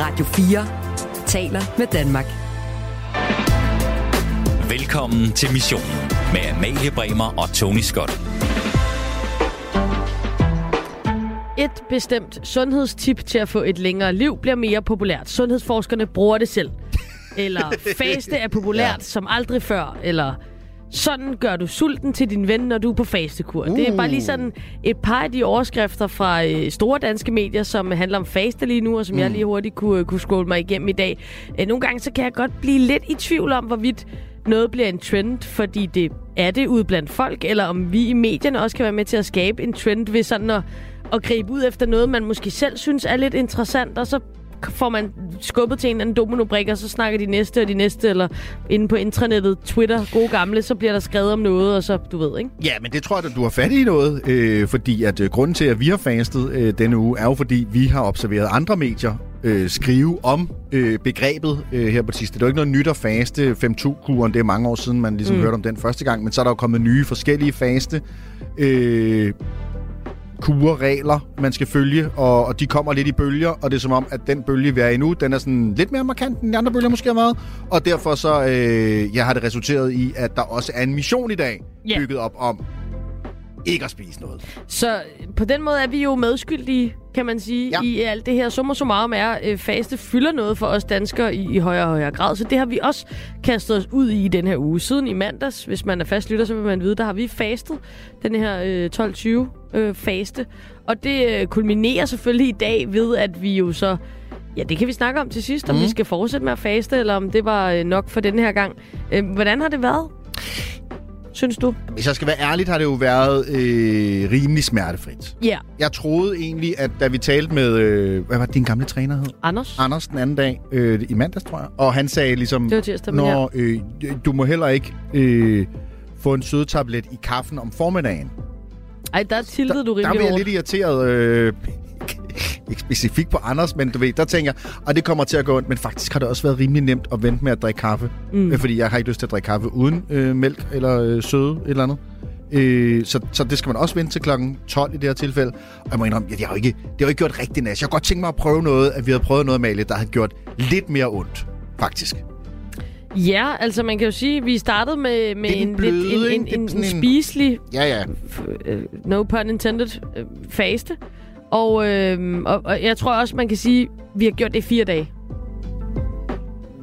Radio 4 taler med Danmark. Velkommen til missionen med Amalie Bremer og Tony Scott. Et bestemt sundhedstip til at få et længere liv bliver mere populært. Sundhedsforskerne bruger det selv. Eller faste er populært ja. som aldrig før. Eller sådan gør du sulten til din ven, når du er på fastekur. Uh. Det er bare lige sådan et par af de overskrifter fra øh, store danske medier, som handler om faste lige nu, og som mm. jeg lige hurtigt kunne, kunne scrolle mig igennem i dag. Øh, nogle gange så kan jeg godt blive lidt i tvivl om, hvorvidt noget bliver en trend, fordi det er det ude blandt folk, eller om vi i medierne også kan være med til at skabe en trend ved sådan at, at gribe ud efter noget, man måske selv synes er lidt interessant, og så får man skubbet til en eller anden dominobrik, og så snakker de næste og de næste, eller inde på intranettet, Twitter, gode gamle, så bliver der skrevet om noget, og så, du ved, ikke? Ja, men det tror jeg, at du har fat i noget, øh, fordi at øh, grunden til, at vi har fastet øh, denne uge, er jo fordi, vi har observeret andre medier øh, skrive om øh, begrebet øh, her på sidste. Det er jo ikke noget nyt at faste 5-2-kuren, det er mange år siden, man ligesom mm. hørte om den første gang, men så er der jo kommet nye forskellige faste øh, kurer, regler, man skal følge, og, og de kommer lidt i bølger, og det er som om, at den bølge, vi er i nu, den er sådan lidt mere markant, end de andre bølger måske har været, og derfor så øh, jeg har det resulteret i, at der også er en mission i dag, yeah. bygget op om ikke at spise noget. Så på den måde er vi jo medskyldige, kan man sige, ja. i alt det her. Summa summarum er, at øh, faste fylder noget for os danskere i, i højere og højere grad. Så det har vi også kastet os ud i i den her uge. Siden i mandags, hvis man er fastlytter, så vil man vide, der har vi fastet den her øh, 12-20 øh, faste. Og det øh, kulminerer selvfølgelig i dag ved, at vi jo så Ja, det kan vi snakke om til sidst, om mm. vi skal fortsætte med at faste, eller om det var øh, nok for den her gang. Øh, hvordan har det været? synes du? Hvis jeg skal være ærlig, har det jo været øh, rimelig smertefrit. Ja. Yeah. Jeg troede egentlig, at da vi talte med, øh, hvad var det, din gamle træner hed? Anders. Anders den anden dag, øh, i mandags, tror jeg. Og han sagde ligesom, det var tirsdag, når, øh, du må heller ikke øh, få en sødetablet i kaffen om formiddagen. Ej, der tiltede du rimelig Der, der blev jeg lidt irriteret. Øh, ikke specifikt på Anders, men du ved, der tænker jeg, og det kommer til at gå ondt, men faktisk har det også været rimelig nemt at vente med at drikke kaffe, mm. øh, fordi jeg har ikke lyst til at drikke kaffe uden øh, mælk eller øh, søde eller andet. Øh, så, så det skal man også vente til klokken 12 i det her tilfælde. Og jeg må indrømme, ja, det har ikke, det har jo ikke gjort rigtig nas. Jeg har godt tænkt mig at prøve noget, at vi havde prøvet noget, Malie, der havde gjort lidt mere ondt, faktisk. Ja, altså man kan jo sige, at vi startede med, med en, bløde, lidt, en, en, en, en spiselig, ja, ja. Uh, no pun intended, uh, faste. Og, øh, og, og jeg tror også, man kan sige, at vi har gjort det i fire dage.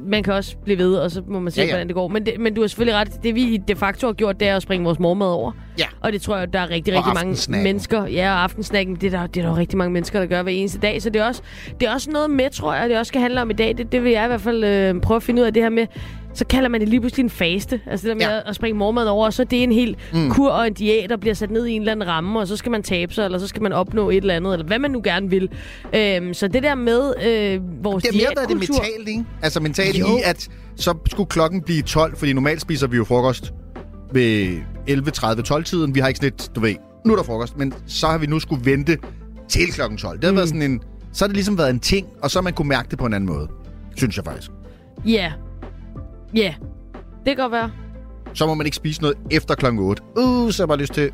Man kan også blive ved, og så må man se, ja, ja. hvordan det går. Men, det, men du har selvfølgelig ret. Det vi de facto har gjort, det er at springe vores mormad over. Ja. Og det tror jeg, der er rigtig, rigtig mange mennesker. Ja, og aftensnakken, det er, der, det er der rigtig mange mennesker, der gør hver eneste dag. Så det er også, det er også noget med, tror jeg, det også skal handle om i dag. Det, det vil jeg i hvert fald øh, prøve at finde ud af det her med, så kalder man det lige pludselig en faste. Altså det der med ja. at springe mormad over, og så er det en helt mm. kur og en diæt, der bliver sat ned i en eller anden ramme, og så skal man tabe sig, eller så skal man opnå et eller andet, eller hvad man nu gerne vil. Øhm, så det der med øh, vores Det har mere det mentalt, ikke? Altså mentalt jo. i, at så skulle klokken blive 12, fordi normalt spiser vi jo frokost ved 11.30-12-tiden. Vi har ikke sådan et, du ved, nu er der frokost, men så har vi nu skulle vente til klokken 12. Det har mm. været sådan en, så har det ligesom været en ting, og så har man kunne mærke det på en anden måde. Synes jeg faktisk. Ja, Ja, yeah. det kan godt være. Så må man ikke spise noget efter klokken 8. Uh, så har jeg bare lyst til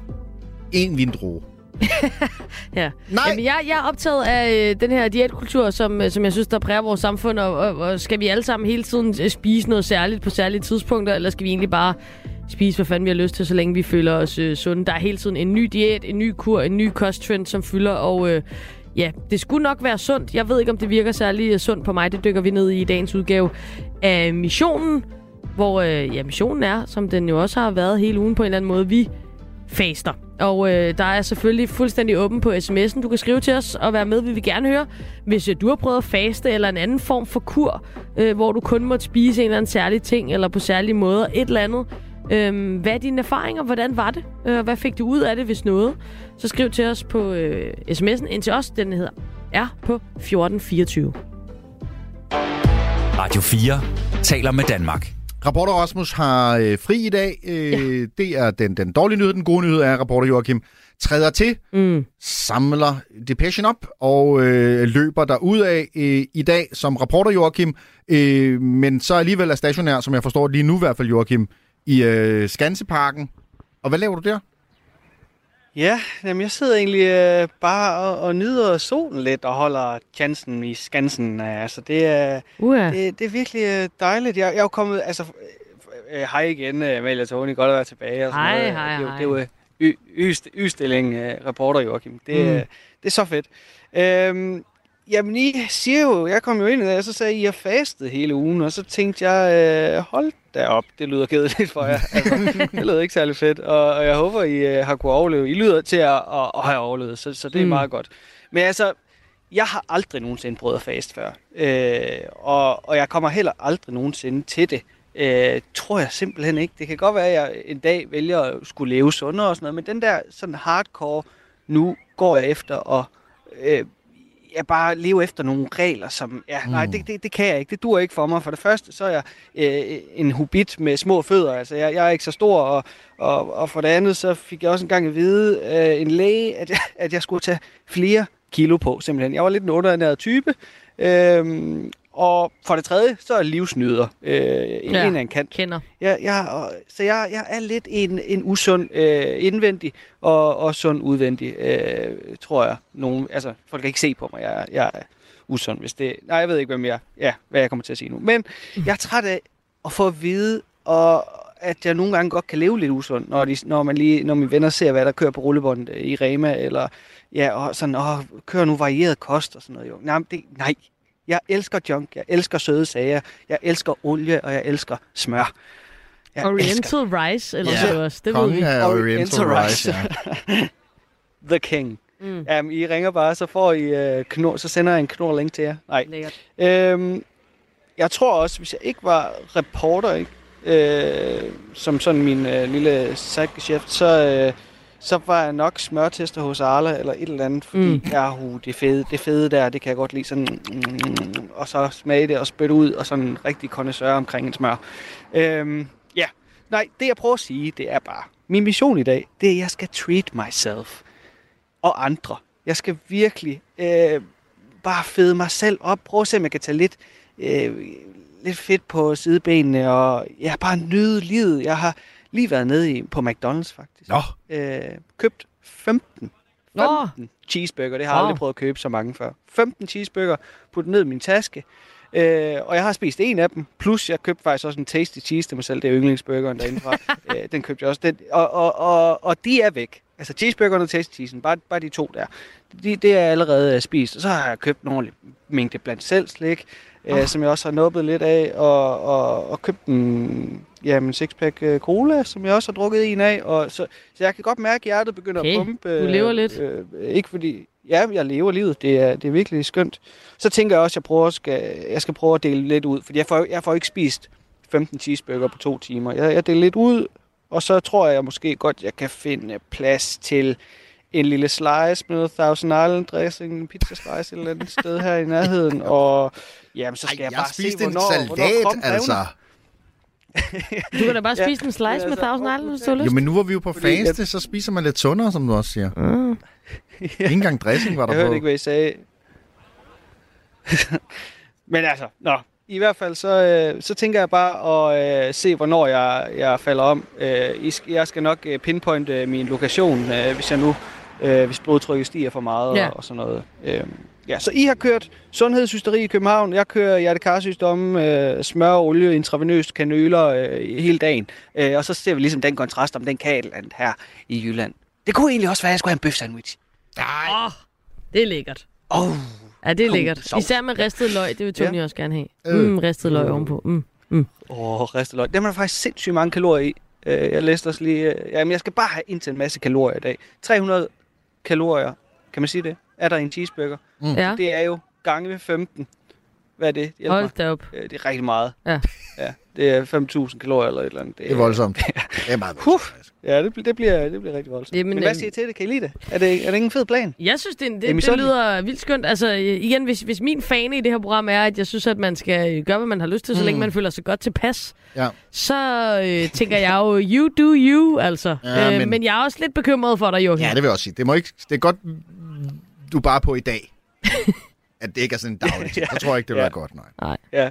en vindrue. ja. Nej. Jamen, jeg, jeg er optaget af øh, den her diætkultur, som, øh, som jeg synes, der præger vores samfund. Og, og, og skal vi alle sammen hele tiden øh, spise noget særligt på særlige tidspunkter, eller skal vi egentlig bare spise, hvad fanden vi har lyst til, så længe vi føler os øh, sunde? Der er hele tiden en ny diæt, en ny kur, en ny kosttrend, som fylder, og... Øh, Ja, det skulle nok være sundt. Jeg ved ikke, om det virker særlig øh, sundt på mig. Det dykker vi ned i i dagens udgave af missionen, hvor øh, ja, missionen er, som den jo også har været hele ugen på en eller anden måde, vi faster. Og øh, der er selvfølgelig fuldstændig åben på sms'en. Du kan skrive til os og være med, vi vil gerne høre. Hvis øh, du har prøvet at faste eller en anden form for kur, øh, hvor du kun måtte spise en eller anden særlig ting, eller på særlige måder, et eller andet, Øhm, hvad er dine erfaringer? Hvordan var det? Øh, hvad fik du ud af det, hvis noget? Så skriv til os på øh, sms'en ind til os. Den hedder er på 1424. Radio 4 taler med Danmark. Rapporter Rasmus har øh, fri i dag. Øh, ja. Det er den, den dårlige nyhed. Den gode nyhed er, at rapporter Joachim træder til, mm. samler depression op og øh, løber der ud af øh, i dag som rapporter Joachim. Øh, men så alligevel er stationær, som jeg forstår lige nu i hvert fald Joachim, i øh, Skanseparken. Og hvad laver du der? Ja, jamen jeg sidder egentlig øh, bare og, og nyder solen lidt og holder chancen i skansen. Altså det er, Uh, det, det er virkelig øh, dejligt. Jeg, jeg er jo kommet, altså øh, øh, hej igen, øh, Amalie og Tony, godt at være tilbage. Og sådan Hej, noget. hej, det, er jo- hej. Det er jo y- y- y-stilling, øh, reporter Joachim. Det, Mm. mm. det er så fedt. Øhm, jamen I siger jo, jeg kom jo ind og så sagde I, at I har fastet hele ugen, og så tænkte jeg, øh, hold da op, det lyder kedeligt for jer. Altså, det lyder ikke særlig fedt, og, og jeg håber, I øh, har kunne overleve. I lyder til at, at, at have overlevet, så, så det er Mm. meget godt. Men altså, jeg har aldrig nogensinde prøvet at fast før, øh, og, og jeg kommer heller aldrig nogensinde til det. Øh, tror jeg simpelthen ikke. Det kan godt være, at jeg en dag vælger at skulle leve sundere og sådan noget, men den der sådan hardcore, nu går jeg efter at øh, jeg bare leve efter nogle regler, som, ja, nej, det, det, det kan jeg ikke. Det dur ikke for mig. For det første, så er jeg øh, en hubit med små fødder. Altså, jeg, jeg er ikke så stor, og, og, og for det andet, så fik jeg også engang at vide øh, en læge, at jeg, at jeg skulle tage flere kilo på, simpelthen. Jeg var lidt en underernæret type. Øhm, og for det tredje, så er livsnyder. Øh, en, Ja. en kant. kender. Jeg, jeg, og- så jeg, jeg er lidt en, en usund øh, indvendig og, og sund udvendig, øh, tror jeg. Nogen, altså, folk kan ikke se på mig, jeg, jeg er usund, hvis det... Nej, jeg ved ikke, hvem jeg, ja, hvad jeg kommer til at sige nu. Men jeg er træt af at få at vide, og at jeg nogle gange godt kan leve lidt usund, når, de, når, man lige, når mine venner ser, hvad der kører på rullebåndet øh, i Rema, eller ja, og sådan, åh, kører nu varieret kost og sådan noget. Jo. Nej, det, nej, jeg elsker junk, jeg elsker søde sager, jeg elsker olie, og jeg elsker smør. Jeg Oriental Rice, eller yeah. det også. Det ved vi. Kongen Oriental Oriental Rice, ja. The King. Mm. Jamen, I ringer bare, så får I uh, knor, så sender jeg en knor link til jer. Nej. Lækkert. Øhm, jeg tror også, hvis jeg ikke var reporter, ikke, øh, som sådan min øh, lille sidegeschæft, så, øh, så var jeg nok smørtester hos Arla eller et eller andet, fordi Mm. ja, hu, det, fede, det fede der, det kan jeg godt lide sådan, mm, og så smage det og spytte ud, og sådan en rigtig kondensør omkring en smør. Øhm, ja, nej, det jeg prøver at sige, det er bare, min mission i dag, det er, at jeg skal treat myself og andre. Jeg skal virkelig øh, bare fede mig selv op. Prøve at se, om jeg kan tage lidt, øh, lidt fedt på sidebenene, og ja, bare nyde livet. Jeg har lige været nede i, på McDonald's, faktisk. Nå, Øh, købt 15. Nå. 15 cheeseburger. Det har jeg aldrig prøvet at købe så mange før. 15 cheeseburger, puttet ned i min taske. Øh, og jeg har spist en af dem, plus jeg købte faktisk også en Tasty Cheese til mig selv, det er yndlingsburgeren derindefra. øh, den købte jeg også. Den, og, og, og, og de er væk. Altså cheeseburgeren og Tasty Cheesen, bare, bare de to der. De, det er allerede øh, spist. Og så har jeg købt en ordentlig mængde blandt selv slik, øh, som jeg også har nubbet lidt af, og, og, og købt en jamen, sixpack øh, cola, som jeg også har drukket en af. Og så, så jeg kan godt mærke, at hjertet begynder Okay, at pumpe. du lever lidt. Øh, ikke fordi, ja, jeg lever livet. Det er, det er virkelig skønt. Så tænker jeg også, at jeg, prøver, skal, jeg skal prøve at dele lidt ud, fordi jeg får, jeg får ikke spist 15 cheeseburger på to timer. Jeg, jeg deler lidt ud, og så tror jeg måske godt, jeg kan finde plads til en lille slice med noget Thousand Island dressing, en pizza slice et eller andet sted her i nærheden, og jamen, så skal Ej, jeg, jeg bare se, en hvornår, hvornår salat, kroppen revner. Du kan da bare Ja, spise en slice men med altså, Thousand hvor- Island, hvis du har lyst. Jo, men nu var vi jo på Fordi faste, så spiser man lidt sundere, som du også siger. Mm. Ikke engang dressing var der Jeg hørte på. ikke, hvad I sagde. Men altså, nå. I hvert fald, så, øh, så tænker jeg bare at øh, se, hvornår jeg, jeg falder om. Øh, I jeg skal nok øh, pinpointe min lokation, øh, hvis jeg nu, øh, hvis blodtrykket stiger for meget Ja. og, og sådan noget. Øh, ja, så I har kørt sundhedshysteri i København. Jeg kører hjertekarsygdomme, øh, smør, olie, intravenøst, kanøler øh, hele dagen. Øh, og så ser vi ligesom den kontrast, om den andet her i Jylland. Det kunne egentlig også være, at jeg skulle have en bøf sandwich. Åh, det er lækkert. Åh, oh, Ja, det er lækkert. sovs. Især med ristet løg, det vil Tony Ja. også gerne have. Øh. Mm, ristet løg ovenpå. Mm. Mm. Åh, oh, ristet løg. Dem er der faktisk sindssygt mange kalorier i. Øh, jeg læste også lige... Øh, jamen, jeg skal bare have indtil en masse kalorier i dag. 300 kalorier, kan man sige det, er der en cheeseburger. Ja, Det er jo gange med 15. Hvad er det? Hjælp hold mig. da op. Øh, det er rigtig meget. Ja. Ja, det er 5.000 kalorier eller et eller andet. Det er voldsomt. Det er meget Huh. voldsomt. Ja, det, bl- det, bliver, det bliver rigtig voldsomt. Jamen, Men, hvad øhm, siger I til det? Kan I lide det? Er det, er det ikke en fed plan? Jeg synes, det, det, I det misundelige? lyder vildt skønt. Altså, øh, igen, hvis, hvis min fane i det her program er, at jeg synes, at man skal øh, gøre, hvad man har lyst til, så længe man føler sig godt tilpas, Ja. så øh, tænker jeg jo, you do you, altså. Ja, øh, men- men... jeg er også lidt bekymret for dig, Joachim. ja, det vil jeg også sige. Det, må ikke, det er godt, du er bare på i dag. At det ikke er sådan en daglig ting. Så tror jeg ikke, det vil Ja. være godt, nej. Ja.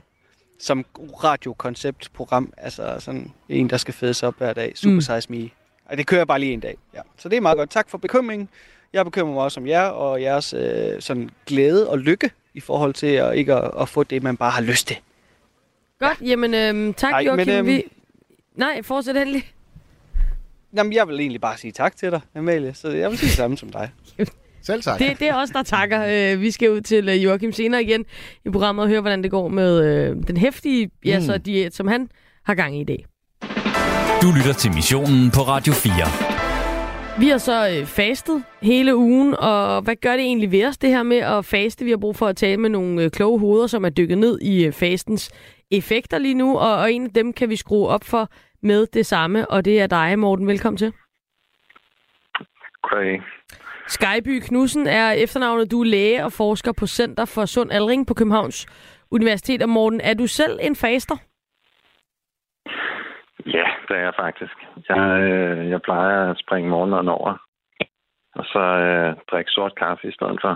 Som radiokonceptprogram. Altså sådan en, der skal fede sig op hver dag. Super Mm. Size Me. Og det kører jeg bare lige en dag. Ja. Så det er meget godt. Tak for bekymringen. Jeg bekymrer mig også om jer og jeres øh, sådan glæde og lykke i forhold til at ikke at, at få det, man bare har lyst til. Godt, jamen øhm, tak Nej, Joachim. men, øhm, Vi... Nej, fortsæt endelig. Jamen, jeg vil egentlig bare sige tak til dig, Amalie. Så jeg vil sige det samme som dig. Selv tak. Det, det er os, der takker. Øh, vi skal ud til øh, Joachim senere igen i programmet og høre, hvordan det går med øh, den hæftige ja, Mm. så diæt, som han har gang i i dag. Du lytter til missionen på Radio 4. Vi har så fastet hele ugen, og hvad gør det egentlig ved os, det her med at faste? Vi har brug for at tale med nogle kloge hoveder, som er dykket ned i fastens effekter lige nu, og, og en af dem kan vi skrue op for med det samme, og det er dig, Morten. Velkommen til. Goddag. Skyby Knudsen er efternavnet. Du er læge og forsker på Center for Sund Aldring på Københavns Universitet. Og Morten, er du selv en faster? Ja, det er jeg faktisk. Jeg, øh, jeg plejer at springe morgenmaden over, og så øh, drikke sort kaffe i stedet for.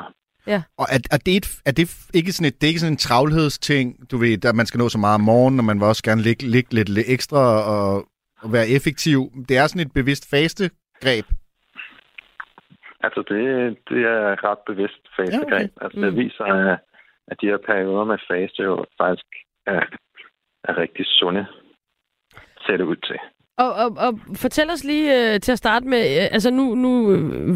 Og er, er, det et, er det ikke sådan et, det er ikke sådan en travlhedsting, du ved, at man skal nå så meget om morgenen, og man vil også gerne ligge, ligge lidt, lidt ekstra og, og være effektiv. Det er sådan et bevidst fastegreb. Altså, det, det er et ret bevidst fastegreb. Ja, okay. Altså, det Mm. viser, at, at de her perioder med faste jo faktisk er, er rigtig sunde, ser det ud til. Og, og, og fortæl os lige øh, til at starte med, øh, altså nu, nu øh,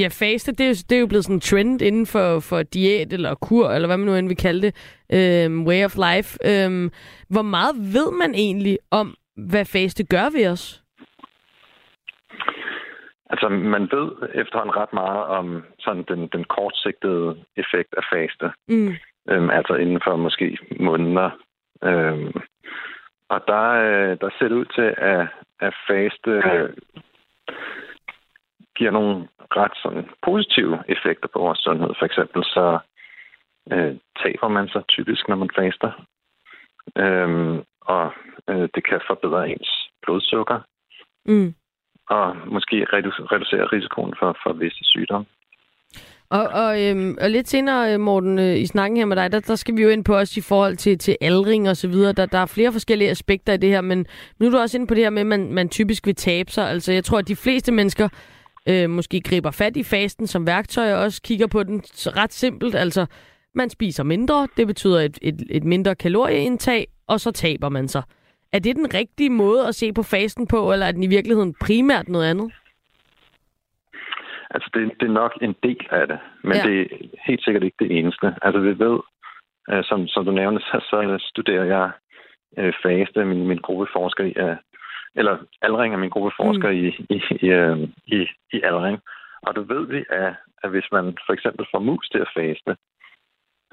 ja, faste, det er, jo, det er jo blevet sådan en trend inden for, for diæt eller kur, eller hvad man nu end vil kalde det, øh, way of life. Øh, hvor meget ved man egentlig om, hvad faste gør ved os? Altså, man ved efterhånden ret meget om sådan den, den kortsigtede effekt af faste. Mm. øhm, altså inden for måske måneder. Øhm, og der, øh, der ser det ud til, at, at faste øh, giver nogle ret sådan, positive effekter på vores sundhed. For eksempel så øh, taber man sig typisk, når man faster. Øhm, og øh, det kan forbedre ens blodsukker, Mm og måske reducere risikoen for, for visse sygdomme. Og, og, øhm, og lidt senere, øh, Morten, øh, i snakken her med dig, der, der skal vi jo ind på os i forhold til, til aldring og så videre. Der, der er flere forskellige aspekter i det her, men nu er du også inde på det her med, at man, man typisk vil tabe sig. Altså, jeg tror, at de fleste mennesker øh, måske griber fat i fasten som værktøj, og også kigger på den ret simpelt. Altså, man spiser mindre, det betyder et, et, et mindre kalorieindtag, og så taber man sig. Er det den rigtige måde at se på fasten på, eller er den i virkeligheden primært noget andet? Altså, det, det er nok en del af det, men Ja. det er helt sikkert ikke det eneste. Altså, vi ved, øh, som, som du nævnte, så, så studerer jeg øh, faste, min, min gruppe forsker i, øh, eller aldring er min gruppe forsker mm. i, i, i, øh, i, i aldring. Og det ved vi, at, at hvis man for eksempel får mus til at faste,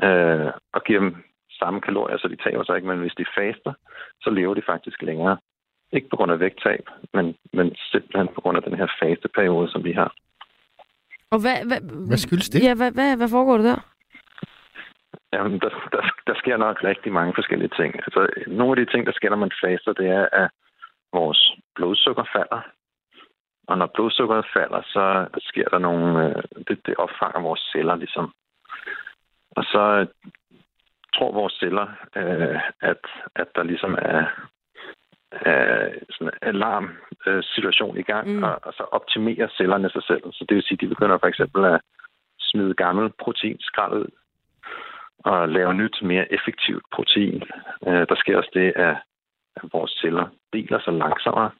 øh, og giver dem samme kalorier, så de taber sig ikke, men hvis de faster, så lever de faktisk længere. Ikke på grund af vægttab, men, men simpelthen på grund af den her fasteperiode, som vi har. Og hvad, hvad, Hvad skyldes det? Ja, hvad, hvad, hvad foregår der der? Jamen, der, der, der sker nok rigtig mange forskellige ting. Altså, nogle af de ting, der sker, når man faster, det er, at vores blodsukker falder. Og når blodsukkeret falder, så sker der nogle... øh, Det, det opfanger vores celler, ligesom. Og så tror vores celler, øh, at, at der ligesom er, er sådan en alarmsituation i gang, Mm. og, og så optimerer cellerne sig selv. Så det vil sige, at de begynder for eksempel at smide gammel proteinskrald ud, og lave nyt, mere effektivt protein. Øh, der sker også det, at, at vores celler deler sig langsommere.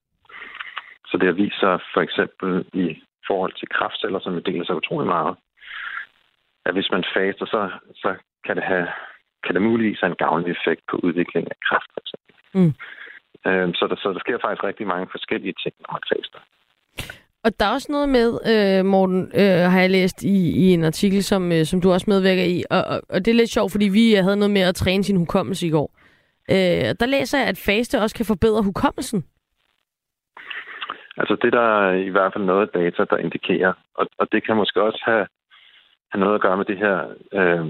Så det har vist sig for eksempel i forhold til kraftceller, som deler sig utrolig meget, at hvis man faster, så, så kan det have kan det muligvis have en gavnlig effekt på udvikling af kræft. Mm. Øh, så, der, så der sker faktisk rigtig mange forskellige ting, når man faster. Og der er også noget med, øh, Morten, øh, har jeg læst i, i en artikel, som, øh, som du også medvirker i, og, og, og det er lidt sjovt, fordi vi havde noget med at træne sin hukommelse i går. Øh, der læser jeg, at faste også kan forbedre hukommelsen. Altså det der er i hvert fald noget data, der indikerer, og, og det kan måske også have, have noget at gøre med det her, øh,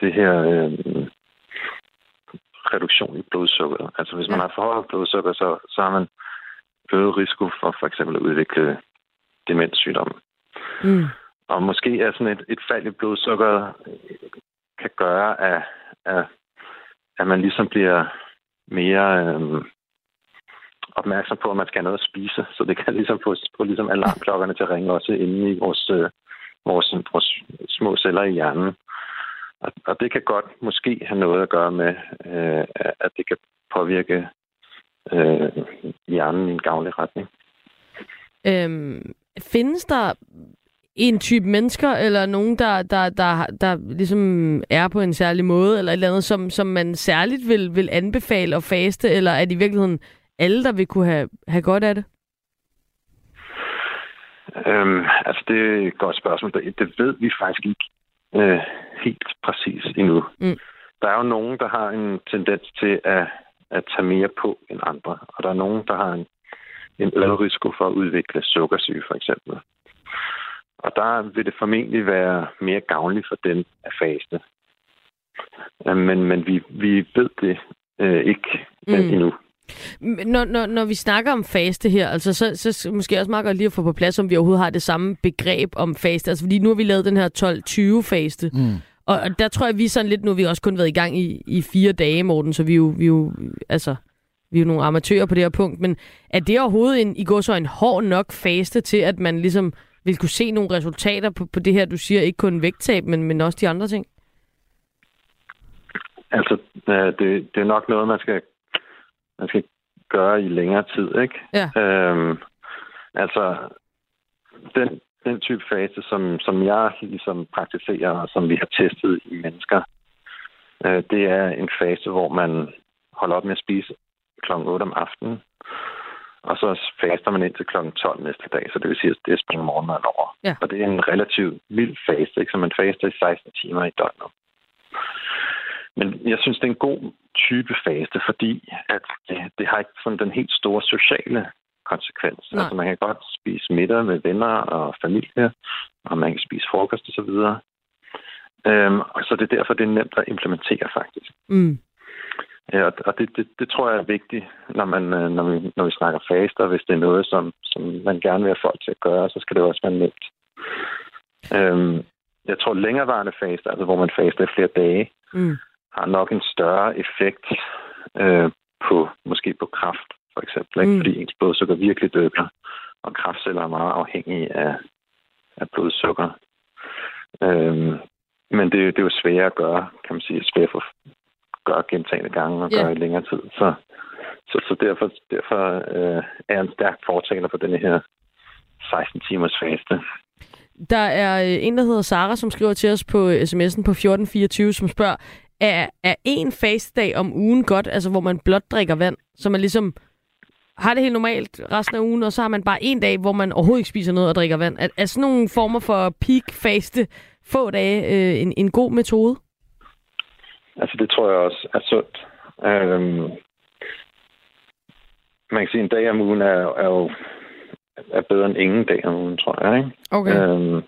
det her øh, reduktion i blodsukker. Altså hvis man Ja. har for højt blodsukker, så, så har man øget risiko for for eksempel at udvikle demenssygdomme. Mm. Og måske er sådan et, et fald i blodsukker kan gøre, at, at, at man ligesom bliver mere... Øh, opmærksom på, at man skal have noget at spise, så det kan ligesom få, få ligesom alarmklokkerne til at ringe også inde i vores, øh, vores, vores små celler i hjernen. Og, og det kan godt måske have noget at gøre med, øh, at det kan påvirke øh, hjernen i en gavnlig retning. Øhm, findes der en type mennesker, eller nogen, der, der, der, der ligesom er på en særlig måde, eller et eller andet, som, som man særligt vil, vil anbefale at faste, eller er det i virkeligheden alle, der vil kunne have, have godt af det? Øhm, altså, det er et godt spørgsmål. Det, det ved vi faktisk ikke øh, helt præcis endnu. Mm. Der er jo nogen, der har en tendens til at, at tage mere på end andre, og der er nogen, der har en, en lav risiko for at udvikle sukkersyge, for eksempel. Og der vil det formentlig være mere gavnligt for dem at faste. Øh, men, men vi, vi ved det øh, ikke mm. endnu. Når, når, når vi snakker om faste her, altså, så, så måske også meget godt lige at få på plads, om vi overhovedet har det samme begreb om faste. Altså, fordi nu har vi lavet den her 12-20-faste. Mm. Og, og der tror jeg, vi er sådan lidt, nu har vi også kun været i gang i, i fire dage, Morten, så vi er jo, vi er jo, altså, vi er jo nogle amatører på det her punkt. Men er det overhovedet en, i går så en hård nok faste til, at man ligesom vil kunne se nogle resultater på, på det her, du siger, ikke kun vægttab, men, men også de andre ting? Altså, det, det er nok noget, man skal man skal gøre i længere tid, ikke? Ja. Øhm, altså, den, den type fase, som, som jeg ligesom praktiserer, og som vi har testet i mennesker, øh, det er en fase, hvor man holder op med at spise kl. 8 om aftenen, og så faster man ind til kl. 12 næste dag, så det vil sige, at det er springe morgenmaden over. Ja. Og det er en relativt mild fase, ikke? så man faster i 16 timer i døgnet. Men jeg synes, det er en god type faste, fordi at det, det har ikke sådan den helt store sociale konsekvens. Nej. Altså man kan godt spise middag med venner og familie, og man kan spise frokost osv. Øhm, og så det er derfor, det er nemt at implementere faktisk. Mm. Ja, og det, det, det tror jeg er vigtigt, når, man, øh, når, vi, når vi snakker faster. Hvis det er noget, som, som man gerne vil have folk til at gøre, så skal det også være nemt. Øhm, jeg tror, længerevarende faster, altså hvor man faster i flere dage, mm har nok en større effekt øh, på måske på kraft, for eksempel. Ikke? Mm. Fordi ens blodsukker virkelig dykker, og kraftceller er meget afhængige af, af blodsukker. Øhm, men det, det er jo svært at gøre, kan man sige, svært at gøre gentagende gange og yeah. gøre i længere tid. Så, så, så derfor, derfor øh, er jeg en stærk fortaler for denne her 16 timers faste. Der er øh, en, der hedder Sara, som skriver til os på sms'en på 1424, som spørger, er, er en fastedag om ugen godt, altså hvor man blot drikker vand, så man ligesom har det helt normalt resten af ugen, og så har man bare en dag, hvor man overhovedet ikke spiser noget og drikker vand. Er, er sådan nogle former for peak faste få dage øh, en, en god metode? Altså det tror jeg også er sundt. Øhm, man kan sige, at en dag om ugen er, er jo er bedre end ingen dag om ugen, tror jeg. Ikke? Okay. Øhm,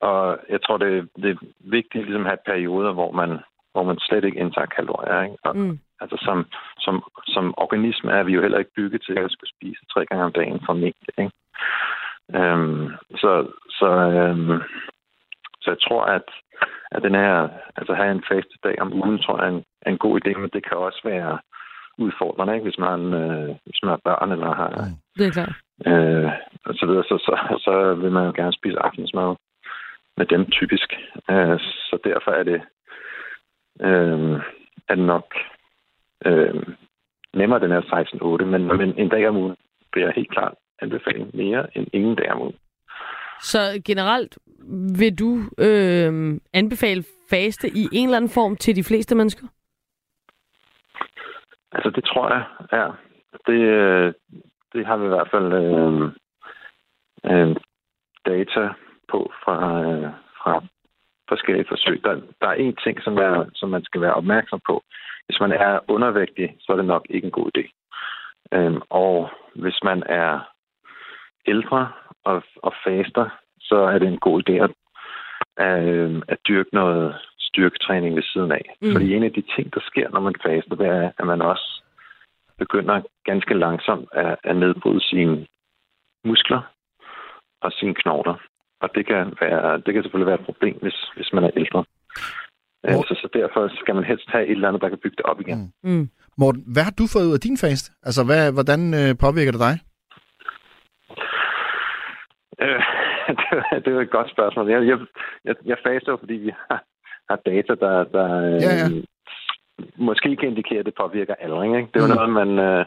og jeg tror, det, det er vigtigt ligesom at have perioder, hvor man, hvor man slet ikke indtager kalorier. Ikke? Og, mm. Altså som, som, som organisme er vi jo heller ikke bygget til at skulle spise tre gange om dagen formentlig. Ikke? Øhm, så, så, øhm, så jeg tror, at, at den her, altså have en faste dag om ugen, tror jeg er en, er en god idé, men det kan også være udfordrende, ikke? hvis man øh, hvis man har børn eller har... Det er klart. Øh, og så videre, så, så, så vil man jo gerne spise aftensmad med dem typisk. Øh, så derfor er det, øh, er det nok øh, nemmere, den her 16-8, men, men en dag om ugen vil jeg helt klart anbefale mere end ingen dag om ugen. Så generelt vil du øh, anbefale faste i en eller anden form til de fleste mennesker? Altså, det tror jeg, ja. Det, øh, det har vi i hvert fald øh, øh, data på fra, øh, fra forskellige forsøg. Der, der er en ting, som, er, som man skal være opmærksom på. Hvis man er undervægtig, så er det nok ikke en god idé. Øhm, og hvis man er ældre og, og faster, så er det en god idé at, øh, at dyrke noget styrketræning ved siden af. Mm. Fordi en af de ting, der sker, når man faster, det er, at man også begynder ganske langsomt at, at nedbryde sine muskler og sine knogler. Og det kan, være, det kan selvfølgelig være et problem, hvis, hvis man er ældre. Hvor... Så, så derfor skal man helst have et eller andet, der kan bygge det op igen. Mm. Morten, hvad har du fået ud af din fast? Altså, hvad, hvordan øh, påvirker det dig? Øh, det, er- det er et godt spørgsmål. Jeg, jeg, jeg, jeg faster jo, fordi vi har, har data, der, der øh, Ja, ja. måske kan indikere, at det påvirker aldring. Ikke? Det er jo Mm. noget, man, øh,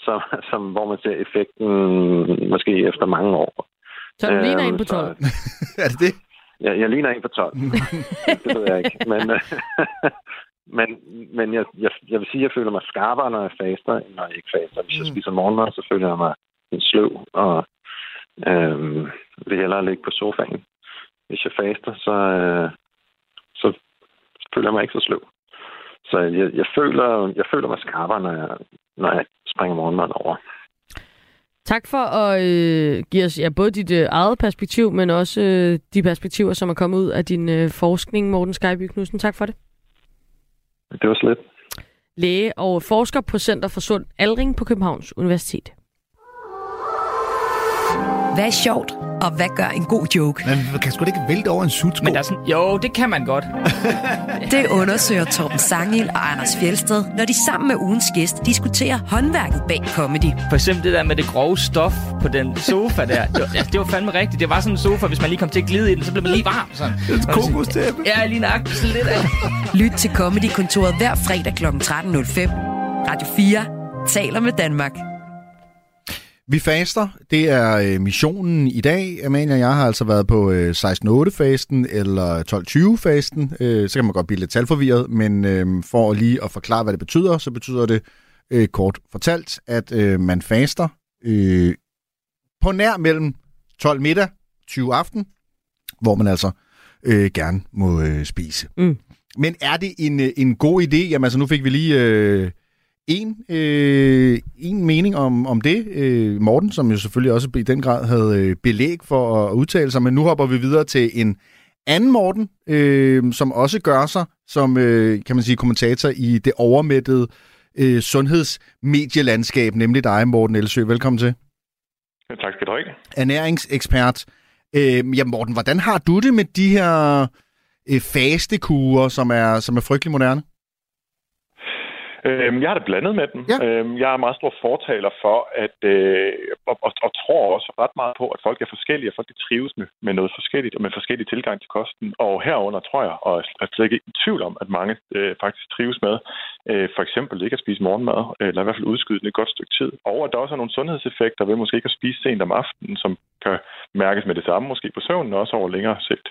som, som, hvor man ser effekten måske efter mange år. Så du ligner Øhm, en på så- 12. er det det? Jeg, jeg ligner en på 12. det ved jeg ikke. Men, øh, men, men jeg, jeg, jeg vil sige, at jeg føler mig skarpere, når jeg faster, end når jeg ikke faster. Hvis jeg Mm. spiser morgenmad, så føler jeg mig lidt sløv, og øh, vil hellere ligge på sofaen. Hvis jeg faster, så, øh, så føler jeg mig ikke så sløv. Så jeg, jeg, føler, jeg føler mig skarpere, når jeg, når jeg springer morgenmad over. Tak for at øh, give os ja, både dit øh, eget perspektiv, men også øh, de perspektiver, som er kommet ud af din øh, forskning, Morten Skyby Knudsen. Tak for det. Det var slet. Læge og forsker på Center for Sund Aldring på Københavns Universitet. Hvad er sjovt, og hvad gør en god joke? Man kan sgu da ikke vælte over en sutsko. Men der er sådan, jo, det kan man godt. Det undersøger Torben Sangil og Anders Fjelsted, når de sammen med ugens gæst diskuterer håndværket bag comedy. For eksempel det der med det grove stof på den sofa der. Det var, altså, det var fandme rigtigt. Det var sådan en sofa, hvis man lige kom til at glide i den, så blev man lige varm. Sådan. Kokostæppe. Ja, lige nøjagtigt så lidt af. Lyt til Comedy-kontoret hver fredag kl. 13.05. Radio 4 taler med Danmark. Vi faster. Det er øh, missionen i dag. Amalie og jeg har altså været på øh, 16-8-fasten eller 12-20-fasten. Øh, så kan man godt blive lidt talforvirret, men øh, for lige at forklare, hvad det betyder, så betyder det øh, kort fortalt, at øh, man faster øh, på nær mellem 12 middag, 20 aften, hvor man altså øh, gerne må øh, spise. Mm. Men er det en, øh, en god idé? Jamen altså, nu fik vi lige... Øh, en, øh, en mening om, om det. Øh, Morten, som jo selvfølgelig også i den grad havde øh, belæg for at udtale sig, men nu hopper vi videre til en anden Morten, øh, som også gør sig som, øh, kan man sige, kommentator i det overmættede øh, sundhedsmedielandskab, nemlig dig, Morten Elsø. Velkommen til. Tak skal du have. Ernæringsekspert. Øh, ja, Morten, hvordan har du det med de her øh, fastekurer, som er, som er frygtelig moderne? Øhm, jeg har det blandet med dem. Ja. Øhm, jeg er meget stor fortaler for, at øh, og, og, og tror også ret meget på, at folk er forskellige, og folk de trives med, med noget forskelligt, og med forskellige tilgang til kosten. Og herunder tror jeg, og jeg er slet ikke i tvivl om, at mange øh, faktisk trives med, øh, for eksempel ikke at spise morgenmad, eller i hvert fald udskyde den et godt stykke tid. Og at der også er nogle sundhedseffekter ved måske ikke at spise sent om aftenen, som kan mærkes med det samme, måske på søvnen, og også over længere sigt.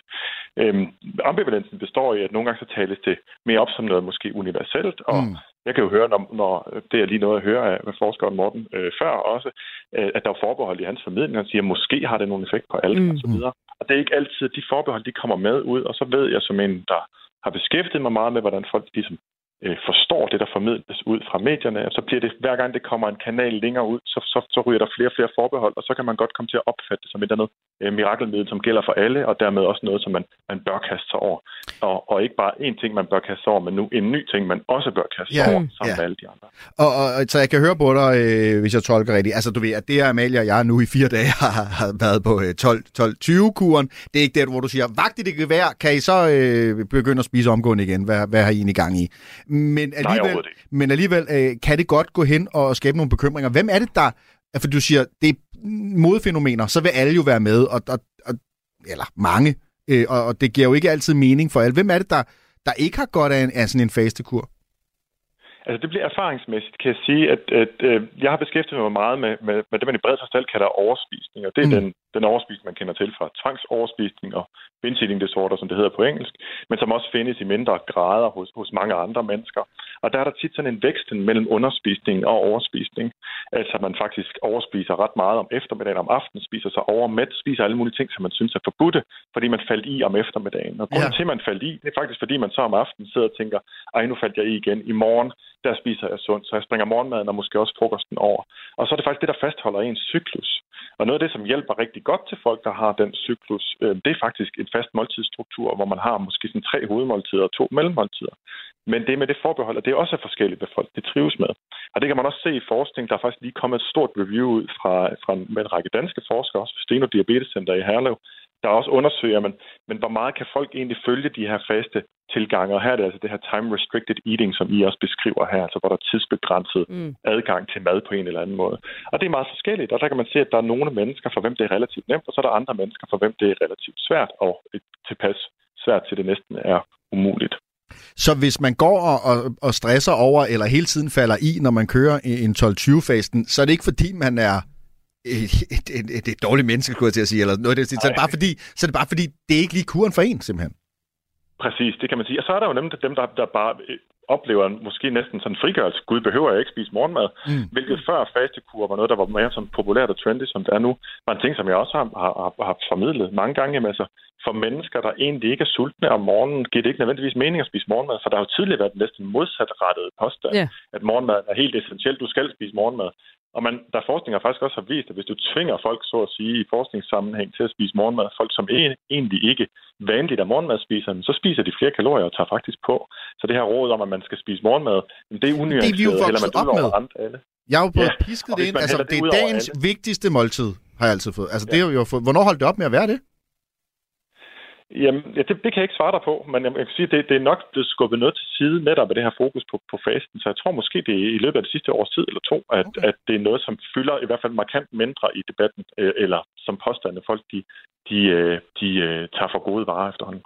Øhm, ambivalensen består i, at nogle gange så tales det mere op som noget måske universelt, og Mm. Jeg kan jo høre, når, når det er lige noget at høre af forskeren Morten øh, før også, øh, at der er forbehold i hans formidling. Han siger, at måske har det nogen effekt på alt Mm. mm. og så videre. Og det er ikke altid, de forbehold de kommer med ud, og så ved jeg som en, der har beskæftiget mig meget med, hvordan folk ligesom øh, forstår det, der formidles ud fra medierne, så bliver det, hver gang det kommer en kanal længere ud, så, så, så ryger der flere og flere forbehold, og så kan man godt komme til at opfatte det som et eller andet øh, mirakelmiddel, som gælder for alle, og dermed også noget, som man, man bør kaste sig over. Og, og ikke bare én ting, man bør kaste sig over, men nu en ny ting, man også bør kaste sig Ja, over, Mm. sammen ja. med alle de andre. Og, og, og så jeg kan høre på dig, øh, hvis jeg tolker rigtigt. Altså, du ved, at det her Amalie og jeg nu i fire dage har, har været på øh, 12-20-kuren. Det er ikke der, hvor du siger, vagt i det gevær, kan I så øh, begynde at spise omgående igen? Hvad, hvad har I egentlig gang i? Men alligevel, ikke. men alligevel øh, kan det godt gå hen og skabe nogle bekymringer. Hvem er det, der... For du siger, det er modefænomener, så vil alle jo være med, og, og, og, eller mange, øh, og, og det giver jo ikke altid mening for alle. Hvem er det, der, der ikke har godt af, en, af sådan en fastekur? Altså det bliver erfaringsmæssigt, kan jeg sige, at, at øh, jeg har beskæftiget mig meget med, med, med det, man i bred forstand kalder overspisning, og det er mm. den, den overspisning, man kender til fra tvangsoverspisning og binge eating disorder, som det hedder på engelsk, men som også findes i mindre grader hos, hos mange andre mennesker. Og der er der tit sådan en væksten mellem underspisning og overspisning. Altså man faktisk overspiser ret meget om eftermiddagen, om aftenen spiser sig overmæt, spiser alle mulige ting, som man synes er forbudte, fordi man faldt i om eftermiddagen. Og grunden ja. til, at man faldt i, det er faktisk, fordi man så om aftenen sidder og tænker, ej, nu faldt jeg i igen. I morgen, der spiser jeg sundt, så jeg springer morgenmaden og måske også frokosten over. Og så er det faktisk det, der fastholder ens cyklus. Og noget af det, som hjælper rigtig godt til folk, der har den cyklus, øh, det er faktisk en fast måltidsstruktur, hvor man har måske sådan tre hovedmåltider og to mellemmåltider. Men det med det forbehold, det det også forskelligt, hvad folk de trives med. Og det kan man også se i forskning. Der er faktisk lige kommet et stort review ud fra, fra med en række danske forskere, også fra Steno Diabetes Center i Herlev, der også undersøger, men, men hvor meget kan folk egentlig følge de her faste tilgange? Og her er det altså det her time-restricted eating, som I også beskriver her, altså hvor der er tidsbegrænset Mm. adgang til mad på en eller anden måde. Og det er meget forskelligt, og der kan man se, at der er nogle mennesker, for hvem det er relativt nemt, og så er der andre mennesker, for hvem det er relativt svært, og et tilpas svært til det næsten er umuligt. Så hvis man går og, og, og stresser over, eller hele tiden falder i, når man kører en 12-20-fasten, så er det ikke fordi, man er et, et, et, et, et dårligt menneske, skulle jeg til at sige, eller noget af det. Så er det bare fordi, så er det bare fordi, det er ikke lige kuren for en, simpelthen. Præcis, det kan man sige. Og så er der jo nemlig dem, der, der bare øh, oplever måske næsten sådan frigørelse. Gud, behøver jeg ikke spise morgenmad? Mm. Hvilket før fastekur var noget, der var mere sådan populært og trendy, som det er nu. var en ting, som jeg også har, har, har, har formidlet mange gange. Jamen, altså, for mennesker, der egentlig ikke er sultne om morgenen, giver det ikke nødvendigvis mening at spise morgenmad, for der har jo tidligere været næsten modsatrettet påstand, Ja. at morgenmad er helt essentielt. Du skal spise morgenmad. Og man, der forskning har faktisk også har vist, at hvis du tvinger folk, så at sige, i forskningssammenhæng til at spise morgenmad, folk som egentlig ikke vanligt er morgenmadspisere, så spiser de flere kalorier og tager faktisk på. Så det her råd om, at man skal spise morgenmad, det er unuanceret, Det er vi jo eller man ud over med. andre alle. Jeg har jo Ja, pisket det ind. Altså, det det er dagens alle. vigtigste måltid, har jeg altid fået. Altså, det har vi jo fået. Hvornår holdt det op med at være det? Jamen, ja, det, det kan jeg ikke svare dig på, men jeg kan sige, at det, det er nok blevet skubbet noget til side netop af det her fokus på, på fasten. Så jeg tror måske, det er i løbet af det sidste års tid eller to, at, okay. at det er noget, som fylder i hvert fald markant mindre i debatten, øh, eller som påstande folk, de, de, øh, de øh, tager for gode varer efterhånden.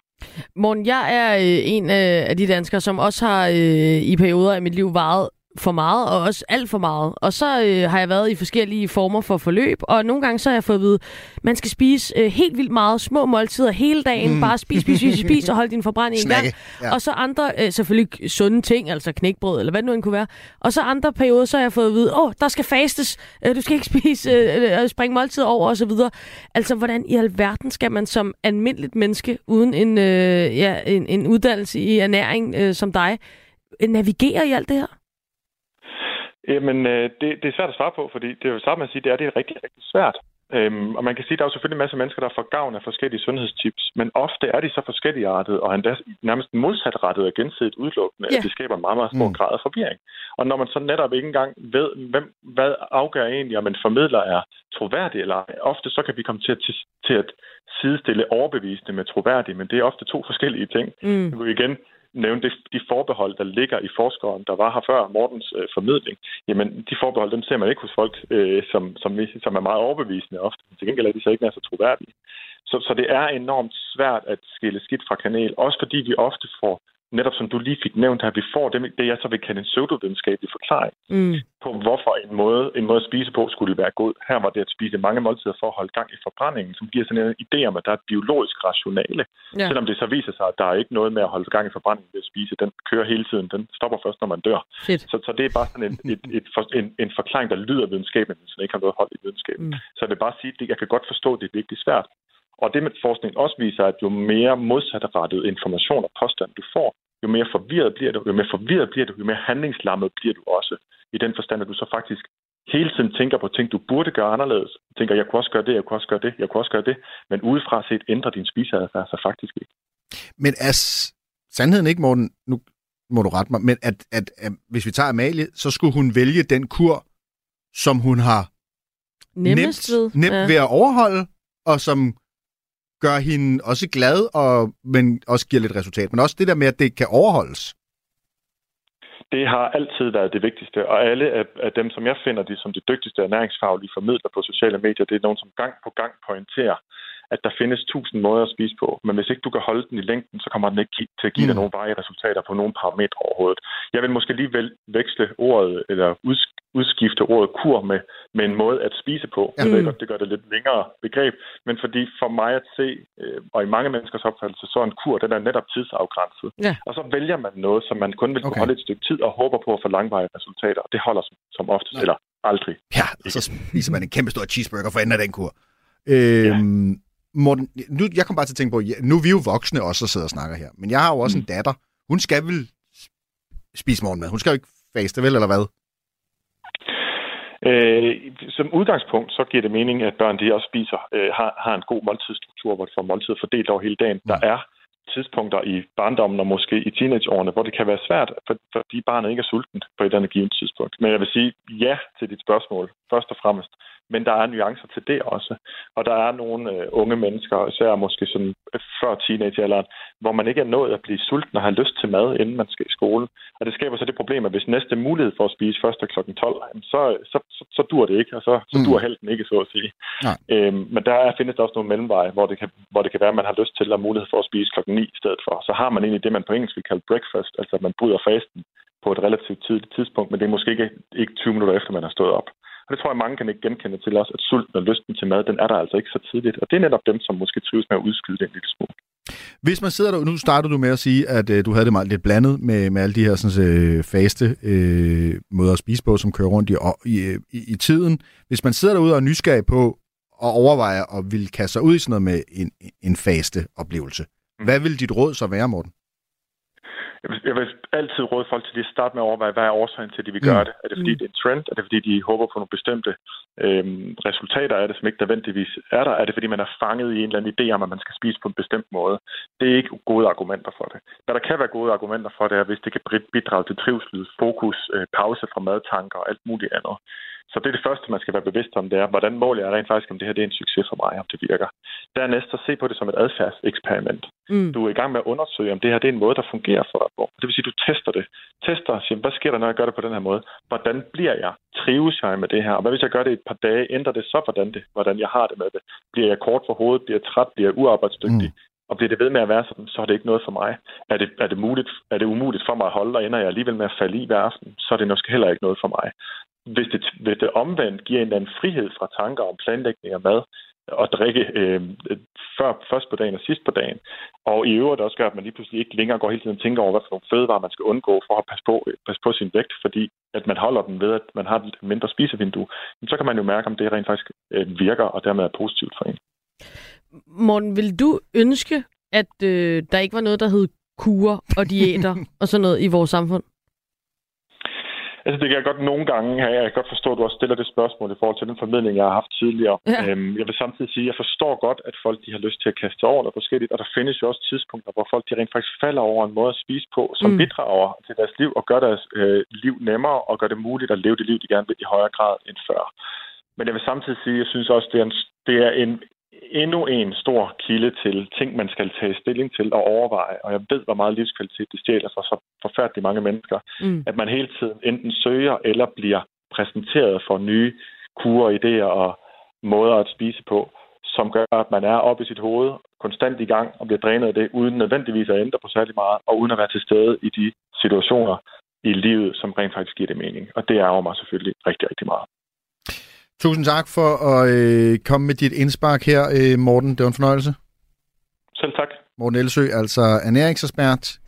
Morten, jeg er øh, en øh, af de danskere, som også har øh, i perioder af mit liv varet for meget, og også alt for meget. Og så øh, har jeg været i forskellige former for forløb, og nogle gange så har jeg fået at vide, man skal spise øh, helt vildt meget små måltider hele dagen, mm. bare spis, spis, spis, spis, og hold din forbrænding i gang. Ja. Og så andre, øh, selvfølgelig sunde ting, altså knækbrød, eller hvad nu end kunne være. Og så andre perioder, så har jeg fået at vide, åh, oh, der skal fastes, øh, du skal ikke spise, øh, øh, springe måltider over, og så videre. Altså, hvordan i alverden skal man som almindeligt menneske, uden en, øh, ja, en, en uddannelse i ernæring øh, som dig, øh, navigere i alt det her? Jamen, øh, det, det er svært at svare på, fordi det er jo med at sige, det er, det er rigtig, rigtig svært. Øhm, og man kan sige, at der er jo selvfølgelig en masse mennesker, der får gavn af forskellige sundhedstips, men ofte er de så forskelligartede og endda nærmest modsatrettet og gensidigt udelukkende, Ja. at det skaber en meget, meget stor Mm. grad af forvirring. Og når man så netop ikke engang ved, hvem, hvad afgør egentlig, om en formidler er troværdig eller ej, ofte så kan vi komme til at, til, til at sidestille overbevisende med troværdig, men det er ofte to forskellige ting. Mm. Jeg vil igen nævne det, de forbehold, der ligger i forskeren, der var her før Mortens øh, formidling. Jamen, de forbehold, dem ser man ikke hos folk, øh, som, som, som er meget overbevisende ofte. Til gengæld er de så ikke nær så troværdige. Så, så det er enormt svært at skille skidt fra kanel, også fordi vi ofte får, netop som du lige fik nævnt her, vi får det, det jeg så vil kalde en pseudovidenskabelig forklaring Mm. på, hvorfor en måde, en måde at spise på skulle være god. Her var det at spise mange måltider for at holde gang i forbrændingen, som giver sådan en idé om, at der er et biologisk rationale. Ja. Selvom det så viser sig, at der er ikke noget med at holde gang i forbrændingen ved at spise. Den kører hele tiden. Den stopper først, når man dør. Så, så det er bare sådan en, et, et, for, en, en forklaring, der lyder videnskabelig, men som ikke har noget hold i videnskaben. Mm. Mm. Så jeg vil bare sige, at jeg kan godt forstå, at det er virkelig svært. Og det med forskning også viser, at jo mere modsatrettet information og påstand du får, jo mere forvirret bliver du, jo mere forvirret bliver du, jo mere handlingslammet bliver du også. I den forstand, at du så faktisk hele tiden tænker på ting, du burde gøre anderledes. Du tænker, jeg kunne også gøre det, jeg kunne også gøre det, jeg kunne også gøre det. Men udefra set ændrer din spiseadfærd sig faktisk ikke. Men er s- sandheden ikke, Morten, nu må du rette mig, men at, at, at hvis vi tager Amalie, så skulle hun vælge den kur, som hun har Nemmest ved. nemt ja. ved at overholde, og som gør hende også glad, og, men også giver lidt resultat. Men også det der med, at det kan overholdes. Det har altid været det vigtigste, og alle af, af dem, som jeg finder de som de dygtigste ernæringsfaglige formidler på sociale medier, det er nogen, som gang på gang pointerer, at der findes tusind måder at spise på, men hvis ikke du kan holde den i længden, så kommer den ikke til at give dig Mm. nogle varige resultater på nogle parametre overhovedet. Jeg vil måske lige veksle ordet, eller udskifte ordet kur med, med en måde at spise på. Jeg ved Mm. godt, det gør det lidt længere begreb, men fordi for mig at se, øh, og i mange menneskers opfattelse, så er en kur, den er netop tidsafgrænset. Ja. Og så vælger man noget, som man kun vil kunne Okay. holde et stykke tid, og håber på at få langvarige resultater. Det holder som, som oftest, Ja. eller aldrig. Ja, og så spiser man en kæmpe stor cheeseburger for enden af den kur. Øhm, Morten, nu, jeg kom bare til at tænke på, ja, nu er vi jo voksne også, der sidder og snakker her, men jeg har jo også mm. en datter. Hun skal vel spise morgenmad. Hun skal jo ikke faste, vel, eller hvad? Øh, som udgangspunkt, så giver det mening, at børn de også spiser, øh, har, har en god måltidsstruktur, hvor de får måltider fordelt over hele dagen. Der er tidspunkter i barndommen og måske i teenageårene, hvor det kan være svært, for, fordi barnet ikke er sulten på et eller andet givet tidspunkt. Men jeg vil sige ja til dit spørgsmål, først og fremmest. Men der er nuancer til det også. Og der er nogle øh, unge mennesker, især måske sådan før teenagealderen, hvor man ikke er nået at blive sulten og har lyst til mad, inden man skal i skole. Og det skaber så det problem, at hvis næste mulighed for at spise først er kl. 12, så, så, så, så dur det ikke, og så, så Mm. dur helten ikke, så at sige. Nej. Øhm, men der er, findes der også nogle mellemveje, hvor det, kan, hvor det kan være, at man har lyst til at mulighed for at spise klokken 9 i stedet for. Så har man egentlig det, man på engelsk vil kalde breakfast, altså at man bryder fasten på et relativt tidligt tidspunkt, men det er måske ikke, ikke 20 minutter efter, man har stået op. Og det tror jeg, mange kan ikke genkende til os, at sulten og lysten til mad, den er der altså ikke så tidligt. Og det er netop dem, som måske trives med at udskyde det en lille smule. Hvis man sidder der, nu startede du med at sige, at øh, du havde det meget lidt blandet med, med alle de her sådan, øh, faste øh, måder at spise på, som kører rundt i, i, øh, i, i tiden. Hvis man sidder derude og er nysgerrig på og overvejer at vil kaste sig ud i sådan noget med en, en faste oplevelse, hvad vil dit råd så være, Morten? Jeg vil, jeg vil altid råde folk til at starte med at overveje, hvad er årsagen til, at de vil Mm. gøre det? Er det fordi, det er en trend? Er det fordi, de håber på nogle bestemte øhm, resultater af det, som ikke nødvendigvis er der? Er det fordi, man er fanget i en eller anden idé om, at man skal spise på en bestemt måde? Det er ikke gode argumenter for det. Hvad der kan være gode argumenter for det, er, hvis det kan bidrage til trivsel, fokus, øh, pause fra madtanker og alt muligt andet. Så det er det første, man skal være bevidst om, det er, hvordan måler jeg rent faktisk, om det her det er en succes for mig, om det virker. Dernæst så se på det som et adfærdseksperiment. Mm. Du er i gang med at undersøge, om det her det er en måde, der fungerer for dig. Det vil sige, at du tester det. Tester og siger, hvad sker der, når jeg gør det på den her måde? Hvordan bliver jeg? Trives jeg med det her? Og hvad hvis jeg gør det et par dage? Ændrer det så, hvordan, det, hvordan jeg har det med det? Bliver jeg kort for hovedet? Bliver jeg træt? Bliver jeg uarbejdsdygtig? Mm. Og bliver det ved med at være sådan, så er det ikke noget for mig. Er det, er det, muligt, er det umuligt for mig at holde, og ender jeg alligevel med at falde i hver aften, så er det måske heller ikke noget for mig. Hvis det, hvis det omvendt giver en eller anden frihed fra tanker om planlægning af mad, og drikke øh, før, først på dagen og sidst på dagen. Og i øvrigt også gør, at man lige pludselig ikke længere går hele tiden og tænker over, hvad for nogle fødevarer man skal undgå for at passe på, passe på sin vægt, fordi at man holder den ved, at man har et mindre spisevindue. Så kan man jo mærke, om det rent faktisk øh, virker, og dermed er positivt for en. Morten, vil du ønske, at øh, der ikke var noget, der hed kurer og diæter og sådan noget i vores samfund? Altså, det kan jeg godt nogle gange have. Jeg kan godt forstå, at du også stiller det spørgsmål i forhold til den formidling, jeg har haft tidligere. Ja. Øhm, jeg vil samtidig sige, at jeg forstår godt, at folk de har lyst til at kaste over noget forskelligt, og der findes jo også tidspunkter, hvor folk de rent faktisk falder over en måde at spise på, som mm. bidrager til deres liv og gør deres øh, liv nemmere og gør det muligt at leve det liv, de gerne vil i højere grad end før. Men jeg vil samtidig sige, at jeg synes også, det er en, det er en endnu en stor kilde til ting, man skal tage stilling til og overveje. Og jeg ved, hvor meget livskvalitet det stjæler for så forfærdeligt mange mennesker Mm. at man hele tiden enten søger eller bliver præsenteret for nye kurer, idéer og måder at spise på, som gør, at man er oppe i sit hoved, konstant i gang og bliver drænet af det, uden nødvendigvis at ændre på særlig meget, og uden at være til stede i de situationer i livet, som rent faktisk giver det mening. Og det ærger mig selvfølgelig rigtig, rigtig meget. Tusind tak for at øh, komme med dit indspark her, øh, Morten. Det var en fornøjelse. Selv tak. Morten Elsø, altså ernæringsekspert.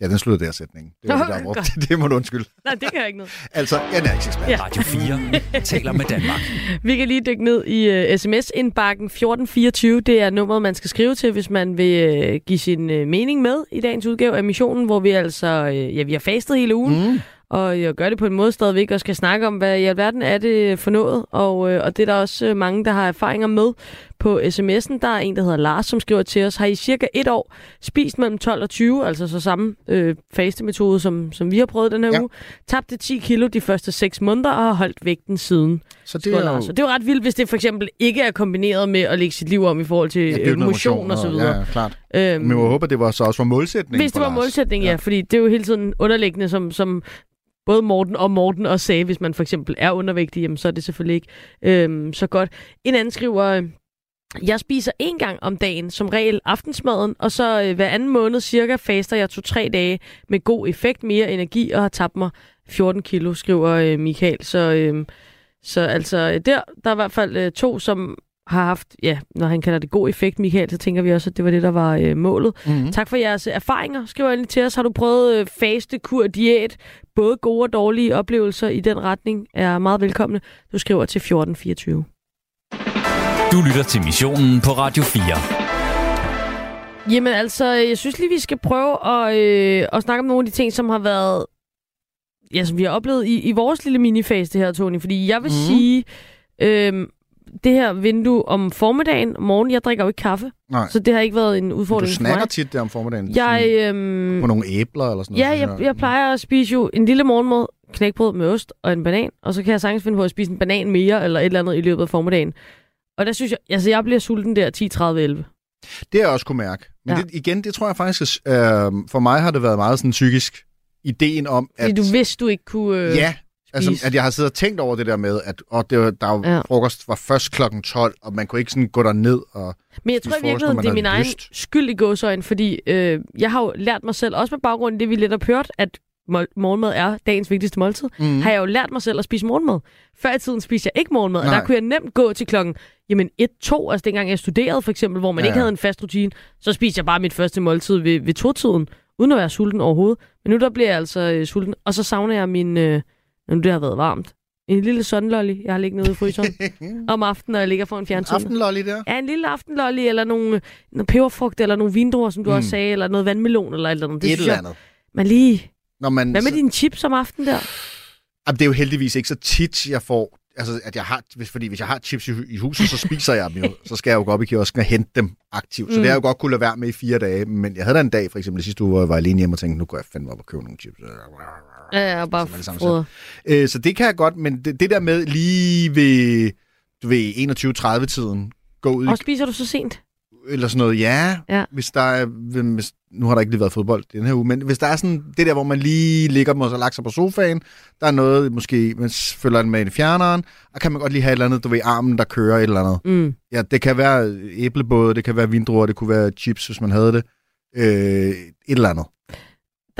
Ja, den sluttede der sætning. Det var det, der er. Godt. Det må du undskylde. Nej, det kan jeg ikke noget. Altså, ernæringsekspert. Ja. Radio 4 taler med Danmark. Vi kan lige dykke ned i uh, sms-indbakken 1424. Det er nummeret, man skal skrive til, hvis man vil uh, give sin uh, mening med i dagens udgave af missionen, hvor vi altså, uh, ja, vi har fastet hele ugen. Mm. Og jeg gør det på en måde stadigvæk, og skal snakke om, hvad i alverden er det for noget. Og, øh, og det er der også øh, mange, der har erfaringer med på sms'en. Der er en, der hedder Lars, som skriver til os, har I cirka et år spist mellem 12 og 20, altså så samme øh, fastemetode, som, som vi har prøvet den her Ja. uge. Tabte 10 kilo de første 6 måneder, og har holdt vægten siden. Så det er, jo... Og det er jo ret vildt, hvis det for eksempel ikke er kombineret med at lægge sit liv om i forhold til Ja, øh, noget motion og så videre. Ja, ja, klart. Øhm, Men jeg håber, det var så også var målsætningen hvis det for var Lars. målsætningen, ja. ja. Fordi det er jo hele tiden underliggende, som, som både Morten og Morten også sagde, hvis man for eksempel er undervægtig, jamen, så er det selvfølgelig ikke øhm, så godt. En anden skriver, øh, jeg spiser en gang om dagen, som regel aftensmaden, og så øh, hver anden måned cirka faster jeg to-tre dage med god effekt, mere energi og har tabt mig 14 kilo, skriver øh, Michael. Så, øh, så altså øh, der, der er i hvert fald øh, to, som har haft, ja, når han kalder det god effekt, Michael, så tænker vi også, at det var det, der var øh, målet. Mm-hmm. Tak for jeres erfaringer. Skriv endelig til os. Har du prøvet øh, faste, kur, diæt? Både gode og dårlige oplevelser i den retning er meget velkomne. Du skriver til 1424. Du lytter til missionen på Radio 4. Jamen altså, jeg synes lige, vi skal prøve at, øh, at snakke om nogle af de ting, som har været, ja, som vi har oplevet i, i vores lille minifase det her, Tony. Fordi jeg vil mm. sige, øh, det her vindue om formiddagen morgen. Jeg drikker jo ikke kaffe, Nej. så det har ikke været en Men udfordring du for snakker mig. tit der om formiddagen. Jeg, øhm, På nogle æbler eller sådan ja, noget. jeg, synes jeg plejer at spise jo en lille morgenmad, knækbrød med ost og en banan, og så kan jeg sagtens finde på at spise en banan mere eller et eller andet i løbet af formiddagen. Og der synes jeg, altså jeg bliver sulten der 10, 30, 11. Det har jeg også kunne mærke. Men Ja. ja. det, igen, det tror jeg faktisk, øh, for mig har det været meget sådan psykisk. Ideen om, Fordi at... du vidste, du ikke kunne øh, Ja, altså, at jeg har siddet og tænkt over det der med, at og det var, der var, Ja. frokost var først klokken 12, og man kunne ikke sådan gå derned og... Men jeg tror i virkeligheden, det er min egen skyld i gåsøjne, fordi øh, jeg har jo lært mig selv, også med baggrund i det, vi lidt har hørt, at morgenmad er dagens vigtigste måltid, mm. Har jeg jo lært mig selv at spise morgenmad. Før i tiden spiste jeg ikke morgenmad, og der Nej. kunne jeg nemt gå til klokken jamen 1-2, altså dengang jeg studerede for eksempel, hvor man ja, Ja, ikke havde en fast rutine, så spiste jeg bare mit første måltid ved, ved to-tiden, uden at være sulten overhovedet. Men nu der bliver jeg altså øh, sulten, og så savner jeg min, øh, nu det har været varmt, en lille sunlolly, jeg har liggende ude i fryseren om aftenen, når jeg ligger foran fjernsynet. Aftenlolly der. Ja, en lille aftenlolly, eller nogle, nogle peberfrugt, eller nogle vindruer, som du mm. Mm. også sagde, eller noget vandmelon, eller et eller andet. Det et eller jeg, andet. man lige... Når man, Hvad med så- dine chips om aftenen der? Jamen, det er jo heldigvis ikke så tit, jeg får... Altså, at jeg har, hvis, fordi hvis jeg har chips i, i huset, så spiser jeg dem jo. Så skal jeg jo gå op i kiosken og hente dem aktivt. Så Mm. det har jeg jo godt kunne lade være med i fire dage. Men jeg havde da en dag, for eksempel sidste uge, hvor jeg var alene hjemme og tænkte, nu går jeg fandme op og købe nogle chips. Ja, ja, bare det samme. Øh, så det kan jeg godt, men det, det der med lige ved, ved 21-30-tiden, gå ud Og spiser du så sent? eller sådan noget, ja, Ja. hvis der er, hvis, nu har der ikke lige været fodbold den her uge, men hvis der er sådan det der, hvor man lige ligger og så lagt sig på sofaen, der er noget, måske man følger den med i fjerneren, og kan man godt lige have et eller andet, du ved, armen, der kører et eller andet. Mm. Ja, det kan være æblebåde, det kan være vindruer, det kunne være chips, hvis man havde det. Øh, et eller andet.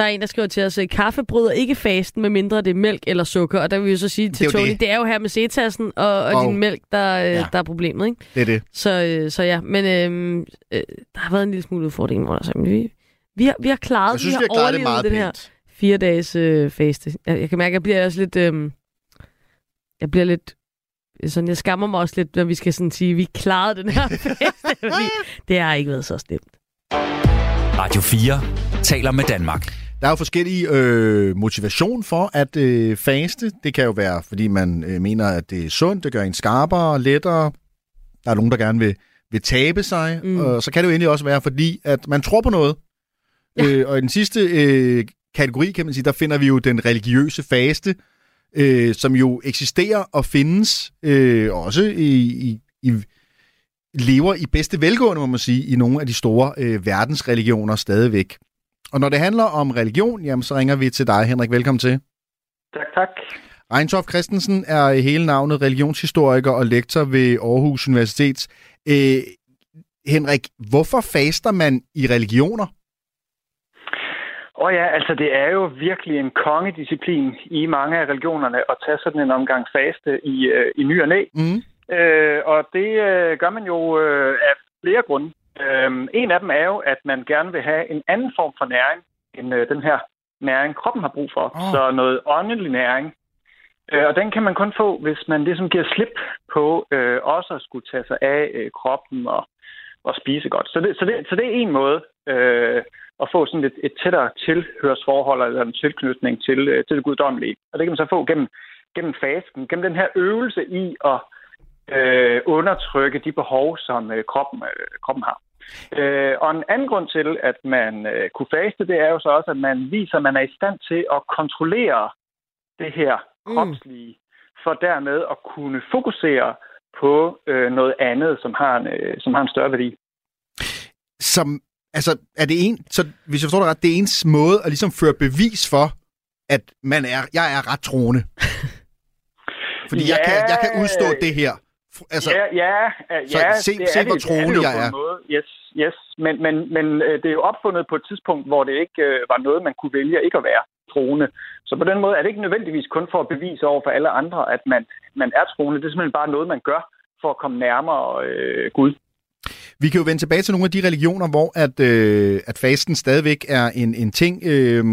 Der er en, der skriver til os, at kaffe bryder ikke fasten, med mindre det er mælk eller sukker. Og der vil vi jo så sige Det til jo Tony, det. det er jo her med C-tassen og, og Og- din mælk, der, øh, Ja. der er problemet. Ikke? Det er det. Så, øh, så ja, men øh, øh, der har været en lille smule udfordring, hvor der så, men vi, vi, har, vi har klaret, Jeg synes, vi vi har, har klaret det meget den her fire dages øh, faste. Jeg, jeg kan mærke, at jeg bliver også lidt... Øh, jeg bliver lidt... Sådan, jeg skammer mig også lidt, når vi skal sådan sige, at vi klarede den her fordi det har ikke været så slemt. Radio 4 taler med Danmark. Der er jo forskellige øh, motivation for at øh, faste. Det kan jo være, fordi man øh, mener, at det er sundt, det gør en skarpere, lettere. Der er nogen, der gerne vil, vil tabe sig. Mm. Og så kan det jo egentlig også være, fordi at man tror på noget. Ja. Øh, og i den sidste øh, kategori, kan man sige, der finder vi jo den religiøse faste, øh, som jo eksisterer og findes øh, også i, i, i lever i bedste velgående, må man sige, i nogle af de store øh, verdensreligioner stadigvæk. Og når det handler om religion, jamen, så ringer vi til dig, Henrik. Velkommen til. Tak, tak. Ejntoft Christensen er hele navnet religionshistoriker og lektor ved Aarhus Universitet. Øh, Henrik, hvorfor faster man i religioner? Og ja, altså det er jo virkelig en kongedisciplin i mange af religionerne at tage sådan en omgang faste i, øh, i ny og næ. Mm. Øh, og det øh, gør man jo øh, af flere grunde. Øh, en af dem er jo, at man gerne vil have en anden form for næring, end øh, den her næring, kroppen har brug for. Åh. Så noget åndelig næring. Øh, og den kan man kun få, hvis man ligesom giver slip på øh, også at skulle tage sig af øh, kroppen og, og spise godt. Så det, så, det, så det er en måde øh, at få sådan et, et tættere tilhørsforhold eller en tilknytning til, øh, til det guddommelige. Og det kan man så få gennem, gennem fasten, gennem den her øvelse i at øh, undertrykke de behov, som øh, kroppen, øh, kroppen har. Øh, og en anden grund til, at man øh, kunne faste, det er jo så også, at man viser, at man er i stand til at kontrollere det her Mm. kropslige, for dermed at kunne fokusere på øh, noget andet, som har, en, øh, som har en større værdi. Som, altså, er det en, så hvis jeg forstår det ret, det er ens måde at ligesom føre bevis for, at man er, jeg er ret troende. Fordi ja, jeg, kan, jeg kan udstå det her. Altså, ja, ja, ja se- det se, hvor troende jeg er. Måde. Yes, yes. Men, men, men øh, det er jo opfundet på et tidspunkt, hvor det ikke øh, var noget, man kunne vælge ikke at være troende. Så på den måde er det ikke nødvendigvis kun for at bevise over for alle andre, at man, man er troende. Det er simpelthen bare noget, man gør for at komme nærmere øh, Gud. Vi kan jo vende tilbage til nogle af de religioner, hvor at, øh, at fasten stadigvæk er en, en ting. Øh,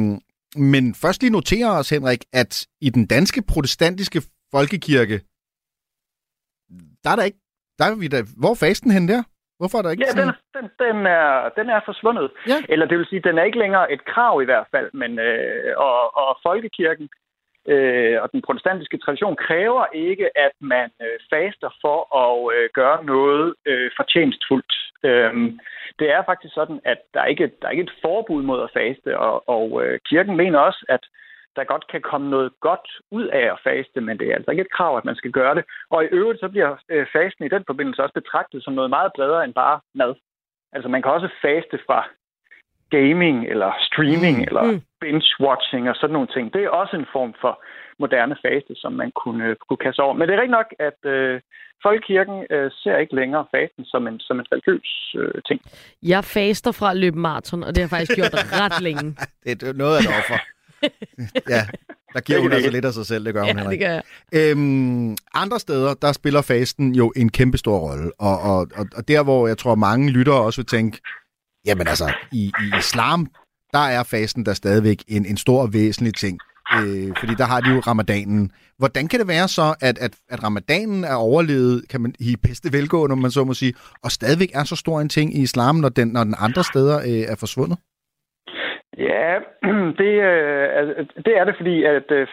men først lige notere os, Henrik, at i den danske protestantiske folkekirke, der er der ikke... Der er vi der, hvor er fasten hen der? Hvorfor er der ikke Ja, den, sådan... den, den, er, den er forsvundet. Ja. Eller det vil sige, den er ikke længere et krav i hvert fald, men øh, og, og folkekirken øh, og den protestantiske tradition kræver ikke, at man øh, faster for at øh, gøre noget øh, fortjenstfuldt. Øhm, det er faktisk sådan, at der er ikke der er ikke et forbud mod at faste, og, og øh, kirken mener også, at der godt kan komme noget godt ud af at faste, men det er altså ikke et krav, at man skal gøre det. Og i øvrigt så bliver øh, fasten i den forbindelse også betragtet som noget meget bredere end bare mad. Altså man kan også faste fra gaming eller streaming mm. eller Mm. binge-watching og sådan nogle ting. Det er også en form for moderne faste, som man kunne, øh, kunne kaste over. Men det er rigtigt nok, at øh, Folkekirken øh, ser ikke længere fasten som en, som en religiøs øh, ting. Jeg faster fra at løbe maraton, og det har jeg faktisk gjort ret længe. Det er noget af et offer. ja, der giver hun altså lidt af sig selv, det gør hun Ja, heller det ikke. gør jeg. Øhm, andre steder, der spiller fasten jo en kæmpe stor rolle. Og, og, og, og der, hvor jeg tror, mange lyttere også vil tænke, jamen altså, i, i islam, der er fasten der stadigvæk en, en stor og væsentlig ting. Øh, fordi der har de jo ramadanen. Hvordan kan det være så, at, at, at ramadanen er overlevet, kan man i bedste velgående, om man så må sige, og stadigvæk er så stor en ting i islam, når den, når den andre steder øh, er forsvundet? Ja, det, øh, det er det, fordi at øh,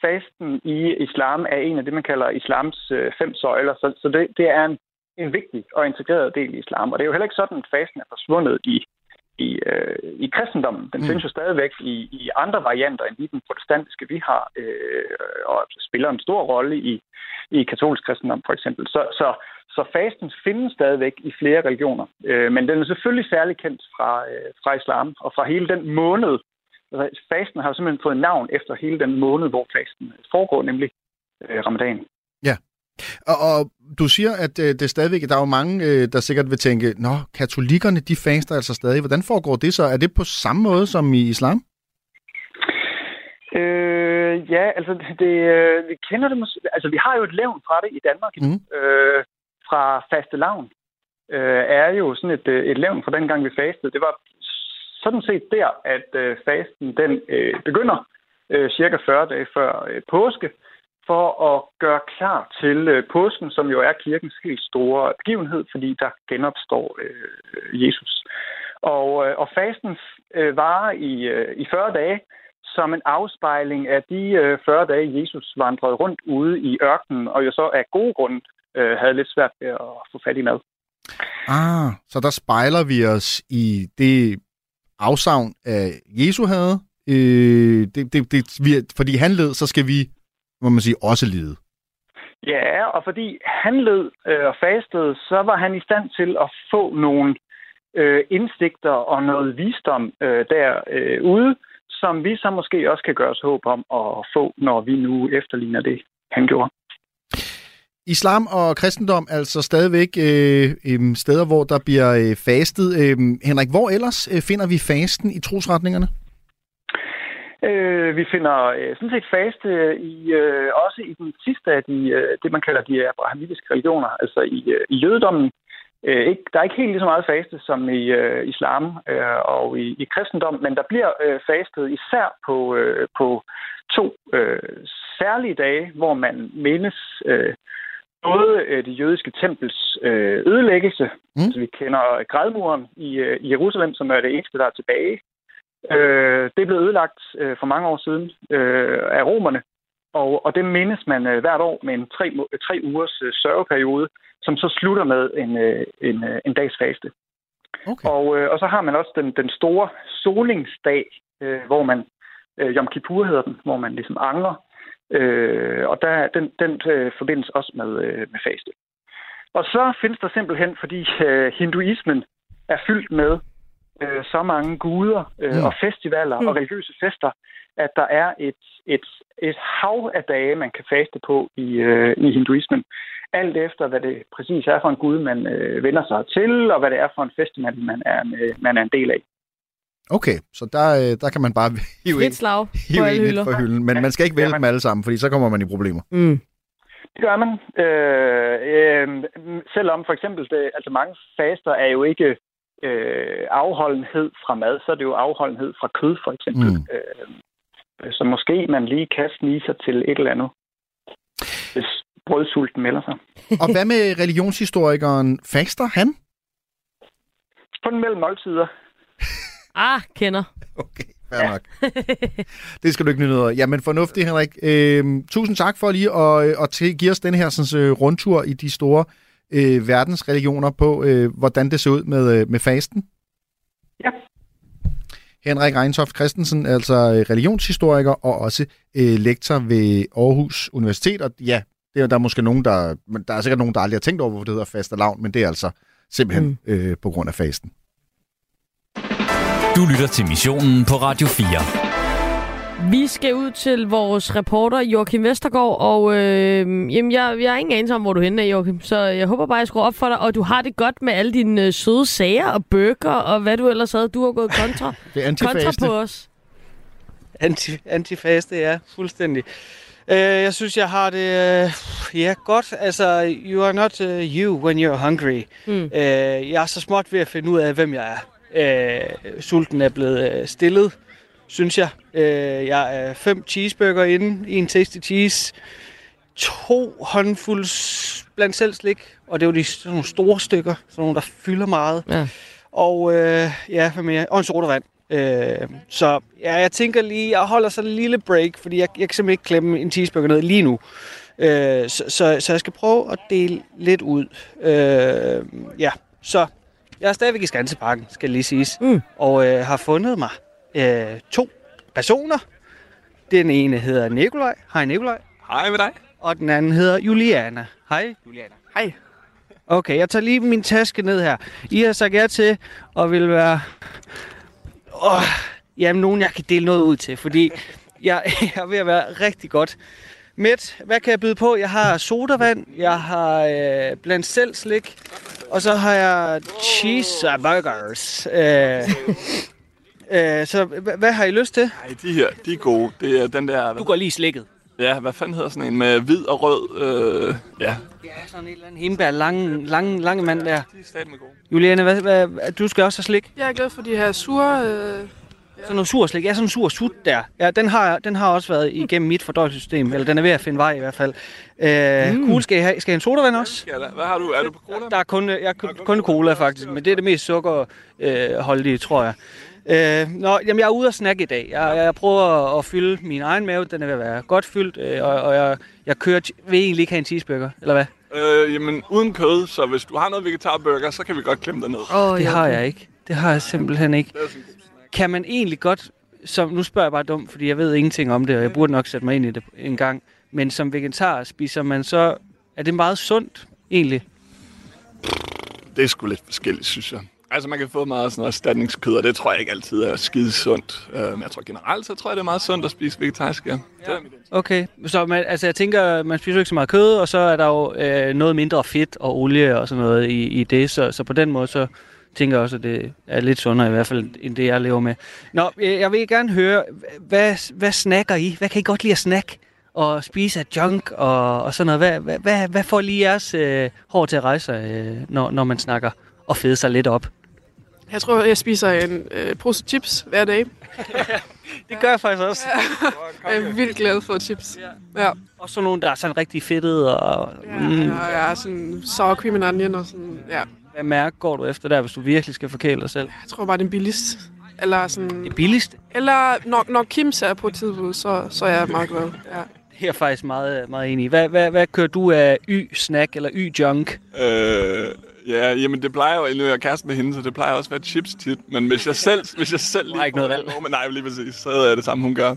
fasten i islam er en af det, man kalder islams øh, fem søjler. Så, så det, det er en, en vigtig og integreret del i islam. Og det er jo heller ikke sådan, at fasten er forsvundet i, i, øh, i kristendommen. Den mm. findes jo stadigvæk i, i andre varianter end lige den protestantiske, vi har, øh, og spiller en stor rolle i, i katolsk kristendom for eksempel. Så, så, så fasten findes stadigvæk i flere religioner. Øh, men den er selvfølgelig særlig kendt fra, øh, fra islam og fra hele den måned. Altså, fasten har simpelthen fået navn efter hele den måned, hvor fasten foregår, nemlig øh, ramadan. Og, og du siger, at øh, det stadigvæk, der er jo mange, øh, der sikkert vil tænke, nå, katolikkerne, de faster altså stadig. Hvordan foregår det så? Er det på samme måde som i islam? Øh, ja, altså det, øh, vi kender det måske. Altså vi har jo et levn fra det i Danmark. Mm. Øh, fra faste lavn øh, er jo sådan et, øh, et levn fra den gang vi fastede. Det var sådan set der, at øh, fasten den øh, begynder øh, cirka 40 dage før øh, påske for at gøre klar til øh, påsken, som jo er kirkens helt store begivenhed, fordi der genopstår øh, Jesus. Og, øh, og fasten øh, varer i, øh, i 40 dage, som en afspejling af de øh, 40 dage, Jesus vandrede rundt ude i ørkenen, og jo så af gode grunde øh, havde lidt svært ved at få fat i mad. Ah, så der spejler vi os i det afsavn af Jesu havde. Øh, det, det, det, vi, fordi han led, så skal vi, må man sige, også lide. Ja, og fordi han led øh, og fastede, så var han i stand til at få nogle øh, indsigter og noget visdom øh, derude, som vi så måske også kan gøre os håb om at få, når vi nu efterligner det, han gjorde. Islam og kristendom er altså stadigvæk øh, øh, steder, hvor der bliver øh, fastet. Øh, Henrik, hvor ellers øh, finder vi fasten i trosretningerne? Øh, vi finder øh, sådan set faste øh, i, øh, også i den sidste af de, øh, det, man kalder de abrahamitiske religioner, altså i, øh, i jødedommen. Øh, ikke, der er ikke helt lige så meget faste som i øh, islam øh, og i, i kristendom, men der bliver øh, fastet især på, øh, på to øh, særlige dage, hvor man mindes øh, både øh, det jødiske tempels øh, ødelæggelse, Mm. altså vi kender grædmuren i, øh, i Jerusalem, som er det eneste, der er tilbage. Øh, det blev ødelagt øh, for mange år siden øh, af romerne, og, og det mindes man øh, hvert år med en tre, tre ugers øh, sørgeperiode, som så slutter med en, øh, en, øh, en dags faste. Okay. Og, øh, og så har man også den, den store solingsdag, øh, hvor man, øh, Yom Kippur hedder den, hvor man ligesom angrer. Øh, og der, den, den øh, forbindes også med, øh, med faste. Og så findes der simpelthen, fordi øh, hinduismen er fyldt med øh, så mange guder øh, Mm. og festivaler Mm. og religiøse fester, at der er et, et, et hav af dage, man kan faste på i, øh, i hinduismen. Alt efter, hvad det præcis er for en gud, man øh, vender sig til, og hvad det er for en fest, man, man, er, man er en del af. Okay, så der, øh, der kan man bare hive Frit ind, slag hive alle ind lidt hylder. for hylden. Men man skal ikke vælge dem alle sammen, fordi så kommer man i problemer. Mm. Det gør man. Øh, øh, selvom for eksempel, det, altså mange faster er jo ikke øh, afholdenhed fra mad, så er det jo afholdenhed fra kød for eksempel. Mm. Mm. Øh, så måske man lige kan snige sig til et eller andet, hvis brødsulten melder sig. Og hvad med religionshistorikeren? Faster han? Kun mellem måltider. Ah, kender. Okay. Fair ja. nok. det skal du ikke nyde noget af. Jamen fornuftigt, Henrik. Øhm, tusind tak for lige at, at til, give os den her sådan, øh, rundtur i de store øh, verdensreligioner på, øh, hvordan det ser ud med, øh, med fasten. Ja. Henrik Reintoft Christensen, altså øh, religionshistoriker og også øh, lektor ved Aarhus Universitet. Og ja, det er, der er måske nogen, der, der er sikkert nogen, der aldrig har tænkt over, hvorfor det hedder fastelavn, men det er altså simpelthen mm. øh, på grund af fasten. Du lytter til missionen på Radio 4. Vi skal ud til vores reporter Joachim Vestergaard, og øh, jamen, jeg, jeg har ingen anelse om, hvor du er henne, Joachim, så jeg håber bare, jeg skruer op for dig, og du har det godt med alle dine øh, søde sager og bøger, og hvad du ellers havde. Du har gået kontra, det er kontra på os. Anti, antifaste, ja, fuldstændig. Uh, jeg synes, jeg har det uh, ja, godt. Altså, you are not uh, you when you're hungry. Mm. Uh, jeg er så småt ved at finde ud af, hvem jeg er. Uh, sulten er blevet uh, stillet synes jeg. Øh, jeg er fem cheeseburger inde, en tasty cheese, to håndfulde blandt selv slik, og det er jo de, sådan nogle store stykker, sådan nogle, der fylder meget. Ja. Og øh, ja, hvad mere? Og en sodavand. Øh, så ja, jeg tænker lige, jeg holder så en lille break, fordi jeg, jeg kan simpelthen ikke klemme en cheeseburger ned lige nu. Øh, så, så, så jeg skal prøve at dele lidt ud. Øh, ja, så jeg er stadigvæk i Skanseparken, skal lige siges. Mm. Og øh, har fundet mig øh, to personer. Den ene hedder Nikolaj. Hej Nikolaj. Hej med dig. Og den anden hedder Juliana. Hej Juliana. Hej. Okay, jeg tager lige min taske ned her. I har sagt ja til og vil være... Oh, jamen, nogen jeg kan dele noget ud til, fordi jeg, jeg er ved at være rigtig godt. Mæt, hvad kan jeg byde på? Jeg har sodavand, jeg har øh, blandt selv slik, og så har jeg cheese burgers. Øh, Øh, så hvad har I lyst til? Nej, de her, de er gode. Det er den der... Du går lige slikket. Ja, hvad fanden hedder sådan en med hvid og rød? Øh, ja. Ja, sådan en eller anden himbær, lange, lange, lange mand der. De er stadig med gode. Juliane, hvad, hvad, du skal også have slik? Jeg er glad for de her sure... Øh sådan noget sur slik. Ja, sådan en sur sut der. Ja, den har, den har også været igennem mit fordøjelsessystem. Eller den er ved at finde vej i hvert fald. Øh, mm. Cool, skal I have, skal have en sodavand også? Ja, hvad har du? Er du på cola? Der er kun, jeg, kun cola faktisk, men det er det mest sukkerholdige, øh, tror jeg. Øh, nå, jamen, jeg er ude og snakke i dag. Jeg, jeg prøver at fylde min egen mave. Den er ved at være godt fyldt, øh, og, og jeg, jeg kører, vil egentlig ikke have en cheeseburger, eller hvad? Øh, jamen, uden kød, så hvis du har noget vegetarburger, så kan vi godt klemme dig ned. Oh, det har jeg ikke. Det har jeg simpelthen ikke. Kan man egentlig godt, som, nu spørger jeg bare dumt, fordi jeg ved ingenting om det, og jeg burde nok sætte mig ind i det en gang, men som vegetar spiser man så, er det meget sundt egentlig? Det er sgu lidt forskelligt, synes jeg. Altså, man kan få meget sådan noget erstatningskød, og det tror jeg ikke altid er skide sundt. Uh, men jeg tror generelt, så tror jeg, det er meget sundt at spise vegetarisk, ja. ja. Okay, så man, altså, jeg tænker, man spiser ikke så meget kød, og så er der jo øh, noget mindre fedt og olie og sådan noget i, i det, så, så på den måde, så tænker også, at det er lidt sundere i hvert fald, end det, jeg lever med. Nå, jeg vil gerne høre, hvad, hvad snakker I? Hvad kan I godt lide at snakke? og spise af junk og, og sådan noget. Hvad, hvad, hvad, hvad får lige jeres øh, hår til at rejse, øh, når, når man snakker og fede sig lidt op? Jeg tror, jeg spiser en øh, pose chips hver dag. det gør jeg faktisk også. Ja. Jeg er vildt glad for chips. Ja. ja. Og så nogle, der er sådan rigtig fedtede. Og, ja, mm. ja, ja, sådan sour cream and onion og sådan, ja. Hvad mærke går du efter der, hvis du virkelig skal forkæle dig selv? Jeg tror bare, det er billigst. Eller sådan... Det billigste? Eller når, når Kims er på tilbud, så, så er jeg meget glad. Ja. Det er jeg faktisk meget, meget enig i. Hvad, hvad, hvad kører du af y-snack eller y-junk? Øh, Ja, jamen det plejer jo, nu er jeg kæreste med hende, så det plejer også at være chips tit. Men hvis jeg selv, hvis jeg selv lige... ikke noget valg. Men nej, lige præcis, så er det samme, hun gør.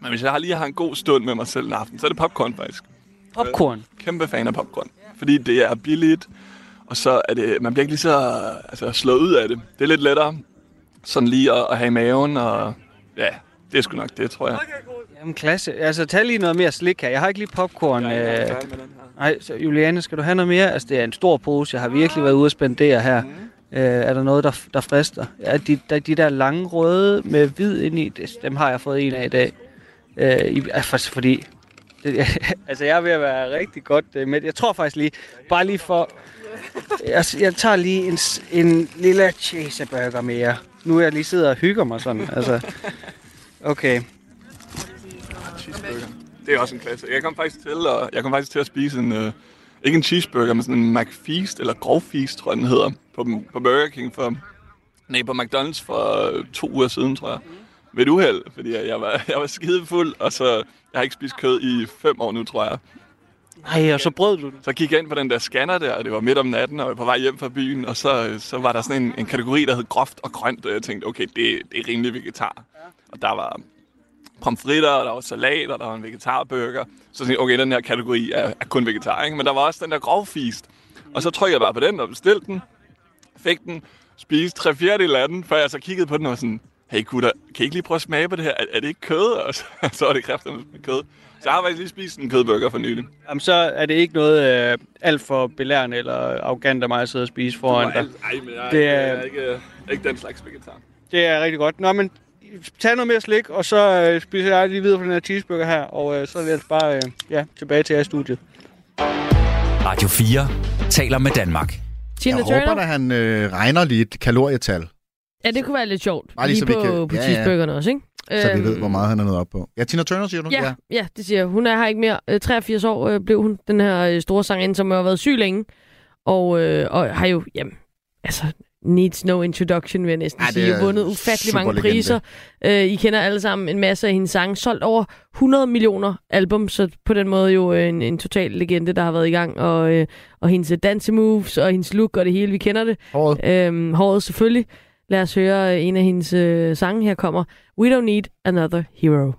Men hvis jeg har lige har en god stund med mig selv en aften, så er det popcorn faktisk. Popcorn? Øh, kæmpe fan af popcorn. Fordi det er billigt, og så er det, man bliver ikke lige så altså, slået ud af det. Det er lidt lettere sådan lige at, at have i maven, og ja, det er sgu nok det, tror jeg. Jamen klasse. Altså, tag lige noget mere slik her. Jeg har ikke lige popcorn. Ja, øh... Nej, så Juliane, skal du have noget mere? Altså, det er en stor pose. Jeg har virkelig været ude at spendere her. Mm. Øh, er der noget, der, der frister? Ja, de, der, de der lange røde med hvid ind i, dem har jeg fået en af i dag. Øh, i, altså, fordi... Det, altså, jeg er ved at være rigtig godt øh, med Jeg tror faktisk lige, bare lige for... Jeg, altså, jeg tager lige en, en lille cheeseburger mere. Nu er jeg lige sidder og hygger mig sådan. Altså, okay. Det er også en klasse. Jeg kom faktisk til at, jeg kom faktisk til at spise en, uh, ikke en cheeseburger, men sådan en McFeast, eller grovfeast, tror jeg den hedder, på, på Burger King for, nej, på McDonald's for øh, to uger siden, tror jeg. ved et uheld, fordi jeg var, jeg var skide fuld, og så jeg har ikke spist kød i fem år nu, tror jeg. Nej, og så brød du den. Så gik jeg ind på den der scanner der, og det var midt om natten, og jeg var på vej hjem fra byen, og så, så var der sådan en, en kategori, der hed groft og grønt, og jeg tænkte, okay, det, det er rimelig vegetar. Og der var pomfritter, og der var salat, og der var en vegetarburger. Så tænkte jeg, okay, den her kategori er, er kun vegetar, ikke? Men der var også den der grovfist. Og så trykkede jeg bare på den og bestilte den, fik den, spiste tre fjerdedel af den, før jeg så kiggede på den og var sådan, hey gutter, kan I ikke lige prøve at smage på det her? Er, er det ikke kød? Og så, så var det kræfterne med kød. Så jeg har faktisk lige spist en kødburger for nylig. Jamen, så er det ikke noget øh, alt for belærende eller arrogant af mig at sidde og spise foran dig. Nej, men jeg, Det er- jeg er ikke, ikke den slags vegetar. Det er rigtig godt. Nå, men tag noget mere slik, og så øh, spiser jeg lige videre på den her cheeseburger her, og øh, så er vi altså bare øh, ja, tilbage til jer i studiet. Radio 4 taler med Danmark. Tina Jeg Turner? håber, at han øh, regner lige et kalorietal, Ja, det kunne være lidt sjovt. Bare lige lige så vi på, kan- på ja, ja. også, ikke? Så vi Øhm, ved, hvor meget han er nået op på. Ja, Tina Turner, siger du? Ja, ja. ja, det siger jeg. Hun er her ikke mere. Øh, 83 år øh, blev hun, den her øh, store sangerinde, som har været syg længe. Og, øh, og har jo, jamen, altså, needs no introduction, vil jeg næsten Ja, sige. er Vundet ufattelig mange superlegende. priser. Øh, I kender alle sammen en masse af hendes sange. Solgt over 100 millioner album, så på den måde jo øh, en, en total legende, der har været i gang. Og, øh, og hendes øh, dansemoves og hendes look og det hele, vi kender det. Håret. Øhm, håret selvfølgelig. Lad os høre øh, en af hendes øh, sange. Her kommer We Don't Need Another Hero.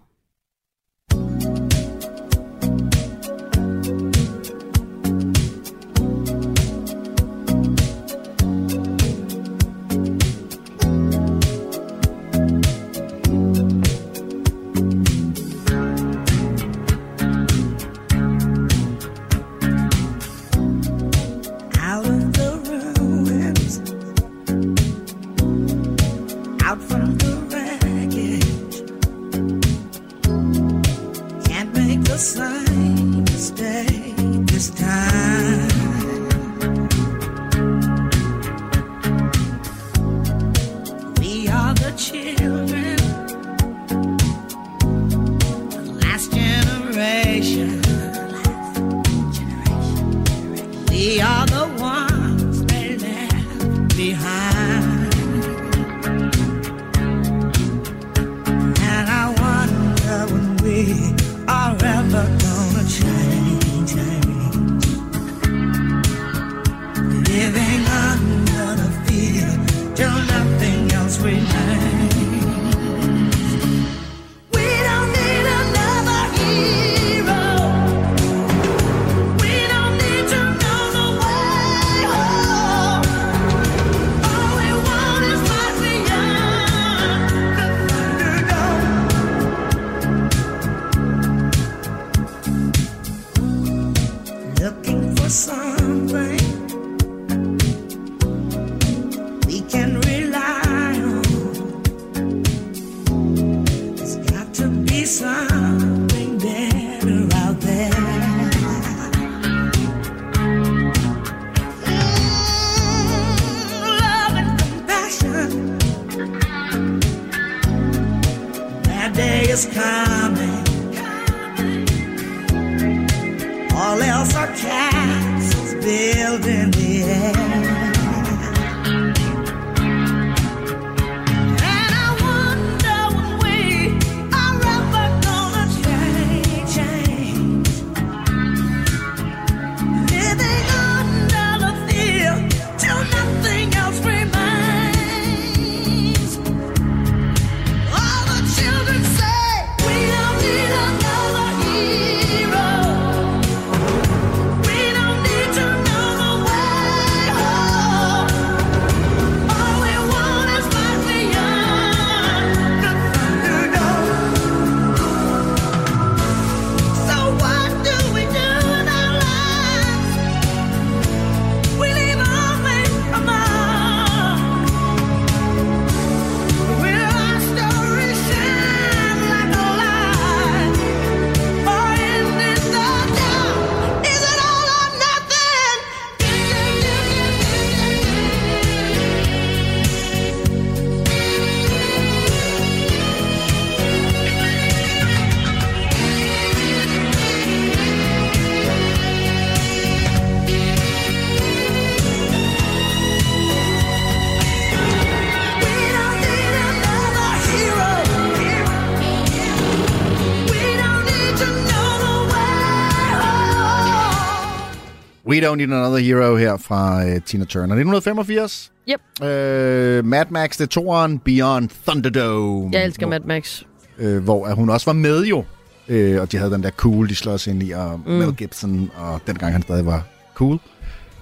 Don't Need Another Hero her fra uh, Tina Turner. 1985. Yep. Uh, Mad Max, det toeren, Beyond Thunderdome. Jeg elsker Mad Max. øh, hvor hun også var med jo. Øh, og de havde den der cool, de slås ind i, og mm. Mel Gibson, og dengang han stadig var cool,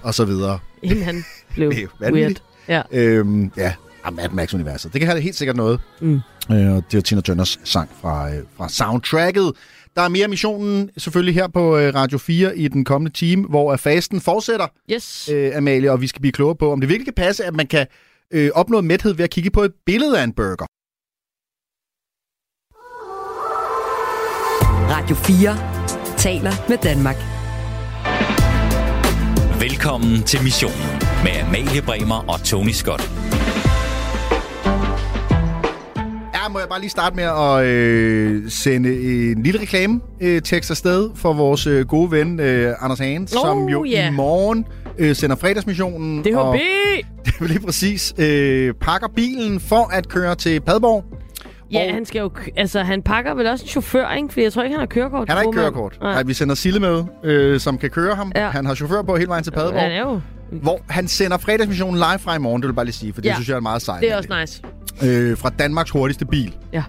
og så videre. Inden han blev weird. Ja. Øhm, ja, og Mad Max-universet. Det kan have helt sikkert noget. Mm. Øh, det er Tina Turners sang fra, øh, fra soundtracket. Der er mere missionen selvfølgelig her på øh, Radio 4 i den kommende time, hvor fasten fortsætter, Yes. øh, Amalie, og vi skal blive klogere på, om det virkelig kan passe, at man kan øh, opnå mæthed ved at kigge på et billede af en burger. Radio 4 taler med Danmark. Velkommen til missionen med Amalie Bremer og Tony Scott. Må jeg bare lige starte med at øh, sende en lille reklame-tekst afsted for vores øh, gode ven øh, Anders Hagen, Oh, som jo ja. i morgen øh, sender fredagsmissionen. DHB! Og, det er lige præcis. Øh, pakker bilen for at køre til Padborg. Ja, han skal jo... Altså, han pakker vel også en chauffør, ikke? For jeg tror ikke, han har kørekort. Han har ikke kørekort. Nej. Nej. vi sender Sille med, øh, som kan køre ham. Ja. Han har chauffør på hele vejen til Padborg. Han er jo... Hvor han sender fredagsmissionen live fra i morgen, det vil jeg bare lige sige, for det Ja. synes jeg er meget sejt. Det er også nice. Øh, fra Danmarks hurtigste bil. Ja.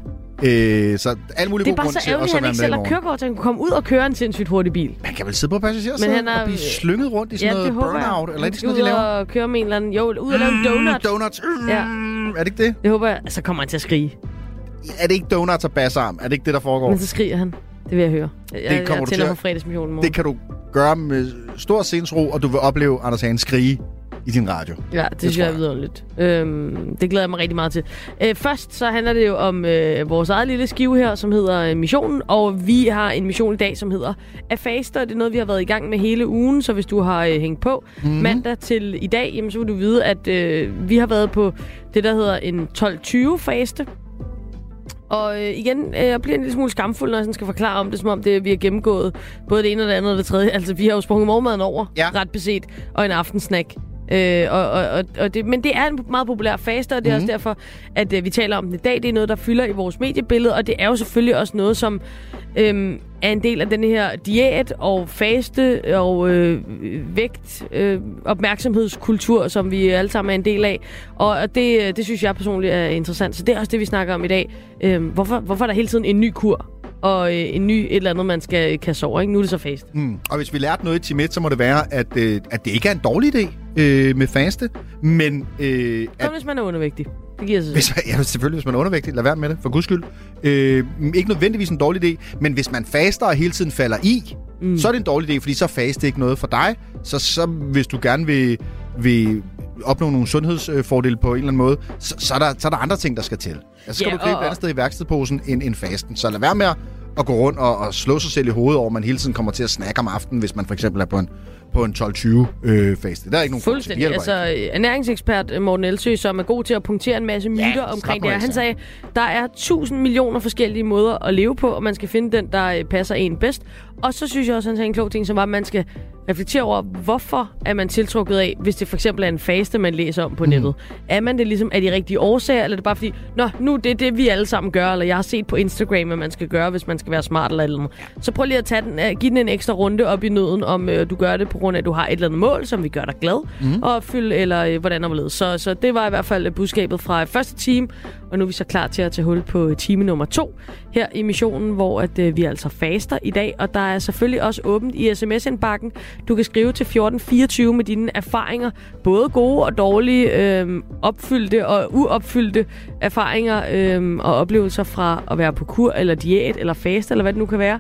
Øh, så alle mulige Det er bare så ærgerligt, at han ikke selv har kørekort, så han kunne komme ud og køre en sindssygt hurtig bil. Han kan vel sidde på passagersædet Men han er- og blive slynget rundt i sådan ja, noget burnout, jeg. eller er det sådan noget, de skal ud laver? og køre med en eller anden... Jo, ud og lave en donut. Donuts. Mm, Ja. Er det ikke det? Det håber jeg. Så kommer han til at skrige. Er det ikke donuts og bassarm? Er det ikke det, der foregår? Men så skriger han. Det vil jeg høre. Jeg, Det kommer jeg du til at- fredagsmissionen. Det kan du gøre med stor sindsro, og du vil opleve Anders Hagen skrige i din radio. Ja, det, det synes jeg er vidunderligt. Øhm, det glæder jeg mig rigtig meget til. Øh, først så handler det jo om øh, vores eget lille skive her, som hedder øh, Missionen. Og vi har en mission i dag, som hedder Afaster. Det er noget, vi har været i gang med hele ugen. Så hvis du har øh, hængt på Mhm. mm. mandag til i dag, jamen, så vil du vide, at øh, vi har været på det, der hedder en 12-20-faste. Og øh, igen, øh, jeg bliver en lille smule skamfuld, når jeg sådan skal forklare om det, som om det, vi har gennemgået både det ene og det andet og det tredje. Altså, vi har jo sprunget morgenmaden over, Ja. ret beset, og en aftensnack. Øh, og, og, og, det, men det er en meget populær faste, og det er Mhm. også derfor, at øh, vi taler om det i dag. Det er noget, der fylder i vores mediebillede, og det er jo selvfølgelig også noget, som øhm, er en del af den her diæt og faste og øh, vægt øh, opmærksomhedskultur, som vi alle sammen er en del af. Og, det, øh, det synes jeg personligt er interessant. Så det er også det, vi snakker om i dag. Øhm, hvorfor, hvorfor er der hele tiden en ny kur? Og øh, en ny et eller andet, man skal kasse over, ikke? Nu er det så fast. Mm. Og hvis vi lærte noget i Tibet, så må det være, at, øh, at det ikke er en dårlig idé øh, med faste, men øh, at Kun hvis man er undervægtig. Det giver sig. Hvis, ja, selvfølgelig, hvis man er undervægtig, lad være med det, for guds skyld. Øh, ikke nødvendigvis en dårlig idé, men hvis man faster og hele tiden falder i, mm. så er det en dårlig idé, fordi så faste ikke noget for dig. Så, så hvis du gerne vil, vil opnå nogle sundhedsfordele på en eller anden måde, så, så, er, der, så er der andre ting, der skal til. Altså, skal Ja, du gribe og- et andet sted i værkstedposen end, end fasten. Så lad være med at, at gå rundt og, og slå sig selv i hovedet over, at man hele tiden kommer til at snakke om aftenen, hvis man for eksempel er på en, på en 12-20 øh. Der er ikke nogen Fuldstændig. Altså, øh, ernæringsekspert øh, Morten Elsø, som er god til at punktere en masse myter stop omkring det her. Han altså. sagde, der er tusind millioner forskellige måder at leve på, og man skal finde den, der øh, passer en bedst. Og så synes jeg også, han sagde en klog ting, som var, at man skal reflektere over, hvorfor er man tiltrukket af, hvis det for eksempel er en faste, man læser om på nettet. Er man det ligesom af de rigtige årsager, eller er det bare fordi, nå, nu det er det, vi alle sammen gør, eller jeg har set på Instagram, hvad man skal gøre, hvis man skal være smart eller eller andet. Så prøv lige at tage den, uh, give den en ekstra runde op i nøden, om uh, du gør det på grund af, at du har et eller andet mål, som vi gør dig glad, mm. og opfylde, eller uh, hvordan og hvorledes. Så, så det var i hvert fald uh, budskabet fra første time, og nu er vi så klar til at tage hul på øh, time nummer to her i missionen, hvor at, uh, vi altså faster i dag, og der er selvfølgelig også åbent i sms-indbakken. Du kan skrive til 1424 med dine erfaringer, både gode og dårlige, øh, opfyldte og uopfyldte erfaringer øh, og oplevelser fra at være på kur eller diæt eller fast eller hvad det nu kan være.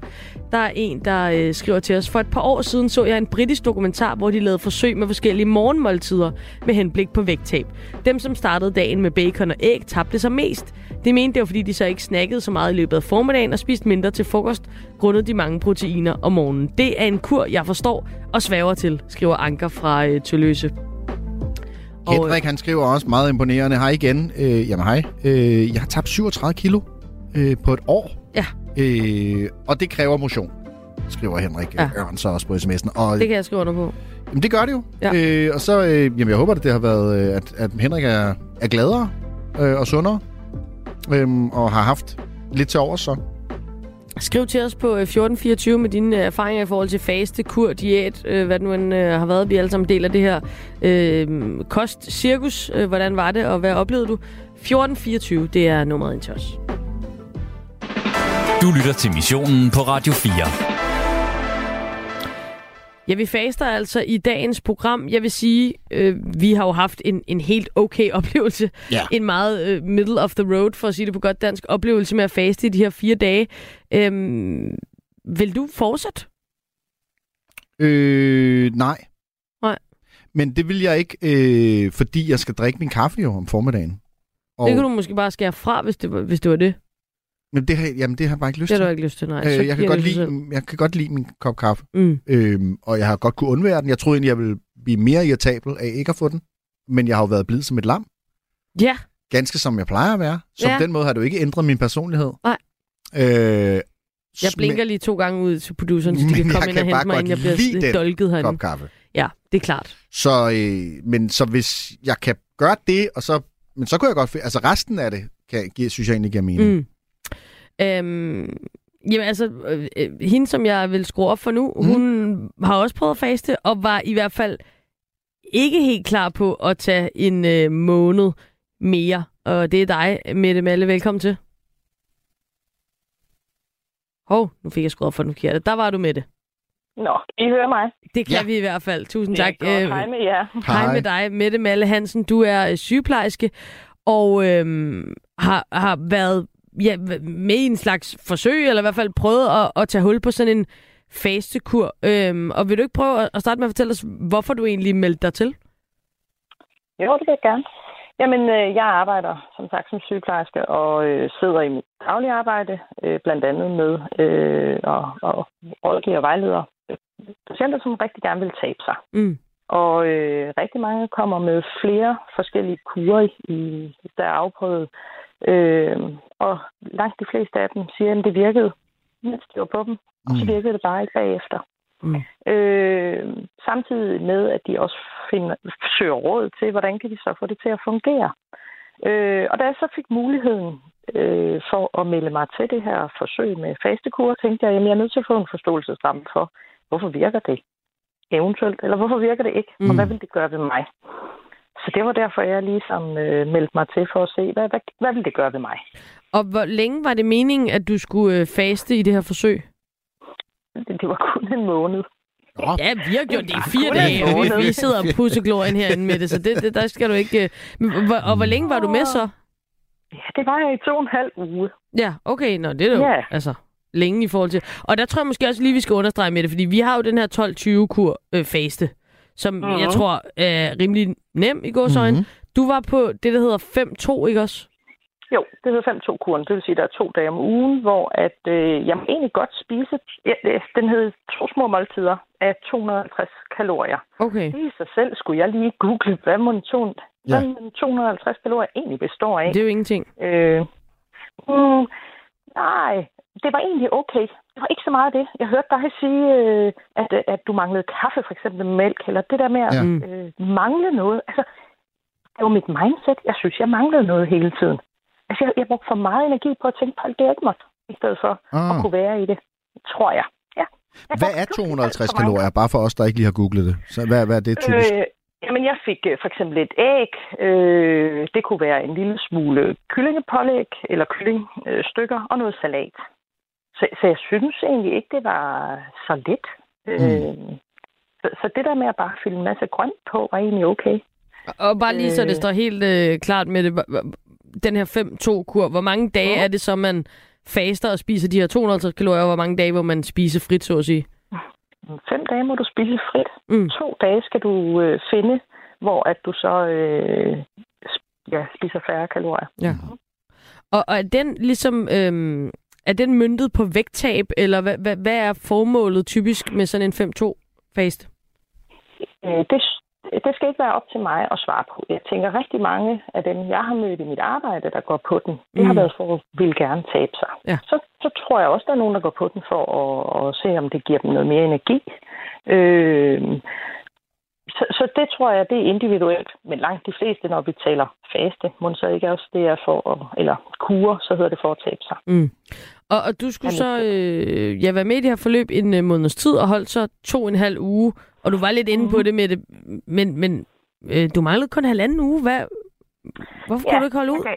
Der er en, der øh, skriver til os, for et par år siden så jeg en britisk dokumentar, hvor de lavede forsøg med forskellige morgenmåltider med henblik på vægttab. Dem, som startede dagen med bacon og æg, tabte sig mest. Det mente det var, fordi de så ikke snakkede så meget i løbet af formiddagen og spiste mindre til frokost, grundet de mange proteiner om morgenen. Det er en kur, jeg forstår og svæver til, skriver Anker fra øh, Tølløse. Og, øh, Henrik, han skriver også meget imponerende. Hej igen. Øh, jamen hej. Øh, jeg har tabt 37 kilo øh, på et år. Ja. Øh, og det kræver motion, skriver Henrik Ja. ja. Ørn så også på sms'en. Og, det kan jeg skrive under på. jamen, det gør det jo. Ja. Øh, og så, øh, jamen, jeg håber, at det har været, øh, at, at Henrik er, er gladere øh, og sundere. Øh, og har haft lidt til overs så. Skriv til os på øh, 1424 med dine øh, erfaringer i forhold til faste, kur, diæt, øh, hvad det nu end øh, har været. Vi alle sammen deler det her øh, kost-cirkus. Øh, hvordan var det, og hvad oplevede du? 1424, det er nummeret ind til os. Du lytter til missionen på Radio 4. Ja, vi faster altså i dagens program. Jeg vil sige, øh, vi har jo haft en, en helt okay oplevelse. Ja. En meget øh, middle of the road, for at sige det på godt dansk, oplevelse med at faste i de her fire dage. Øhm, vil du fortsætte? Øh, nej. Nej. Men det vil jeg ikke, øh, fordi jeg skal drikke min kaffe jo om formiddagen. Og... Det kan du måske bare skære fra, hvis det var, hvis det, var det. Men det har, jamen, det har jeg bare ikke lyst Det har til. du ikke lyst til, nej. Øh, jeg, kan godt lide, jeg kan godt lide min kop kaffe. Mm. Øhm, og jeg har godt kunne undvære den. Jeg troede egentlig, jeg ville blive mere irritabel af ikke at få den. Men jeg har jo været blid som et lam. Ja. Ganske som jeg plejer at være. Så Ja. på den måde har jo ikke ændret min personlighed. Nej. Øh, Jeg blinker lige to gange ud til produceren, så de kan jeg komme ind og hente mig, inden jeg bliver den dolket herinde. kop kaffe. Ja, det er klart. Så, øh, men så hvis jeg kan gøre det, og så, men så kunne jeg godt... Altså resten af det, kan, synes jeg egentlig giver mening. Mm. Øhm, jamen altså, øh, øh, hende som jeg vil skrue op for nu, mm. hun har også prøvet at faste, og var i hvert fald ikke helt klar på at tage en øh, måned mere. Og det er dig, Mette Malle. Velkommen til. Hov, nu fik jeg skruet op for den forkerte. Der var du, Mette. Nå, I hører mig. Det kan ja. vi i hvert fald. Tusind Det er tak. godt. Øh, Hej med jer. Hej med dig, Mette Malle Hansen. Du er øh, sygeplejerske og øhm, har, har været ja, med i en slags forsøg, eller i hvert fald prøvet at, at tage hul på sådan en fastekur. Øhm, og vil du ikke prøve at- starte med at fortælle os, hvorfor du egentlig meldte dig til? Jo, det vil jeg gerne. Jamen, øh, jeg arbejder som sagt som sygeplejerske og øh, sidder i mit daglige arbejde, øh, blandt andet med øh, og, og rådgiver og vejleder øh, patienter, som rigtig gerne vil tabe sig. Mm. Og øh, rigtig mange kommer med flere forskellige kurer, i, der er afprøvet. Øh, og langt de fleste af dem siger, at det virkede, mens de var på dem. Og så Mm. virkede det bare ikke bagefter. Mm. Øh, samtidig med, at de også finder, søger råd til, hvordan kan de så få det til at fungere. Øh, og da jeg så fik muligheden øh, for at melde mig til det her forsøg med fastekur, tænkte jeg, at jeg er nødt til at få en forståelsesramme for, hvorfor virker det eventuelt, eller hvorfor virker det ikke, mm. og Mm. hvad vil det gøre ved mig? Så det var derfor, jeg ligesom øh, meldte mig til for at se, hvad, hvad, hvad vil det gøre ved mig? Og hvor længe var det meningen, at du skulle øh, faste i det her forsøg? Det, det var kun en måned. Ja, vi har gjort det i fire dage, og vi, vi sidder og pusser glorien herinde med det, så det, det, der skal du ikke... øh, hvor- og hvor længe var du med så? Ja, det var jeg i to og en halv uge. Ja, okay, nå, det er jo Ja. altså længe i forhold til... Og der tror jeg måske også lige, vi skal understrege med det, fordi vi har jo den her 12-20-kur øh, faste, som Mhm. jeg tror er rimelig nem i gåsøjne. Mhm. Du var på det, der hedder 5-2, ikke også? Jo, det hedder 5-2-kuren. Det vil sige, at der er to dage om ugen, hvor at, øh, jeg må egentlig godt spise... Ja, den hed to små måltider af 250 kalorier. Okay. Det i sig selv skulle jeg lige google, hvad Ja. mon 250 kalorier egentlig består af. Det er jo ingenting. Øh, mm, nej, det var egentlig okay. Det var ikke så meget af det. Jeg hørte dig sige, øh, at, at du manglede kaffe, for eksempel med mælk, eller det der med at Ja. øh, mangle noget. Altså, det var mit mindset. Jeg synes, jeg manglede noget hele tiden. Altså, jeg, jeg brugte for meget energi på at tænke på alt det, jeg ikke måtte, i stedet for Ah. at kunne være i det. Tror jeg. Ja. Jeg Hvad er pludselig 250 alt for mange kalorier? Bare for os, der ikke lige har googlet det. Så hvad, hvad er det typisk? Øh, jamen, jeg fik øh, for eksempel et æg. Øh, det kunne være en lille smule kyllingepålæg eller kyllingstykker øh, stykker, og noget salat. Så, så jeg synes egentlig ikke, det var så let. Øh, så, så det der med at bare fylde en masse grønt på, var egentlig okay. Og bare lige så det Øh. står helt øh, klart med det, den her 5-2-kur, hvor mange dage er det så, man faster og spiser de her 250 kalorier, og hvor mange dage, hvor man spiser frit, så at sige? Fem dage må du spise frit. Mm. To dage skal du øh, finde, hvor at du så øh, ja, spiser færre kalorier. Ja. Og, og er den ligesom... Øhm, er den myndet på vægttab, eller hvad, hvad, hvad er formålet typisk med sådan en 5-2-faste? Øh, det, det skal ikke være op til mig at svare på. Jeg tænker rigtig mange af dem, jeg har mødt i mit arbejde, der går på den, det har Mm. været for at ville gerne tabe sig. Ja. Så, så tror jeg også, der er nogen, der går på den for at, at se, om det giver dem noget mere energi. Øh, så, så det tror jeg, det er individuelt. Men langt de fleste, når vi taler faste, må så ikke også det er for at, eller kurer, så hedder det for at tabe sig. Mm. Og, og du skulle så øh, ja, være med i det her forløb en øh, måneds tid og holdt så to og en halv uge, og du var lidt inde på det med det, men, men øh, du manglede kun halvanden uge. Hvad, hvorfor kunne du ikke holde ud? Okay.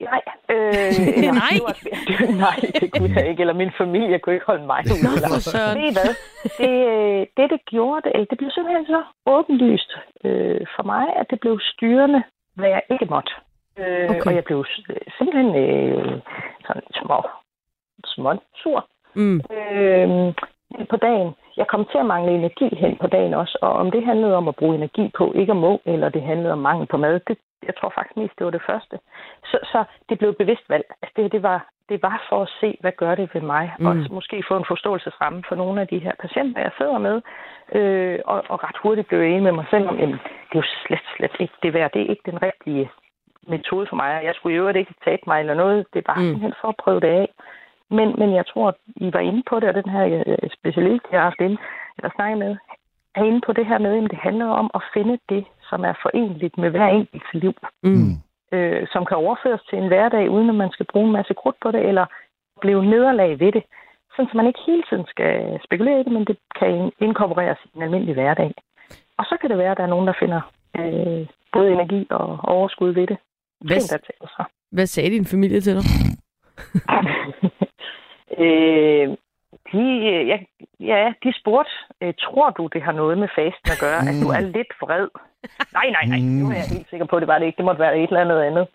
Nej, øh, Nej. Var, nej, det kunne jeg ikke, eller min familie kunne ikke holde mig ud. Nå, for søren. Ved hvad? Det, øh, det, det gjorde det, det blev simpelthen så åbenlyst øh, for mig, at det blev styrende, hvad jeg ikke måtte. Øh, Okay. Og jeg blev simpelthen øh, sådan små, små sur Mm. øh, på dagen. Jeg kom til at mangle energi hen på dagen også, og om det handlede om at bruge energi på ikke at må, eller det handlede om mangel på mad, det, jeg tror faktisk mest, det var det første. Så, så det blev et bevidst valg. Altså det, det, var, det var for at se, hvad gør det ved mig, mm. og måske få en forståelsesramme for nogle af de her patienter, jeg sidder med. Øh, og, og ret hurtigt blev jeg enig med mig selv om, at det er jo slet, slet ikke det værd. Det er ikke den rigtige metode for mig. Jeg skulle i øvrigt ikke tabe mig eller noget. Det er bare Mm. for at prøve det af. Men, men jeg tror, at I var inde på det, og den her øh, specialist, jeg har haft inde, eller snakket med, er inde på det her med, at det handler om at finde det, som er forenligt med hver enkelt liv. Mm. Øh, som kan overføres til en hverdag, uden at man skal bruge en masse krudt på det, eller blive nederlag ved det. Sådan, så man ikke hele tiden skal spekulere i det, men det kan inkorporeres i en almindelig hverdag. Og så kan det være, at der er nogen, der finder øh, både energi og overskud ved det. Hvad, hvad sagde din familie til dig? øh, de, øh, ja, ja, de spurgte, øh, tror du, det har noget med fasten at gøre, at du er lidt vred? Nej, nej, nej, nu er jeg helt sikker på, at det var det ikke. Det måtte være et eller andet andet.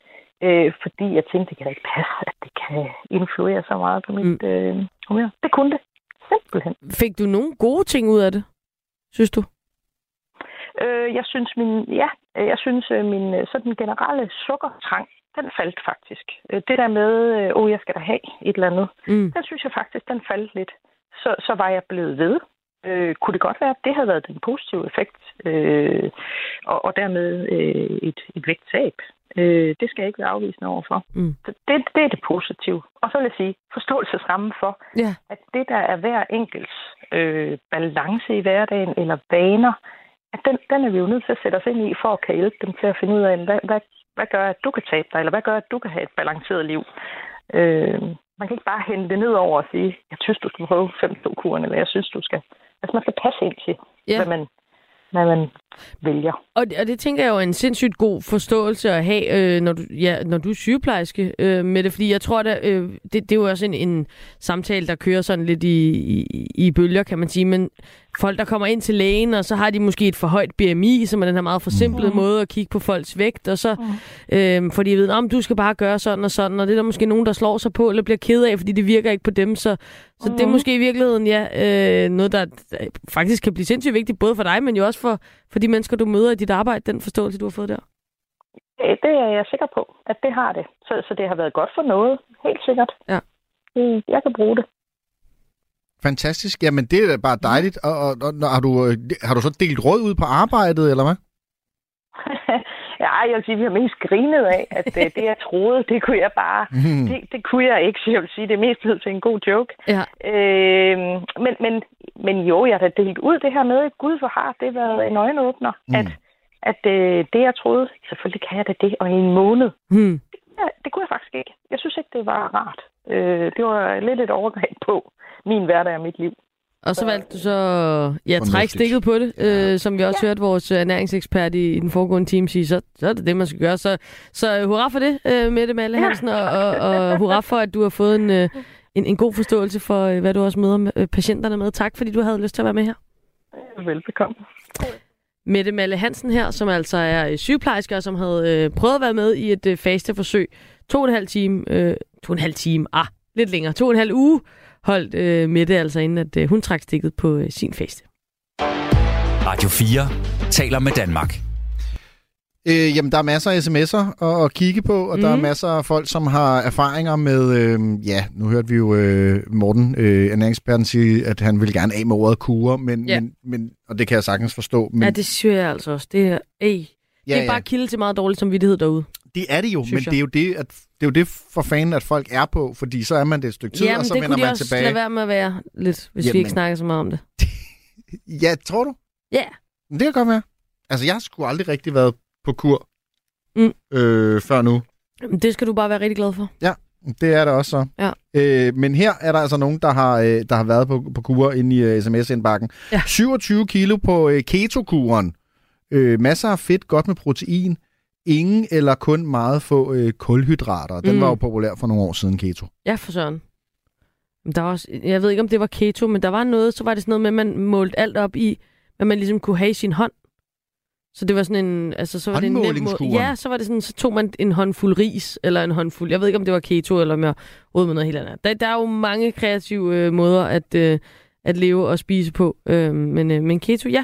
Øh, fordi jeg tænkte, det kan da ikke passe, at det kan influere så meget på mit mm. øh, humør. Det kunne det. Simpelthen. Fik du nogle gode ting ud af det, synes du? Øh, jeg synes, min, ja, øh, jeg synes, min sådan generelle sukkertrang, den faldt faktisk. Øh, Det der med, øh, åh, jeg skal da have et eller andet, Mm. den synes jeg faktisk, den faldt lidt. Så, så var jeg blevet ved. Øh, kunne det godt være, at det havde været den positive effekt, øh, og, og dermed øh, et, et vægttab. Øh, det skal jeg ikke være afvisende overfor. Mm. Så det, det er det positive. Og så vil jeg sige, forståelsesramme for, Ja. at det, der er hver enkelts øh, balance i hverdagen eller vaner, at den, den er vi jo nødt til at sætte os ind i, for at kan hjælpe dem til at finde ud af, hvad, hvad, hvad gør, at du kan tabe dig, eller hvad gør, at du kan have et balanceret liv. Øh, man kan ikke bare hente det ned over og sige, jeg synes, du skal prøve 5 kuren eller jeg synes, du skal. Altså, man skal passe ind til, Ja. hvad, man, hvad man vælger. Og, det- og det tænker jeg jo er en sindssygt god forståelse at have, øh, når, du, ja, når du er sygeplejerske øh, med det. Fordi jeg tror, at øh, det, det er jo også en, en samtale, der kører sådan lidt i, i, i bølger, kan man sige. Men folk, der kommer ind til lægen, og så har de måske et for højt BMI, som er den her meget forsimplede mm. måde at kigge på folks vægt. Og så, øh, fordi jeg ved, om du skal bare gøre sådan og sådan. Og det er der måske nogen, der slår sig på, eller bliver ked af, fordi det virker ikke på dem. Så, så det er Mhm. måske i virkeligheden ja, øh, noget, der der faktisk kan blive sindssygt vigtigt, både for dig, men jo også for, for de mennesker, du møder i dit arbejde, den forståelse, du har fået der. Det er jeg sikker på, at det har det. Så, så det har været godt for noget, helt sikkert. Ja. Øh, Jeg kan bruge det. Fantastisk. Jamen, det er da bare dejligt. Og, og, og har, du, øh, har du så delt råd ud på arbejdet, eller hvad? Jeg vil sige, at vi har mest grinet af, at øh, det, jeg troede, det kunne jeg bare... Mhm. Det, det kunne jeg ikke, så jeg vil sige, det er mest blevet til en god joke. Ja. Øh, men, men, men jo, jeg har da delt ud det her med, Gud hvor har det været en øjenåbner, mm. at, at øh, det, jeg troede, selvfølgelig kan jeg da det, og i en måned, Hmm. ja, det kunne jeg faktisk ikke. Jeg synes ikke, det var rart. Øh, det var lidt et overgreb på min hverdag og mit liv. Og så valgte du så ja, trække stikket på det, øh, som vi også ja. hørte vores øh, ernæringsekspert i, i den foregående time sige, så, så er det det, man skal gøre. Så, så øh, hurra for det, øh, Mette Malle Hansen, og, og, og hurra for, at du har fået en, øh, en, en god forståelse for, øh, hvad du også møder med, øh, patienterne med. Tak, fordi du havde lyst til at være med her. Velbekomme. Mette Malle Hansen her, som altså er sygeplejerske, og som havde øh, prøvet at være med i et øh, fasteforsøg. To og en halv time, øh, to og en halv time, ah, lidt længere, to og en halv uge holdt øh, Mette altså, inden at øh, hun trak stikket på øh, sin faste. Radio 4 taler med Danmark. Øh, jamen, der er masser af sms'er at, at kigge på, og mm. der er Mhm. masser af folk, som har erfaringer med... Øh, ja, nu hørte vi jo øh, Morten, øh, ernæringsperten, sige, at han vil gerne af med ordet kure, men, Ja. men, men, og det kan jeg sagtens forstå. Men Ja, det synes jeg altså også. Det er, ej, det Ja, er ja. bare kilde til meget dårlig samvittighed derude. Det er det jo, men det er jo det, at, det er jo det for fanden, at folk er på, fordi så er man det et stykke tid, Jamen, og så det vender kunne de man også tilbage. lade være med at være lidt, hvis Jamen. vi ikke snakker så meget om det. Ja, tror du? Ja. Men det kan godt være. Altså, jeg sgu aldrig rigtig været på kur Mm. øh, før nu. Det skal du bare være rigtig glad for. Ja. Det er der også så. Ja. Øh, men her er der altså nogen, der har, øh, der har været på, på kur inde i uh, sms-indbakken. Ja. 27 kilo på øh, keto-kuren. Øh, masser af fedt, godt med protein. Ingen eller kun meget få øh, kulhydrater. Den Mm. mm. var jo populær for nogle år siden, keto. Ja, for søren. Der var også, jeg ved ikke, om det var keto, men der var noget, så var det sådan noget med, at man målte alt op i, hvad man ligesom kunne have i sin hånd. Så det var sådan en... Altså, så var det en nem måde. Ja, så var det sådan, så tog man en håndfuld ris, eller en håndfuld... Jeg ved ikke, om det var keto, eller om jeg råd med noget helt andet. Der, der er jo mange kreative øh, måder at, øh, at leve og spise på. Øh, men, øh, men keto, ja.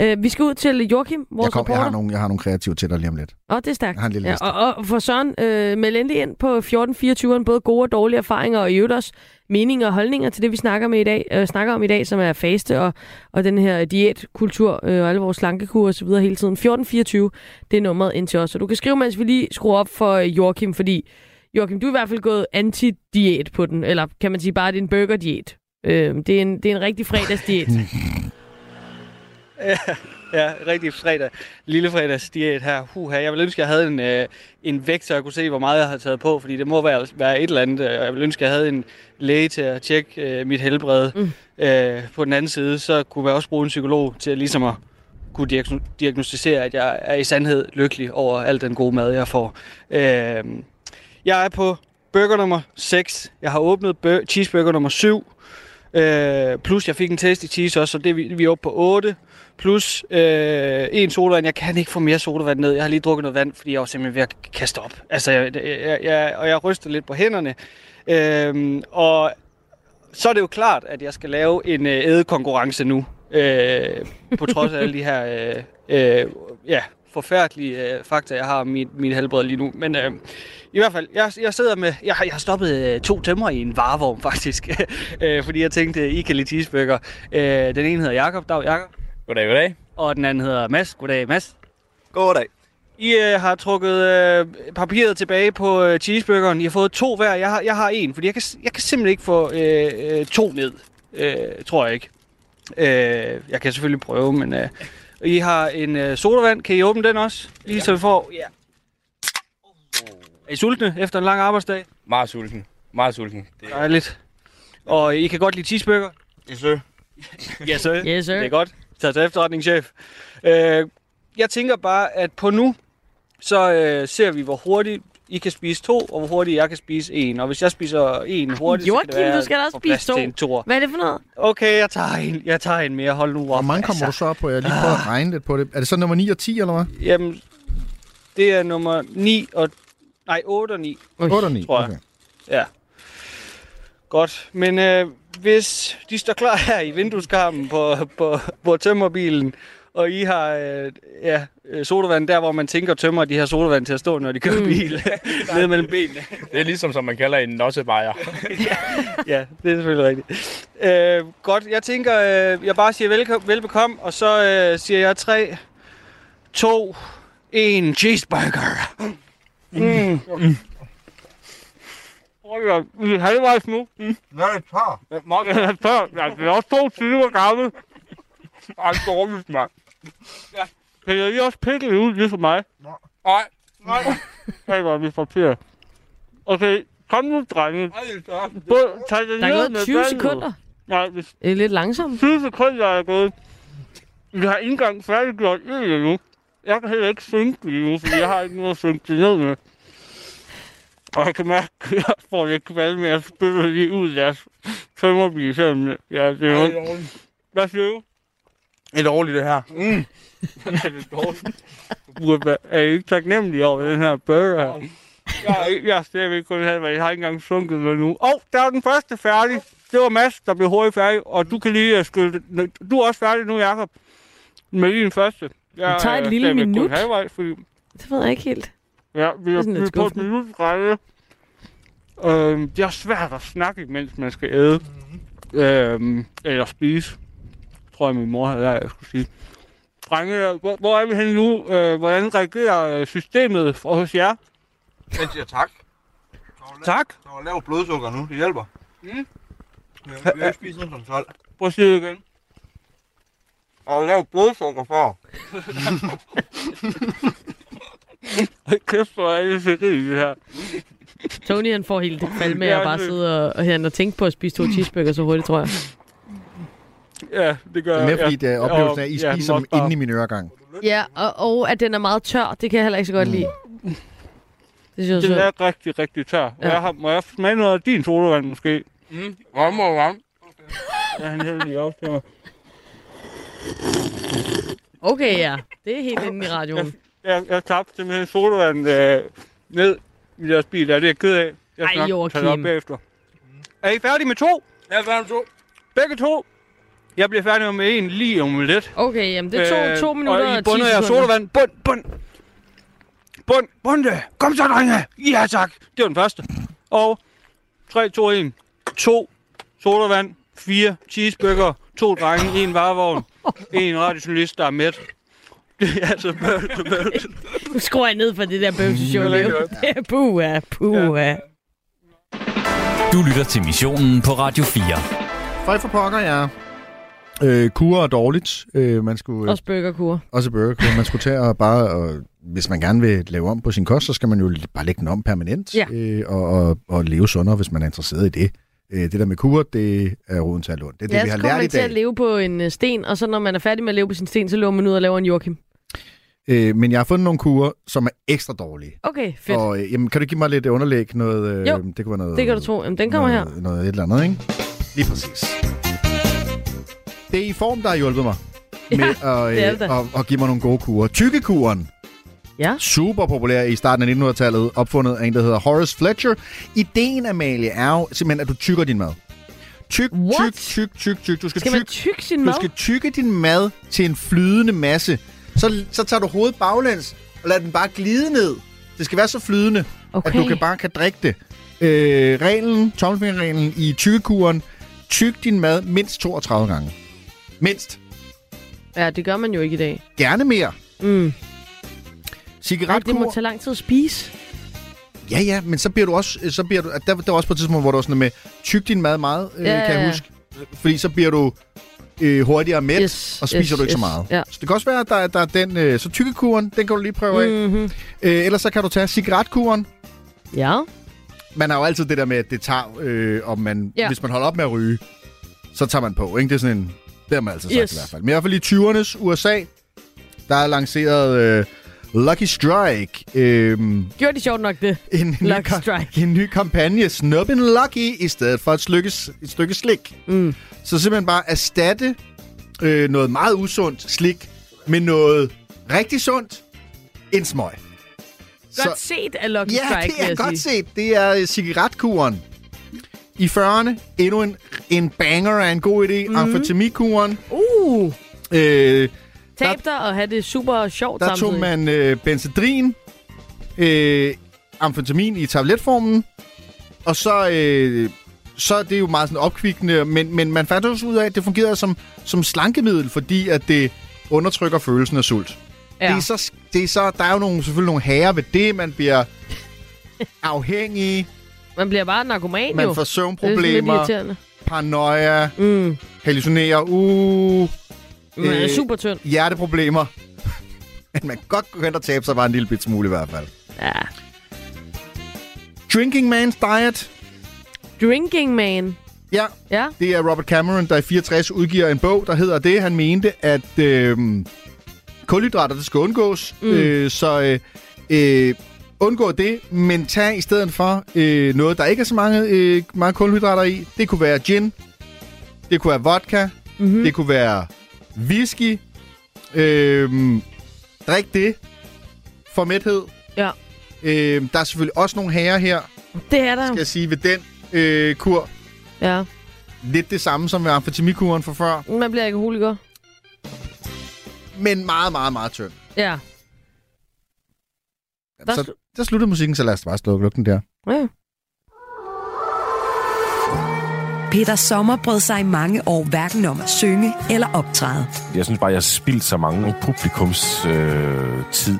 Øh, vi skal ud til Joachim, vores Jeg, kom, jeg, reporter. har nogle, jeg har nogle kreative til dig lige om lidt. Åh, det er stærkt. Jeg har en lille ja, liste. og, og for Søren, øh, meld endelig ind på 1424'eren, både gode og dårlige erfaringer, og i øvrigt også meninger og holdninger til det, vi snakker, med i dag, øh, snakker om i dag, som er faste og, og den her diætkultur øh, og alle vores slankekur og så videre hele tiden. 1424, det er nummeret ind til os. Og du kan skrive, mens vi lige skruer op for øh, Joachim, fordi Joachim, du er i hvert fald gået anti-diæt på den, eller kan man sige bare, det er en burger-diæt. Øh, det, er en, det er en rigtig fredagsdiæt. Ja, rigtig fredag. Lille fredagsdiæt her. Huha, jeg vil ønske, jeg havde en, øh, en vægt, så jeg kunne se, hvor meget jeg har taget på, fordi det må være, være et eller andet. øh, Jeg vil ønske, jeg havde en læge til at tjekke øh, mit helbred. Mm. Øh, på den anden side, så kunne jeg også bruge en psykolog til at, ligesom at kunne diagno- diagnostisere, at jeg er i sandhed lykkelig over al den gode mad, jeg får. Øh, jeg er på burger nummer 6. Jeg har åbnet bur- cheeseburger nummer 7. Øh, plus jeg fik en test i cheese også, så det vi, vi er oppe på 8. Plus øh, en sodavand. Jeg kan ikke få mere sodavand ned. Jeg har lige drukket noget vand, fordi jeg var simpelthen ved at kaste op. Altså, jeg, jeg, jeg, og jeg ryster lidt på hænderne. Øh, og så er det jo klart, at jeg skal lave en øh, ædekonkurrence nu. Øh, på trods af alle de her øh, øh, ja, forfærdelige øh, fakta, jeg har om mit, mit helbred lige nu. Men øh, i hvert fald, jeg, jeg sidder med... Jeg, jeg har stoppet øh, to tømmer i en varevogn, faktisk. øh, fordi jeg tænkte, I kan lide cheeseburger. Øh, den ene hedder Jakob. Dag, Jakob. Goddag, goddag. Og den anden hedder Mads. Goddag, Mads. Goddag. I øh, har trukket øh, papiret tilbage på øh, cheeseburgeren. I har fået to hver. Jeg har, jeg har en, fordi jeg kan, jeg kan simpelthen ikke få øh, øh, to ned. Øh, tror jeg ikke. Øh, jeg kan selvfølgelig prøve, men... Øh, I har en øh, sodavand. Kan I åbne den også? Lige så vi får... Ja. Er I sultne efter en lang arbejdsdag? Meget sulten. Meget sulten. Det Dejligt. Og I kan godt lide cheeseburger? Yes, sir. Yes, sir. Yes, sir. Det er godt. Tag til efterretning, chef. Øh, jeg tænker bare, at på nu, så øh, ser vi, hvor hurtigt I kan spise to, og hvor hurtigt jeg kan spise en. Og hvis jeg spiser en hurtigt, så Joachim, kan det være, du skal da også spise to. en toer. Hvad er det for noget? Okay, jeg tager en, jeg tager en mere. Hold nu op. Hvor mange kommer du så op på? Jeg lige prøvet at regne lidt på det. Er det så nummer 9 og 10, eller hvad? Jamen, det er nummer 9 og... Nej, 8 og 9. 8 og 9, tror jeg. okay. Ja. Godt. Men øh, hvis de står klar her i vindueskarmen på, på, på tømmerbilen, og I har øh, ja, øh, sodavand der, hvor man tænker tømmer de her sodavand til at stå, når de kører bil, ned mellem benene. Det er ligesom, som man kalder en nossebajer. ja, det er selvfølgelig rigtigt. Øh, godt, jeg tænker, øh, jeg bare siger velko- velbekomme, og så øh, siger jeg 3, 2, 1, cheeseburger. Mm. Hold da, vi er halvvejs nu. Mm. Hvad er det tør? Den er tør. Ja, det er også to timer gammel. Ej, dårligt, mand. Ja. Kan jeg lige også pikke det ud, ligesom mig? Nej. Nej. Nej, hvor er vi papir. Okay, kom nu, drenge. Både, tag det Der er ned gået med 20 vandet. sekunder. Nej, hvis Det er lidt langsomt. 20 sekunder er gået. Vi har ikke engang færdiggjort en endnu. Jeg kan heller ikke synke det endnu, fordi jeg har ikke noget at synke det ned med. Og jeg kan mærke, at jeg får lidt kvalme med at spille lige ud af deres tømmerbil. selvom Ja, det er jo... Hvad siger du? Det er dårligt, det her. Mm. er det dårligt? Burde være- Er I ikke taknemmelige over den her burger her? Jeg er, jeg er stadigvæk kun halvvejs. Jeg har ikke engang sunket noget nu. Åh, oh, der er den første færdig. Det var Mads, der blev hurtigt færdig. Og du kan lige uh, skylle... Du er også færdig nu, Jacob. Med din første. Jeg Det tager et er lille minut. Halvvejs, fordi... Det ved jeg ikke helt. Ja, vi er er, vi er på et minut række. Øhm, det er svært at snakke, mens man skal æde. Øhm, eller spise. Tror jeg, min mor havde lært, jeg skulle sige. Drenge, hvor, hvor er vi henne nu? Øh, hvordan reagerer øh, systemet for hos jer? Jeg siger tak. Tak. Der var lavt blodsukker nu, det hjælper. Mm. Jeg vil ikke spise noget som 12. Prøv at sige det igen. Og lavt blodsukker for. Hold kæft, hvor er det fedt det her. Tony han får helt det fald med at bare sidde og, og, han og tænke på at spise to cheeseburger så hurtigt, tror jeg. Ja, det gør Det er mere jeg. fordi, det er oplevelsen af, at I Ja, spiser dem inde i min øregang. Ja, og, og at den er meget tør, det kan jeg heller ikke så godt lide. Det synes jeg Den er rigtig, rigtig tør. Ja. Jeg har, må jeg smage noget af din sodavand måske? Mm. Varm og varm. Ja, han hælder lige op til mig. Okay, ja. Det er helt inde i radioen. Jeg, jeg tabte simpelthen sodavand øh, ned i deres bil. Ja, det er jeg ked af. Jeg skal Ej, nok tage det op Joachim. bagefter. Er I færdige med to? Jeg er færdig med to. Begge to? Jeg bliver færdig med en lige om lidt. Okay, jamen det er to, to minutter Øh, og og, I bunder 10 jer sekunder. sodavand. Bund, bund. Bund, bunde. Kom så, drenge. Ja, tak. Det var den første. Og 3, 2, 1. To sodavand. Fire cheeseburger. To drenge. En varevogn. En radiojournalist, der er mæt. Det er altså bøvl, bøvl. Nu skruer jeg ned for det der bøvseshow, Leo. Puha, puha. Du lytter til missionen på Radio 4. Fred for pokker, ja. Øh, kur er dårligt. Øh, man skulle, Også burgerkur. Også burgerkur. Man skulle tage og bare... Og, hvis man gerne vil lave om på sin kost, så skal man jo bare lægge den om permanent. Ja. Øh, og, og, og leve sundere, hvis man er interesseret i det. Øh, det der med kur, det er roden til at låne. Det er det, Ja, vi så har lært i man til at dag. leve på en øh, sten, og så når man er færdig med at leve på sin sten, så løber man ud og laver en Joachim. Øh, men jeg har fundet nogle kurer, som er ekstra dårlige. Okay, fedt. Og øh, jamen, kan du give mig lidt underlæg? Noget, øh, Jo, det kunne være noget, det kan du tro. Jamen, den kommer her. noget, noget et eller andet, ikke? Lige præcis. Det er i form, der har hjulpet mig Ja, med at, øh, det at, at give mig nogle gode kurer. Tykkekuren. Ja. Super populær i starten af 1900-tallet, opfundet af en, der hedder Horace Fletcher. Ideen, Amalie, er jo simpelthen, at du tykker din mad. Tyk, What? tyk, tyk, tyk, tyk. Du skal, Skal man tyk, tykke sin du mad? skal tykke din mad til en flydende masse. Så, så tager du hovedet baglæns og lader den bare glide ned. Det skal være så flydende, Okay. at du kan bare kan drikke det. Øh, reglen, tommelfingerreglen i tykkekuren. Tyk din mad mindst 32 gange. Mindst. Ja, det gør man jo ikke i dag. Gerne mere. Mm. Cigaretkur. det må tage lang tid at spise. Ja, ja, men så bliver du også... Så bliver du, der, der var også på et tidspunkt, hvor du var sådan med, tyk din mad meget, øh, Ja, kan jeg ja. huske. Fordi så bliver du øh, hurtigere mæt, Yes, og spiser yes, du ikke så yes, meget. ja. Så det kan også være, at der, der er den... Øh, så tykkekuren, den kan du lige prøve af. Mm-hmm. Øh, ellers så kan du tage cigaretkuren. Ja. Man har jo altid det der med, at det tager, øh, om man, ja. hvis man holder op med at ryge, så tager man på. Ikke? Det er sådan en... Det har man altid sagt Yes. i hvert fald. Men i hvert fald i 20'ernes USA, der er lanceret øh, Lucky Strike. Øh, Gjorde de sjovt nok det? en, ny, Lucky ka- Strike. en ny kampagne, Snubbin Lucky, i stedet for et stykke, et stykke slik. Mm. Så simpelthen bare erstatte øh, noget meget usundt slik med noget rigtig sundt, en smøg. Godt set af Lucky Ja, Strike, det er godt sige. set. Det er øh, cigaretkuren. I 40'erne, endnu en, en banger af en god idé. Mm. Amfetamikuren. Uh, Øh, tab dig og have det super sjovt der samtidig. tog man øh, benzedrin, øh, amfetamin i tabletformen, og så, øh, så er det jo meget sådan opkvikkende, men, men man fandt også ud af, at det fungerede som, som slankemiddel, fordi at det undertrykker følelsen af sult. Ja. Det er så, det er så, der er jo nogle, selvfølgelig nogle hager ved det, man bliver afhængig, Man bliver bare narkoman jo. man får Det sådan lidt søvnproblemer, paranoia, Mm. hallucinerer, uh, Man er Øh, super tynd. hjerteproblemer. Men man kan godt hen og tabe sig bare en lille bit smule i hvert fald. Ja. Drinking Man's Diet. Drinking Man. Ja, Ja. det er Robert Cameron, der i 64 udgiver en bog, der hedder det. Han mente, at øh, kulhydrater, det skal undgås. Mm. Øh, så øh, øh, undgå det, men tag i stedet for øh, noget, der ikke er så mange, øh, mange kulhydrater i. Det kunne være gin. Det kunne være vodka. Mm-hmm. Det kunne være whisky. Øh, drik det for mæthed. Ja. Øh, der er selvfølgelig også nogle herrer her, Det er der. skal jeg sige, ved den øh, kur. Ja. Lidt det samme som med amfetamikuren fra før, Man bliver alkoholiker. men meget, meget, meget tynd. Ja. Der Så der slutter musikken, så lad os bare slukke lukke den der. Ja. Peter Sommer brød sig i mange år hverken om at synge eller optræde. Jeg synes bare, jeg har spildt så mange publikums øh, tid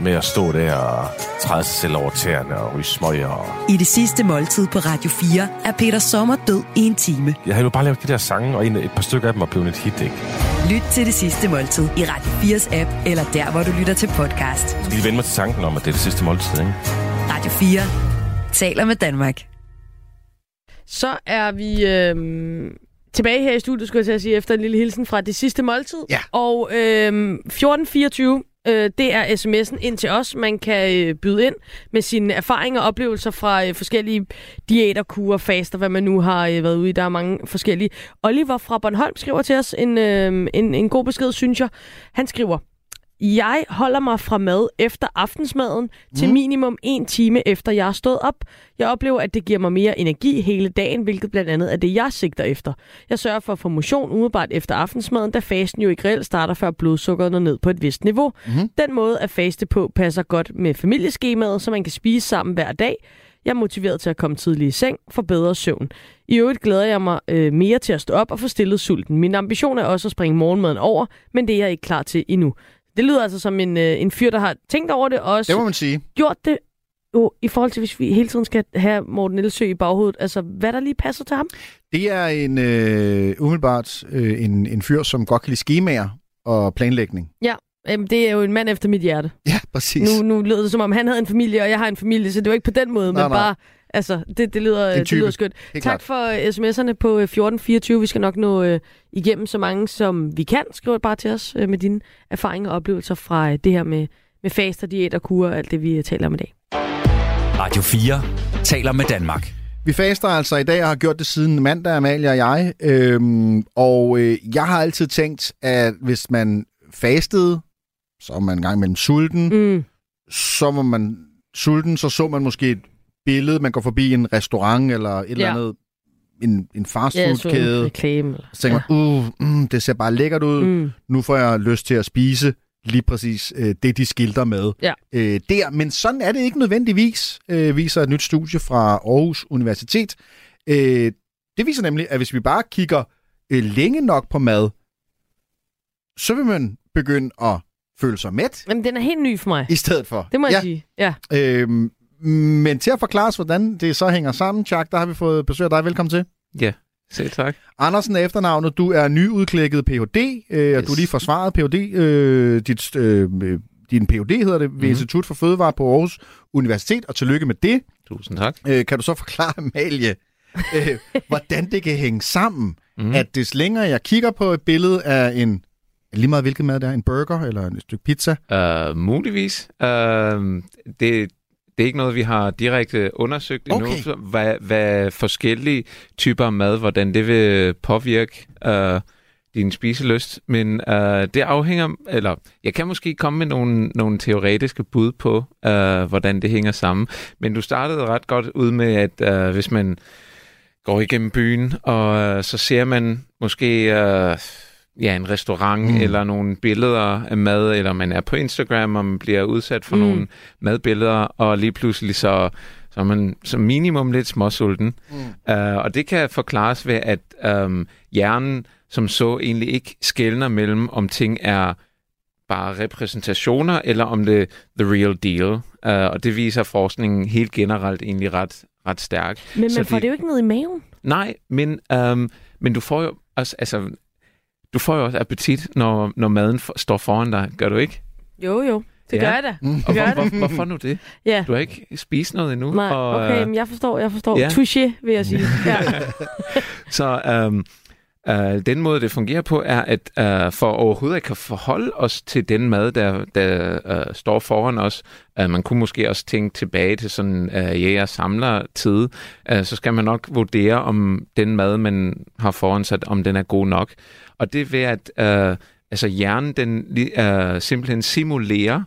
med at stå der og træde sig selv over tæerne og ryge smøger. Og... I det sidste måltid på Radio 4 er Peter Sommer død i en time. Jeg havde jo bare lavet de der sange, og et par stykker af dem var blevet et hit, ikke? Lyt til det sidste måltid i Radio 4's app, eller der, hvor du lytter til podcast. Jeg skal lige vende mig til tanken om, at det er det sidste måltid, ikke? Radio 4 taler med Danmark. Så er vi øh, tilbage her i studiet, skulle jeg til at sige, efter en lille hilsen fra det sidste måltid. Ja. Og øh, 1424, øh, det er sms'en ind til os. Man kan øh, byde ind med sine erfaringer og oplevelser fra øh, forskellige diæter, kurer, faster, hvad man nu har øh, været ude i. Der er mange forskellige. Oliver fra Bornholm skriver til os en, øh, en, en god besked, synes jeg. Han skriver, jeg holder mig fra mad efter aftensmaden til Mm. minimum en time efter jeg er stået op. Jeg oplever, at det giver mig mere energi hele dagen, hvilket blandt andet er det, jeg sigter efter. Jeg sørger for at få motion umiddelbart efter aftensmaden, da fasten jo ikke reelt starter, før blodsukkeret når ned på et vist niveau. Mhm. Den måde at faste på passer godt med familieskemaet, så man kan spise sammen hver dag. Jeg er motiveret til at komme tidligt i seng for bedre søvn. I øvrigt glæder jeg mig øh, mere til at stå op og få stillet sulten. Min ambition er også at springe morgenmaden over, men det er jeg ikke klar til endnu. Det lyder altså som en, øh, en fyr, der har tænkt over det, og også Det må man sige. gjort det jo, i forhold til, hvis vi hele tiden skal have Morten Elsø i baghovedet. Altså, hvad der lige passer til ham? Det er en øh, umiddelbart øh, en, en fyr, som godt kan lide skemaer og planlægning. Ja, øhm, det er jo en mand efter mit hjerte. Ja, præcis. Nu, nu lød det, som om han havde en familie, og jeg har en familie, så det var ikke på den måde, Nej, men nej. bare... Altså, det, det, lyder, Det er det lyder skønt. Helt Tak for uh, sms'erne på øh, 1424. Vi skal nok nå uh, igennem så mange, som vi kan. Skriv bare til os uh, med dine erfaringer og oplevelser fra uh, det her med, med faster, diæter, kurer og alt det, vi uh, taler om i dag. Radio 4 taler med Danmark. Vi faster altså i dag og har gjort det siden mandag, Amalie og jeg. Øhm, og øh, jeg har altid tænkt, at hvis man fastede, så er man en gang imellem sulten. Mm. Så var man sulten, så så man måske et billede, man går forbi en restaurant eller et eller Ja. andet, en, en Ja, fastfoodkæde. reklame. Eller, Så tænker man, uh, mm, det ser bare lækkert ud. Mm. Nu får jeg lyst til at spise lige præcis øh, det, de skilter med Ja. øh, der. Men sådan er det ikke nødvendigvis, øh, viser et nyt studie fra Aarhus Universitet. Øh, det viser nemlig, at hvis vi bare kigger øh, længe nok på mad, så vil man begynde at føle sig mæt Jamen, den er helt ny for mig. i stedet for. Det må jeg ja. sige. Ja. Øhm, men til at forklare os, hvordan det så hænger sammen, Chuck, der har vi fået besøg af dig. Velkommen til. Ja, selv tak. Andersen er efternavnet. Du er nyudklækket Ph.D., øh, og Yes. du har lige forsvaret Ph.D. Øh, dit, øh, din Ph.D. hedder det ved Mhm. Institut for Fødevare på Aarhus Universitet, og tillykke med det. Tusind tak. Øh, kan du så forklare, Amalie, øh, hvordan det kan hænge sammen, Mhm. mm. at des længere jeg kigger på et billede af en, lige meget hvilket mad det er, en burger eller et stykke pizza, Uh, muligvis. Uh, det, det er ikke noget, vi har direkte undersøgt endnu, Okay. hvad, hvad forskellige typer mad, hvordan det vil påvirke uh, din spiselyst. Men uh, det afhænger, eller jeg kan måske komme med nogle, nogle teoretiske bud på, uh, hvordan det hænger sammen. Men du startede ret godt ud med, at uh, hvis man går igennem byen, og uh, så ser man måske uh, ja, en restaurant Mm. eller nogle billeder af mad, eller man er på Instagram, og man bliver udsat for Mm. nogle madbilleder, og lige pludselig så, så er man som minimum lidt småsulten. Mm. Uh, og det kan forklares ved, at um, hjernen som så egentlig ikke skældner mellem, om ting er bare repræsentationer, eller om det er the real deal. Uh, og det viser forskningen helt generelt egentlig ret, ret stærkt. Men Så man får de- det jo ikke ned i maven. Nej, men, øhm, men du får jo også, altså, du får jo også appetit, når, når maden for, står foran dig. Gør du ikke? Jo, jo. Det Ja. gør jeg da. Mm. Det Og gør hvor, hvor, hvorfor nu det? Ja. Du har ikke spist noget endnu. Nej, og, okay, øh, men jeg forstår, jeg forstår. ja. Touché, vil jeg sige. Ja. Så øhm, øh, den måde, det fungerer på, er, at øh, for overhovedet at kan forholde os til den mad, der, der øh, står foran os, øh, man kunne måske også tænke tilbage til sådan øh, jæger-samler-tid, øh, så skal man nok vurdere, om den mad, man har foran sig, om den er god nok. Og det er ved, at øh, altså hjernen den, øh, simpelthen simulerer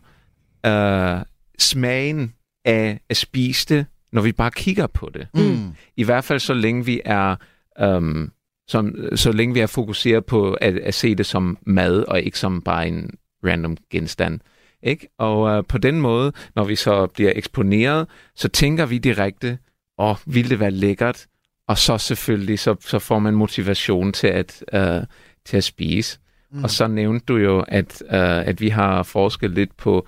øh, smagen af at spise det, når vi bare kigger på det. Mm. I hvert fald så længe vi er øhm, som, så længe vi er fokuseret på at, at se det som mad, og ikke som bare en random genstand. Ikke? Og øh, på den måde, når vi så bliver eksponeret, så tænker vi direkte, åh, oh, vil det være lækkert? Og så selvfølgelig, så, så får man motivation til at, øh, til at spise. Mm. Og så nævnte du jo, at, øh, at vi har forsket lidt på,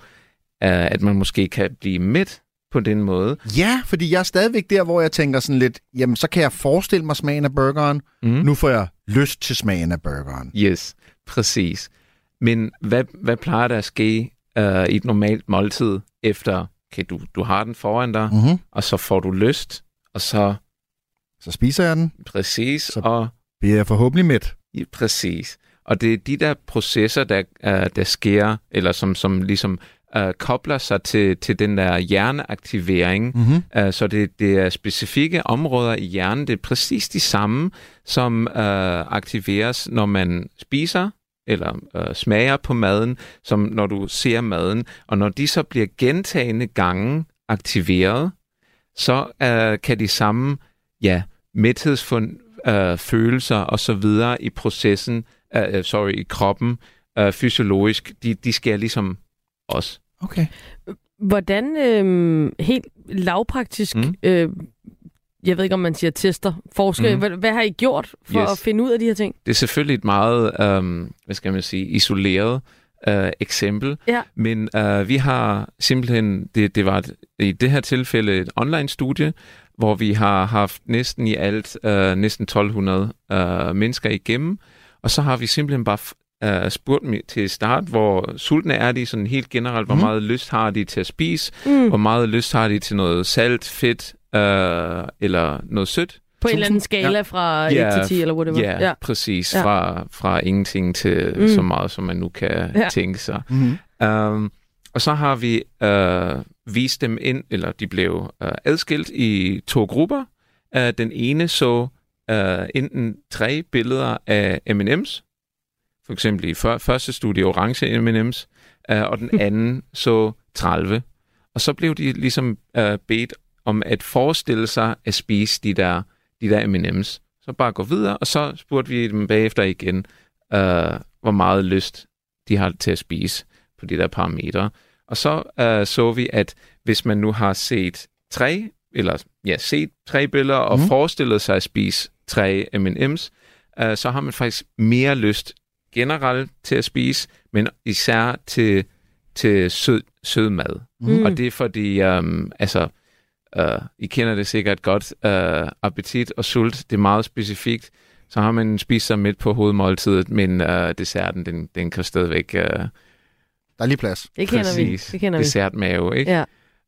øh, at man måske kan blive midt på den måde. Ja, fordi jeg er stadigvæk der, hvor jeg tænker sådan lidt, jamen så kan jeg forestille mig smagen af burgeren. Mm. Nu får jeg lyst til smagen af burgeren. Yes, præcis. Men hvad, hvad plejer der at ske uh, i et normalt måltid efter okay, du, du har den foran dig, Mhm. og så får du lyst, og så... Så spiser jeg den. Præcis, Så og... bliver jeg forhåbentlig mæt. Ja, præcis. Og det er de der processer, der, uh, der sker, eller som, som ligesom uh, kobler sig til, til den der hjerneaktivering. Mhm. Uh, så det, det er specifikke områder i hjernen. Det er præcis de samme, som uh, aktiveres, når man spiser eller uh, smager på maden, som når du ser maden. Og når de så bliver gentagende gange aktiveret, så uh, kan de samme ja, mæthedsfølelser følelser og så videre i processen, uh, sorry, i kroppen, uh, fysiologisk, de, de sker ligesom os. Okay. Hvordan øh, helt lavpraktisk, Mm. øh, jeg ved ikke om man siger tester, forsker, Mm. hvad, hvad har I gjort for Yes. at finde ud af de her ting? Det er selvfølgelig et meget, um, hvad skal man sige, isoleret uh, eksempel, Ja. men uh, vi har simpelthen, det, det var et, i det her tilfælde et online-studie, hvor vi har haft næsten i alt uh, næsten 1200 uh, mennesker igennem, og så har vi simpelthen bare uh, spurgt dem til start, hvor sultne er de sådan helt generelt, hvor Mhm. meget lyst har de til at spise, Mm. hvor meget lyst har de til noget salt, fedt uh, eller noget sødt. På en eller anden skala fra 1 til 10 eller whatever. Ja, Ja. præcis. Ja. Fra, fra ingenting til Mm. mm. så meget, som man nu kan Ja. ja. tænke sig. Mhm. Um, og så har vi uh, vist dem ind, eller de blev uh, adskilt i to grupper. Uh, den ene så uh, enten tre billeder af M&M's, for eksempel i før, første studie orange M&M's, uh, og den anden så 30. Og så blev de ligesom uh, bedt om at forestille sig at spise de der, de der M&M's. Så bare gå videre, og så spurgte vi dem bagefter igen, uh, hvor meget lyst de har til at spise på de der parametre. Og så uh, så vi, at hvis man nu har set tre, eller ja, set tre billeder og mm. forestillet sig at spise tre M&M's, uh, så har man faktisk mere lyst generelt til at spise, men især til, til sød, sød mad. Mhm. Og det er fordi, um, altså, uh, I kender det sikkert godt, uh, appetit og sult, det er meget specifikt. Så har man spist sig midt på hovedmåltidet, men uh, desserten, den, den kan stadigvæk... Uh, Der er lige plads. Det kender vi. Præcis. Det kender vi. Dessertmave, ikke?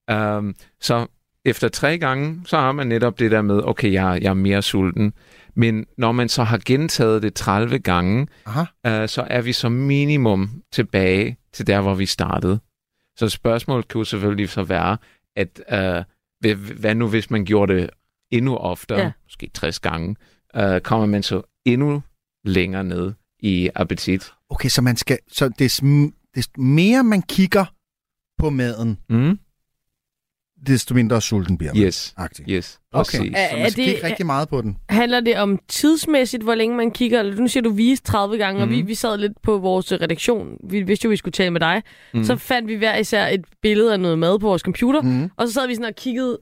Ja. Um, så efter tre gange, så har man netop det der med, okay, jeg, jeg er mere sulten. Men når man så har gentaget det 30 gange, Aha. uh, så er vi som minimum tilbage til der, hvor vi startede. Så spørgsmålet kunne selvfølgelig så være, at uh, hvad, nu hvis man gjorde det endnu oftere, Ja. måske 60 gange, uh, kommer man så endnu længere ned i appetit. Okay, så man skal, så des, des mere man kigger på maden, Mm? Desto mindre sulten bliver man. Yes, Agtigt. yes, Okay, præcis. så man skal kigge rigtig meget på den. Handler det om tidsmæssigt, hvor længe man kigger? Eller Nu siger du vise 30 gange, mm. og vi, Mhm. vi sad lidt på vores redaktion. Vi vidste jo, vi skulle tale med dig. Mm. Så fandt vi hver især et billede af noget mad på vores computer, mm. og så sad vi sådan og kiggede...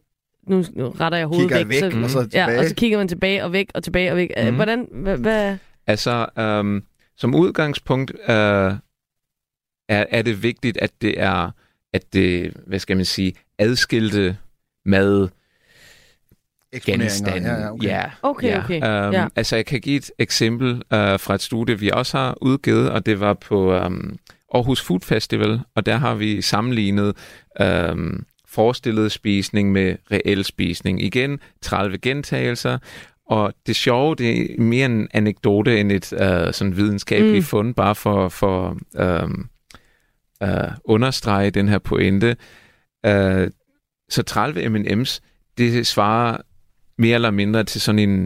Nu, nu retter jeg hovedet Kigger væk. væk, og så ja, og så kigger man tilbage og væk og tilbage og væk. Mm. Hvordan... Hvad, hvad, Altså, øhm, som udgangspunkt øh, er, er det vigtigt, at det er, at det, hvad skal man sige, adskilte mad Eksponeringer, genstande. ja, ja, okay. Ja, Okay, ja. okay, Øhm, ja. Altså, jeg kan give et eksempel øh, fra et studie, vi også har udgivet, og det var på øhm, Aarhus Food Festival, og der har vi sammenlignet øhm, forestillet spisning med reel spisning. Igen, 30 gentagelser, og det sjove, det er mere en anekdote end et øh, sådan videnskabeligt Mm. fund, bare for, for øhm, øh, understrege den her pointe. Øh, så 30 M&M's, det svarer mere eller mindre til sådan en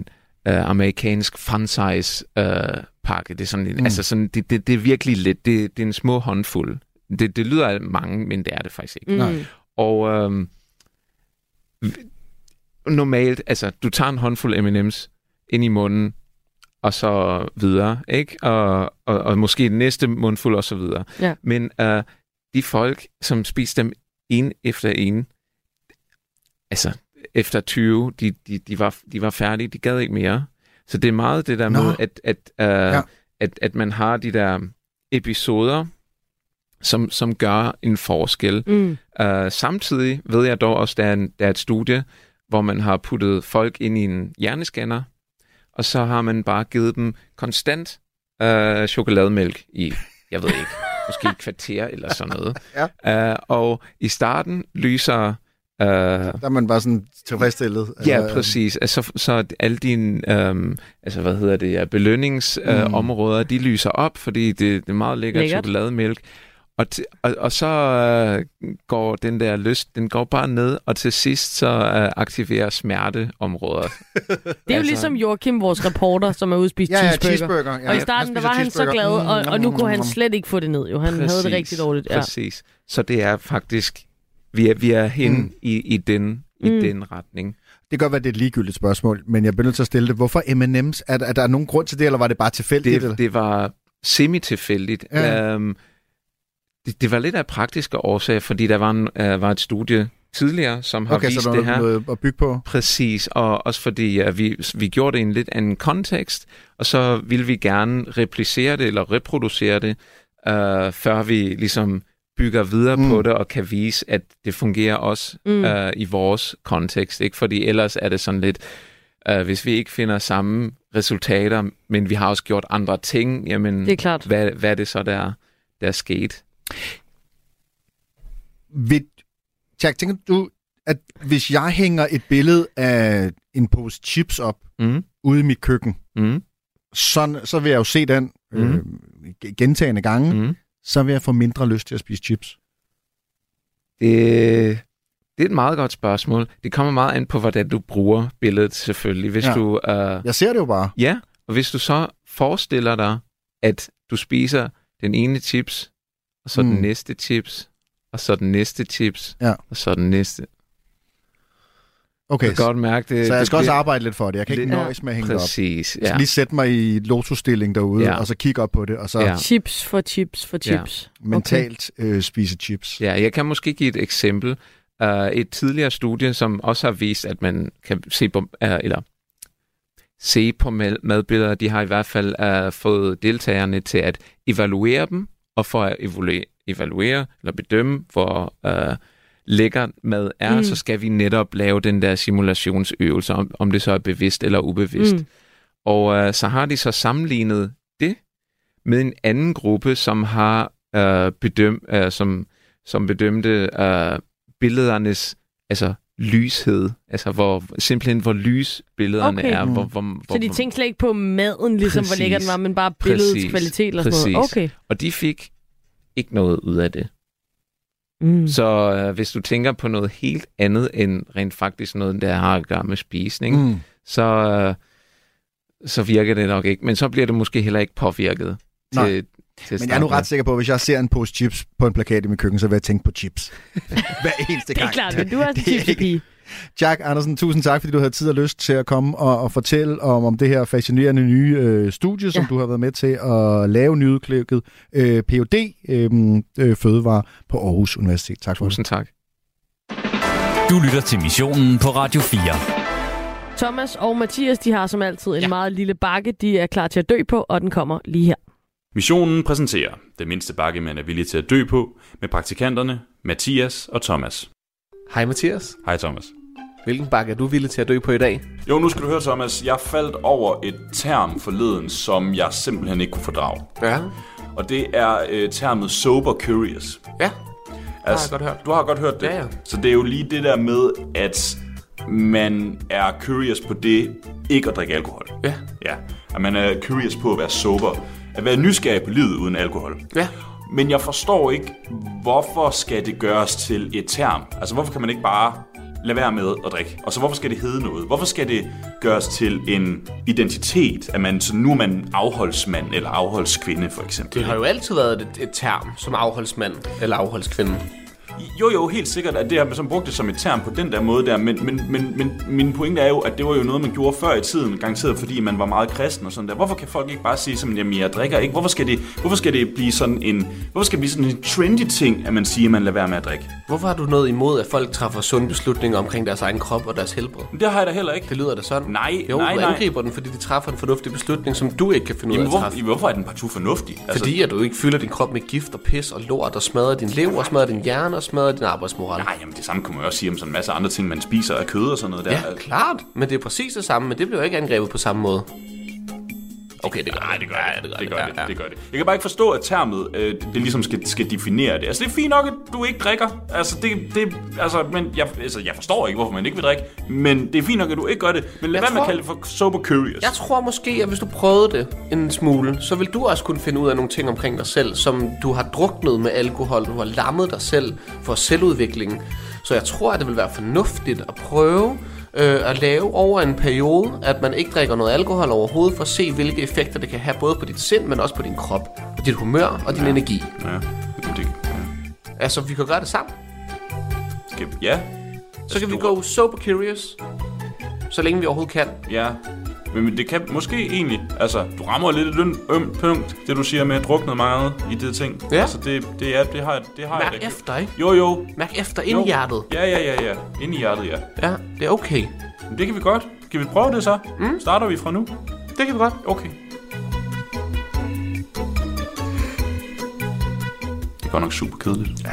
øh, amerikansk fun size øh, pakke. Det er sådan, en, Mm. altså sådan, det, det, det er virkelig lidt. Det, det er en små håndfuld. Det, det lyder af mange, men det er det faktisk ikke. Mm. Og v- normalt, altså, du tager en håndfuld M&M's ind i munden, og så videre, ikke? Og, og, og måske den næste mundfuld, og så videre. Ja. Men øh, de folk, som spiser dem en efter en, altså efter 20, de, de, de, var, de var færdige, de gad ikke mere. Så det er meget det der Nå. med, at, at, øh, Ja. at, at man har de der episoder, som, som gør en forskel. mm. Uh, samtidig ved jeg dog også, at der er, en, der er et studie, hvor man har puttet folk ind i en hjernescanner, og så har man bare givet dem konstant uh, chokolademælk i, jeg ved ikke, måske et kvarter eller sådan noget. ja. uh, og i starten lyser... Uh, Der er man bare sådan tilfredsstillet. Ja, Eller, præcis. Altså, så alle dine, øhm, altså hvad hedder det, ja, belønningsområder, Mm. områder, de lyser op, fordi det, det er meget lækkert, Lækkert. chokolademælk. Og, t- og, og så øh, går den der lyst, den går bare ned, og til sidst så øh, aktiverer smerteområder. Det er jo Altså- ligesom Joachim, vores reporter, som er spise Ja, ja, cheeseburger. cheeseburger, ja. og i starten, der var han så glad, og, og nu kunne han slet ikke få det ned. Jo. Han havde det rigtig dårligt. Ja. Præcis. Så det er faktisk, vi er, vi er hen Mm. i, i, den, i Mm. den retning. Det kan godt være, det er et ligegyldigt spørgsmål, men jeg bliver nødt til at stille det. Hvorfor M&M's? Er, der- er der nogen grund til det, eller var det bare tilfældigt? eller? Det, det var semi-tilfældigt. Ja. Øhm, det, det var lidt af praktiske årsager, fordi der var, en, øh, var et studie tidligere, som har Okay, vist så der det her. noget at bygge på. Præcis, og også fordi uh, vi, vi gjorde det i en lidt anden kontekst, og så ville vi gerne replicere det eller reproducere det, uh, før vi ligesom bygger videre mm. på det og kan vise, at det fungerer også mm. uh, i vores kontekst. Ikke? Fordi ellers er det sådan lidt, uh, hvis vi ikke finder samme resultater, men vi har også gjort andre ting, jamen, Det er klart. Hvad, hvad er det så, der, der er sket? Vil, Jack, tænker du, at hvis jeg hænger et billede af en pose chips op mm. ude i mit køkken, mm. så, så vil jeg jo se den øh, g- gentagende gange, mm. så vil jeg få mindre lyst til at spise chips. Det, det er et meget godt spørgsmål. Det kommer meget an på, hvordan du bruger billedet selvfølgelig. Hvis Ja. du, uh, Jeg ser det jo bare. Ja, og hvis du så forestiller dig, at du spiser den ene chips, og så mm. Den næste chips, og så den næste chips, Ja. og så den næste. Okay, Jeg kan godt mærke det. så jeg det skal også bliver- arbejde lidt for det. Jeg kan ikke nøjes med at hænge det op. Præcis, Jeg skal ja. lige sætte mig i lotusstilling derude, Ja. og så kigge op på det, og så Ja. Chips for chips for chips. mentalt øh, spise chips. Ja, jeg kan måske give et eksempel. Uh, et tidligere studie, som også har vist, at man kan se på, uh, eller se på mad- madbilleder, de har i hvert fald uh, fået deltagerne til at evaluere dem, og for at evaluere, evaluere eller bedømme, hvor uh, lækker mad er, Mm. så skal vi netop lave den der simulationsøvelse, om, om det så er bevidst eller ubevidst. Mm. Og uh, så har de så sammenlignet det med en anden gruppe, som har uh, bedøm, uh, som, som bedømte uh, billedernes altså lyshed, altså hvor simpelthen hvor lys billederne Okay. er, hvor, Mm. hvor, hvor, Så de tænkte slet ikke på maden, ligesom hvor lækker den var, men bare billedets Præcis. kvalitet eller sådan noget. Præcis. Okay. Og de fik ikke noget ud af det. Mm. Så øh, hvis du tænker på noget helt andet end rent faktisk noget, der har at gøre med spisning, Mm. så, øh, så virker det nok ikke. Men så bliver det måske heller ikke påvirket Nej. til Men jeg er nu ret sikker på, at hvis jeg ser en pose chips på en plakat i mit køkken, så vil jeg tænke på chips. Hver eneste Det er gang. klart, men du er også en Det er chipspige. Jack Andersen, tusind tak, fordi du havde tid og lyst til at komme og, og fortælle om, om det her fascinerende nye øh, studie, som Ja. du har været med til at lave nyudklikket øh, PhD øh, øh, Fødevare på Aarhus Universitet. Tak for Tusind tak. Du lytter til missionen på Radio 4. Thomas og Mathias, de har som altid en ja. meget lille bakke, de er klar til at dø på, og den kommer lige her. Missionen præsenterer den mindste bakke, man er villig til at dø på, med praktikanterne Mathias og Thomas. Hej Mathias. Hej Thomas. Hvilken bakke er du villig til at dø på i dag? Jo, nu skal du høre, Thomas. Jeg faldt over et term forleden, som jeg simpelthen ikke kunne fordrage. Ja. Og det er øh, termet sober curious. Ja, altså, jeg godt hørt. Du har godt hørt det? Ja, ja. Så det er jo lige det der med, at man er curious på det, ikke at drikke alkohol. Ja. Ja, at man er curious på at være sober. At være nysgerrig på livet uden alkohol. Ja. Men jeg forstår ikke, hvorfor skal det gøres til et term? Altså, hvorfor kan man ikke bare lade være med at drikke? Og så hvorfor skal det hedde noget? Hvorfor skal det gøres til en identitet, at man, så nu er man afholdsmand eller afholdskvinde, for eksempel? Det har jo altid været et, et term som afholdsmand eller afholdskvinde. Jo, jo, helt sikkert, at det har man så brugt det som et term på den der måde der, men, men, men, men min pointe er jo, at det var jo noget, man gjorde før i tiden, garanteret fordi man var meget kristen og sådan der. Hvorfor kan folk ikke bare sige, som, jamen jeg drikker ikke? Hvorfor skal det, hvorfor skal det blive sådan en, hvorfor skal det blive sådan en trendy ting, at man siger, at man lader være med at drikke? Hvorfor har du noget imod, at folk træffer sunde beslutninger omkring deres egen krop og deres helbred? Det har jeg da heller ikke. Det lyder da sådan. Nej, jo, nej, du nej. angriber den, fordi de træffer en fornuftig beslutning, som du ikke kan finde ud af Jamen, at hvor, træffe. jamen, hvorfor er den partout fornuftig? Altså, Fordi at du ikke fylder din krop med gift og pis og lort og smadrer din lever, smadrer din hjerne og smadrer din arbejdsmoral. Nej, jamen det samme kan man også sige om sådan en masse andre ting, man spiser af kød og sådan noget der. Ja, klart. Men det er præcis det samme, men det bliver jo ikke angrebet på samme måde. Okay, det gør det gør det. det, gør det, gør det, det gør det. Jeg kan bare ikke forstå, at termet, øh, det, det ligesom skal, skal definere det. Altså, det er fint nok, at du ikke drikker. Altså, det, det, altså, men jeg, altså, jeg forstår ikke, hvorfor man ikke vil drikke. Men det er fint nok, at du ikke gør det. Men lad være med at kalde det for sober curious. Jeg tror måske, at hvis du prøvede det en smule, så vil du også kunne finde ud af nogle ting omkring dig selv, som du har druknet med alkohol, du har lammet dig selv for selvudvikling. Så jeg tror, at det vil være fornuftigt at prøve øh, at lave over en periode, at man ikke drikker noget alkohol overhovedet, for at se, hvilke effekter det kan have, både på dit sind, men også på din krop, og dit humør og din ja. energi. Ja, det, ja. Altså, vi kan gøre det sammen. Skal, ja. Så kan vi gå sober curious, så længe vi overhovedet kan. Ja, men det kan måske egentlig... Altså, du rammer lidt et løn, øm punkt, det du siger med at drukne meget i det ting. Ja. Altså, det, det, er, det har, det har Mærk jeg da- efter, ikke? Jo, jo. Mærk efter ind i hjertet. Ja, ja, ja, ja. Ind i hjertet, ja. Ja, det er okay. Men det kan vi godt. Kan vi prøve det så? Mm. Starter vi fra nu? Det kan vi godt. Okay. Det er godt nok super kedeligt. Ja.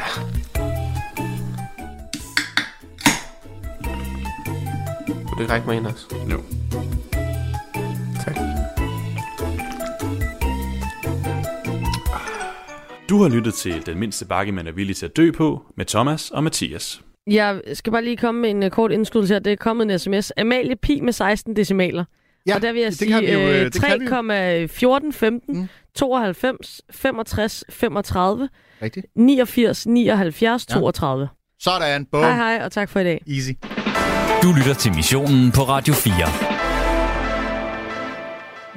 Du ikke række mig ind også? Jo. Du har lyttet til Den mindste bakke, man er villig til at dø på, med Thomas og Mathias. Jeg skal bare lige komme med en uh, kort indskydelse her. Det er kommet en sms. Amalie Pi med 16 decimaler. Ja, og der vil jeg det øh, sige øh, 3,14, 15, mm. 92, 65, 35, Rigtigt. 89, 79, Ja. 32. Sådan, bum. Hej hej, og tak for i dag. Easy. Du lytter til missionen på Radio 4.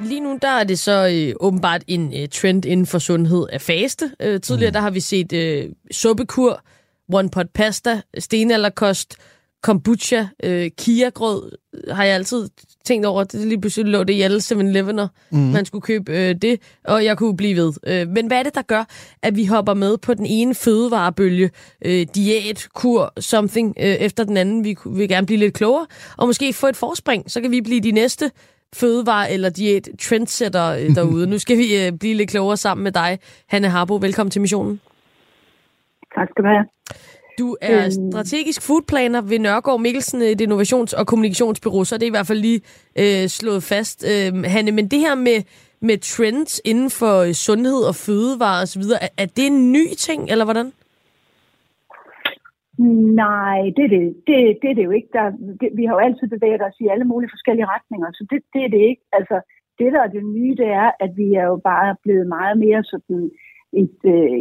Lige nu der er det så øh, åbenbart en øh, trend inden for sundhed af faste. Øh, tidligere mm. der har vi set øh, suppekur, one pot pasta, stenalderkost, kombucha, øh, kiagrød, har jeg altid tænkt over. Det lige pludselig lå det i alle 7-Elevener, mm. Man skulle købe øh, det, og jeg kunne blive ved. Øh, men hvad er det, der gør, at vi hopper med på den ene fødevarebølge, øh, diæt, kur, something, øh, efter den anden? Vi vil gerne blive lidt klogere, og måske få et forspring, så kan vi blive de næste fødevare- eller diæt trendsetter øh, derude. nu skal vi øh, blive lidt klogere sammen med dig, Hanne Harbo. Velkommen til missionen. Tak skal du have. Du er Øhm. strategisk foodplaner ved Nørgaard Mikkelsen, et innovations- og kommunikationsbyrå, så er det i hvert fald lige øh, slået fast. Øh, Hanne, men det her med, med trends inden for øh, sundhed og fødevare osv., er, er det en ny ting, eller hvordan? Nej, det er det, det, det, er det jo ikke. Der, det, vi har jo altid bevæget os i alle mulige forskellige retninger, så det, det er det ikke. Altså, det der er det nye, det er, at vi er jo bare blevet meget mere sådan et, øh,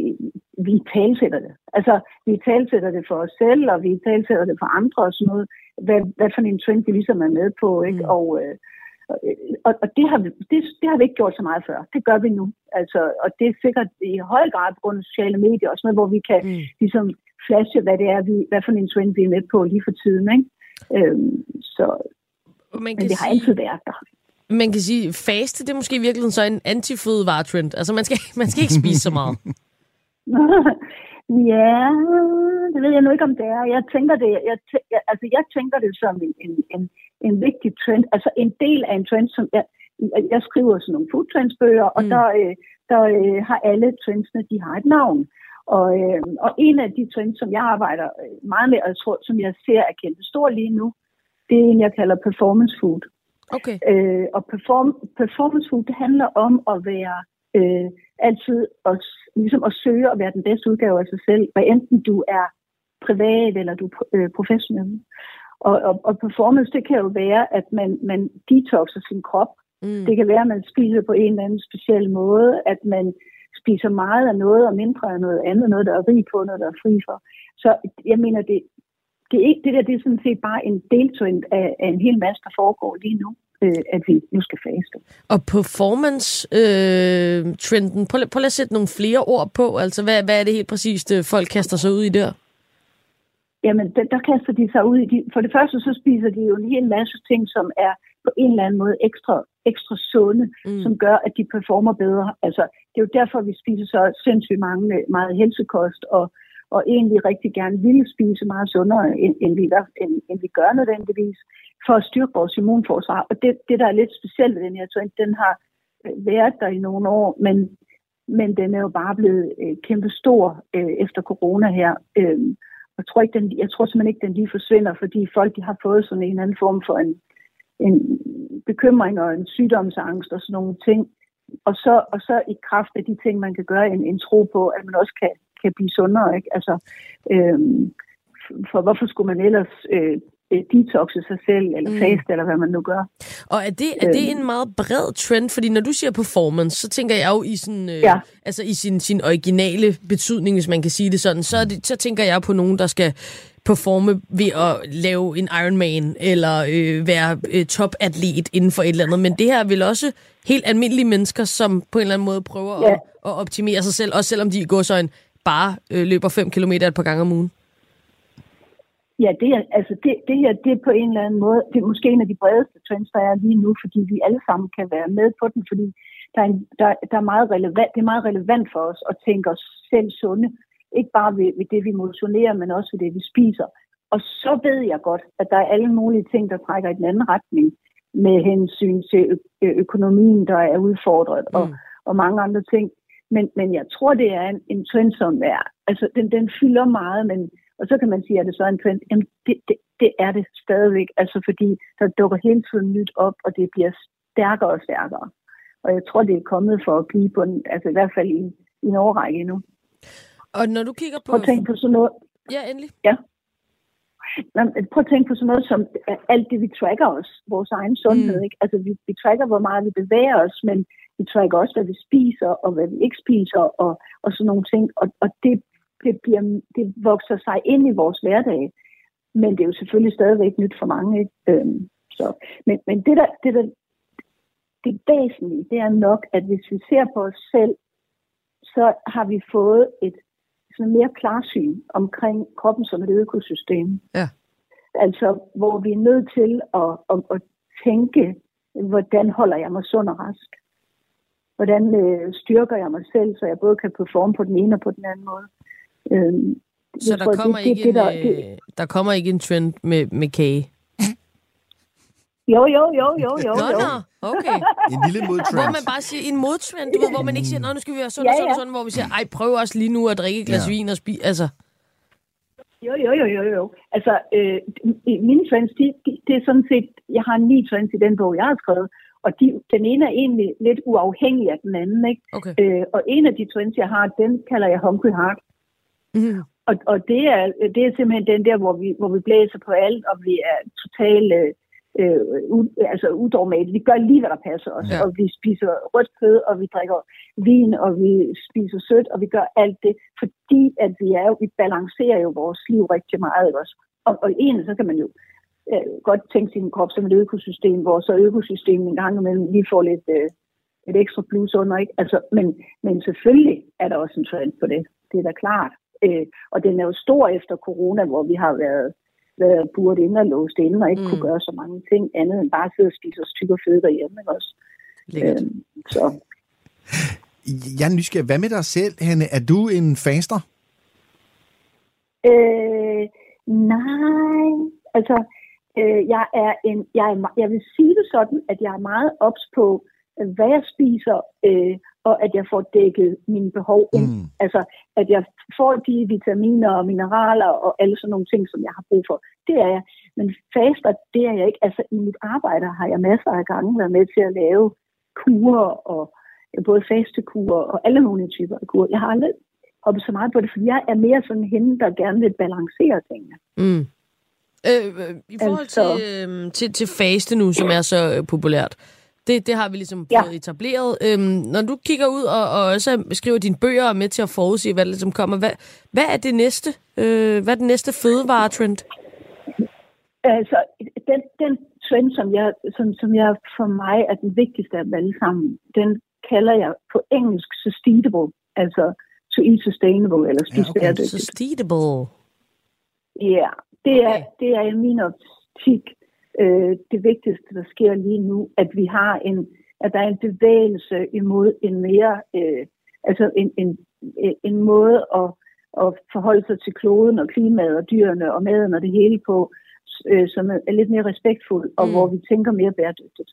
vi talsætter det. Altså, vi talsætter det for os selv, og vi talsætter det for andre og sådan noget. Hvad, hvad for en trend vi ligesom er med på, ikke? Mm. Og, øh, og, og det, har vi, det, det har vi ikke gjort så meget før. Det gør vi nu. Altså, og det er sikkert i høj grad på grund af sociale medier, også noget, hvor vi kan mm. ligesom flashe, hvad det er, vi, hvad for en trend vi er med på lige for tiden. Ikke? Øhm, så, man men kan det har sige- altid været der. Man kan sige, faste, det er måske i virkeligheden så en anti-fødevare-trend. Altså, man skal, man skal ikke spise så meget. ja, det ved jeg nu ikke, om det er. Jeg tænker det, jeg, tæ- jeg, altså, jeg tænker det som en, en, en, en vigtig trend, altså en del af en trend, som jeg, jeg- jeg skriver sådan nogle food trends bøger, og Mm. der, øh, der øh, har alle trendsene, de har et navn. Og, øh, og en af de trends, som jeg arbejder øh, meget med, og jeg tror, som jeg ser er kæmpe stor lige nu, det er en, jeg kalder performance food. Okay. Øh, og perform, performance food, det handler om at være øh, altid at, ligesom at søge at være den bedste udgave af sig selv, hvad enten du er privat eller du er øh, professionel. Og, og, og performance, det kan jo være, at man, man detoxer sin krop. Mm. Det kan være, at man spiser på en eller anden speciel måde, at man spiser meget af noget og mindre af noget andet, noget, der er rig på, noget, der er fri for. Så jeg mener, det, det, er ikke, det der det er sådan set bare en deltrend af, af en hel masse, der foregår lige nu, øh, at vi nu skal faste. Og performance-trenden, prøv, prøv lige at sætte nogle flere ord på. Altså, hvad, hvad er det helt præcist, øh, folk kaster sig ud i der? Jamen, der, der kaster de sig ud i... De, for det første, så spiser de jo en hel masse ting, som er på en eller anden måde ekstra, ekstra sunde, mm. som gør, at de performer bedre. Altså, det er jo derfor, vi spiser så sindssygt mange, meget helsekost, og, og egentlig rigtig gerne ville spise meget sundere, end, end, vi, gør- end, end vi gør nødvendigvis, for at styrke vores immunforsvar. Og det, det der er lidt specielt ved den her trend, den har øh, været der i nogle år, men, men den er jo bare blevet øh, kæmpe stor øh, efter corona her. Øh, jeg tror, ikke, den, jeg tror simpelthen ikke, den lige forsvinder, fordi folk de har fået sådan en anden form for en, en bekymring og en sygdomsangst og sådan nogle ting. og, så, og så i kraft af de ting, man kan gøre, en, en tro på, at man også kan, kan blive sundere. Ikke? Altså, øhm, for hvorfor skulle man ellers øh, øh, detoxe sig selv, eller Mm. faste, eller hvad man nu gør. Og er det, er det Øhm. en meget bred trend? Fordi når du siger performance, så tænker jeg jo i, sådan, øh, Ja. altså i sin, sin originale betydning, hvis man kan sige det sådan, så, det, så tænker jeg på nogen, der skal performe ved at lave en Ironman, eller øh, være øh, topatlet inden for et eller andet. Men det her er vel også helt almindelige mennesker, som på en eller anden måde prøver Ja. at, at optimere sig selv, også selvom de går så en bare øh, løber 5 km et par gange om ugen. Ja, det, er, altså det, det her, det er på en eller anden måde, det er måske en af de bredeste trends, der er lige nu, fordi vi alle sammen kan være med på den, fordi der er, en, der, der er meget relevant, det er meget relevant for os at tænke os selv sunde, ikke bare ved, ved det, vi motionerer, men også ved det, vi spiser. Og så ved jeg godt, at der er alle mulige ting, der trækker i den anden retning, med hensyn til ø- økonomien, der er udfordret, og, og mange andre ting. Men, men jeg tror, det er en, en trend, som er, altså den, den fylder meget, men, og så kan man sige, at det så er en trend. Jamen, det, det, det er det stadigvæk, altså fordi der dukker hele tiden nyt op, og det bliver stærkere og stærkere. Og jeg tror, det er kommet for at blive på en, altså i hvert fald i, i en overrække endnu. Og når du kigger på... Prøv at tænke på sådan noget. Ja, endelig. Ja. Prøv at tænke på sådan noget som øh, alt det, vi tracker os, vores egen sundhed. Mm. Ikke? Altså, vi, vi tracker, hvor meget vi bevæger os, men vi tracker også, hvad vi spiser, og hvad vi ikke spiser, og, og sådan nogle ting. Og, og det, det, bliver, det vokser sig ind i vores hverdag. Men det er jo selvfølgelig stadigvæk nyt for mange. Ikke? Øhm, så. Men, men det, der, det, der, det væsentlige, det er nok, at hvis vi ser på os selv, så har vi fået et sådan mere klarsyn omkring kroppen som et økosystem. Ja. Altså, hvor vi er nødt til at, at, at tænke, hvordan holder jeg mig sund og rask? Hvordan øh, styrker jeg mig selv, så jeg både kan performe på den ene og på den anden måde? Øhm, Så der tror, kommer, det, det, ikke det, en, der, øh, det, der kommer ikke en trend med, med kage? Jo, jo, jo, jo, jo. Nå, jo. nå, okay. En lille modtrend. Hvor man bare siger en modtrend, du ved, hvor man ikke siger, nå, nu skal vi være sådan Ja, og sådan ja. sådan, hvor vi siger, ej, prøv også lige nu at drikke et glas Ja. vin og spise, altså. Jo, jo, jo, jo, jo. Altså, øh, mine trends, de, de, det er sådan set, jeg har ni trends i den bog, jeg har skrevet, og de, den ene er egentlig lidt uafhængig af den anden, ikke? Okay. Øh, og en af de trends, jeg har, den kalder jeg Hungry Heart. Mm. Og, og det, er, det er simpelthen den der, hvor vi, hvor vi blæser på alt, og vi er totalt øh, øh, u, altså udormate. Vi gør lige, hvad der passer os. Ja. Og vi spiser rødt kød, og vi drikker vin, og vi spiser sødt, og vi gør alt det, fordi at vi er jo, vi balancerer jo vores liv rigtig meget. Også? Og, og egentlig, så kan man jo øh, godt tænke sin krop som et økosystem, hvor så økosystemet en gang imellem lige får lidt, øh, et ekstra plus under. Ikke? Altså, men, men selvfølgelig er der også en trend på det. Det er da klart. Øh, og den er jo stor efter corona, hvor vi har været, været buret inde og låst inde og ikke mm. kunne gøre så mange ting andet end bare sidde og spise os tyk og fede derhjemme. Ikke også? Lækkert. Øhm, så Jeg er nysgerrig. Hvad med dig selv, Hanne? Er du en faster? Øh, nej, altså, øh, jeg er en, jeg, er, jeg vil sige det sådan, at jeg er meget ops på, øh, hvad jeg spiser, øh, og at jeg får dækket mine behov ind. Mm. Altså, at jeg får de vitaminer og mineraler og alle sådan nogle ting, som jeg har brug for. Det er jeg. Men faster, det er jeg ikke. Altså, i mit arbejde har jeg masser af gange været med til at lave kurer og øh, både fastekurer og alle mulige typer af kurer. Jeg har aldrig hoppet så meget på det, fordi jeg er mere sådan hende, der gerne vil balancere tingene. Mm. Øh, øh, I forhold Altså- til, øh, til, til faste nu, som er så øh, populært, det, det har vi ligesom Ja. fået etableret. Øhm, når du kigger ud og, og også skriver dine bøger og med til at forudse, hvad der ligesom kommer, hvad, hvad er det næste? Øh, hvad er den næste fødevaretrend? Altså, den, den trend, som jeg, som, som jeg for mig er den vigtigste af dem alle sammen, den kalder jeg på engelsk sustainable, altså to eat sustainable, eller spise ja, okay. bæredygtigt. Sustainable. Ja, det er, det er i min optik øh, det vigtigste, der sker lige nu, at vi har en, at der er en bevægelse imod en mere, øh, altså en, en, en måde at, at forholde sig til kloden og klimaet og dyrene og maden og det hele på, øh, som er lidt mere respektfuld, og Mm. hvor vi tænker mere bæredygtigt.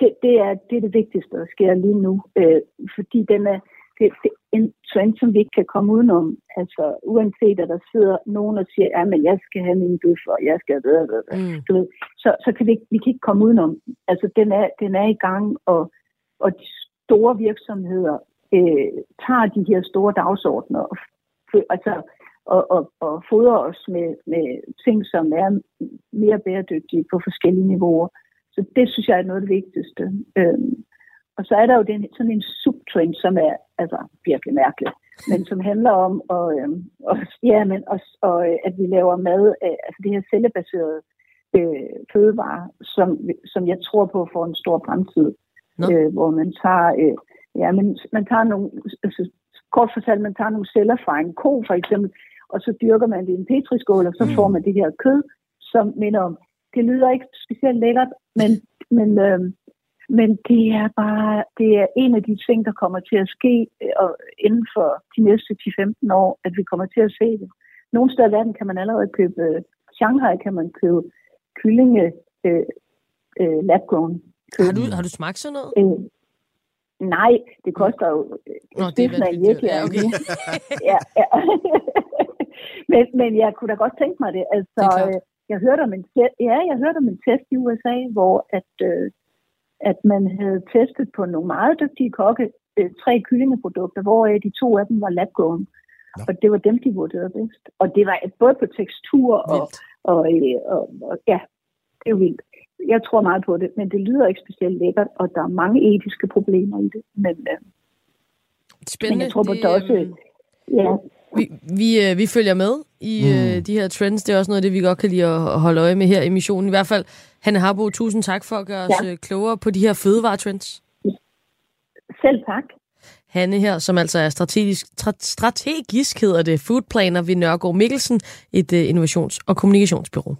Det, det, er, det er det vigtigste, der sker lige nu, øh, fordi den er, det, det er en trend, som vi ikke kan komme udenom. Altså, uanset at der sidder nogen og siger, ja, men jeg skal have min bøf, og jeg skal have det, Mm. du ved, så, så kan vi, ikke, vi kan ikke komme udenom. Altså, den er, den er i gang, og, og store virksomheder øh, tager de her store dagsordner og, altså, og, og, og fodrer os med, med ting, som er mere bæredygtige på forskellige niveauer. Så det synes jeg er noget af det vigtigste. Øhm, og så er der jo den, sådan en subtrend, som er altså, virkelig mærkelig, men som handler om, og, øhm, og, ja, men også, og, øh, at vi laver mad, af, altså det her cellebaserede øh, fødevarer, som, som jeg tror på får en stor fremtid, øh, hvor man tager, øh, ja, men man tager nogle, altså, kort fortalt, man tager nogle celler fra en ko for eksempel, og så dyrker man det i en petriskål, og så mm. får man det her kød, som minder om, det lyder ikke specielt lækkert, men, men, øh, men det er bare, det er en af de ting, der kommer til at ske øh, og inden for de næste 10-15 år, at vi kommer til at se det. Nogle steder i verden kan man allerede købe, øh, Shanghai kan man købe kyllinge øh, øh, lab-grown. Har du, har du smagt sådan noget? Øh, nej, det koster jo Nå, øh, det er virkelig. Ja, okay. ja, ja. men, men jeg kunne da godt tænke mig det. Altså, Det jeg hørte om en ja, jeg hørte om en test i USA, hvor at, øh, at man havde testet på nogle meget dygtige kokke øh, tre kyllingeprodukter, hvor de to af dem var labgående. Og det var dem, de vurderede bedst. Og det var både på tekstur og, og, øh, og, og ja, det er vildt. Jeg tror meget på det, men det lyder ikke specielt lækkert, og der er mange etiske problemer i det. Men, øh, Spændende. men jeg tror på, Det, det, også... øhm, Ja, Vi, vi, øh, vi følger med i mm. øh, de her trends. Det er også noget af det, vi godt kan lide at, holde øje med her i missionen. I hvert fald, Hanne Harbo, tusind tak for at gøre os Ja. ja. klogere på de her fødevaretrends. selv tak. Hanne her, som altså er strategisk, tra- strategisk hedder det, foodplaner ved Nørgaard Mikkelsen, et uh, innovations- og kommunikationsbyrå.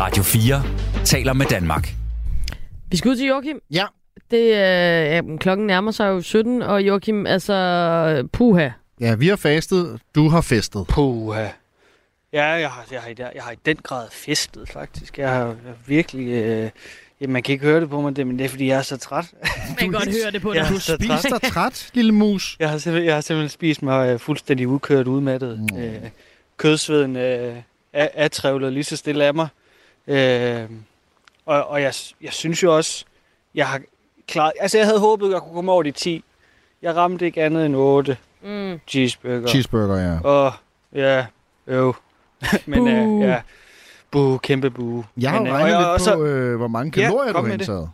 Radio 4 taler med Danmark. Vi skal ud til Joachim. Ja. Det, øh, ja, klokken nærmer sig jo 17, og Joachim, altså, puha. Ja, vi har fastet, du har festet. Puha. Ja, jeg har, jeg, har, jeg har i den grad festet, faktisk. Jeg har, jeg virkelig... Øh, ja, man kan ikke høre det på mig, det, men det er, fordi jeg er så træt. Man kan godt høre det på dig. Jeg er Du så spiser dig træt, lille mus. Jeg har simpelthen, jeg har simpelthen spist mig øh, fuldstændig udkørt, udmattet. Mm. Øh, kødsveden øh, er, er trævlet lige så stille af mig. Øh, og og jeg, jeg synes jo også, jeg har klaret... Altså, jeg havde håbet, at jeg kunne komme over de 10. Jeg ramte ikke andet end 8 Mm. cheeseburger. Cheeseburger, ja. Og ja, øv. Men Buh. ja, bu, kæmpe bu. Jeg har Men, jo øh, regnet lidt og på, øh, hvor mange Ja, kalorier kom du har indtaget.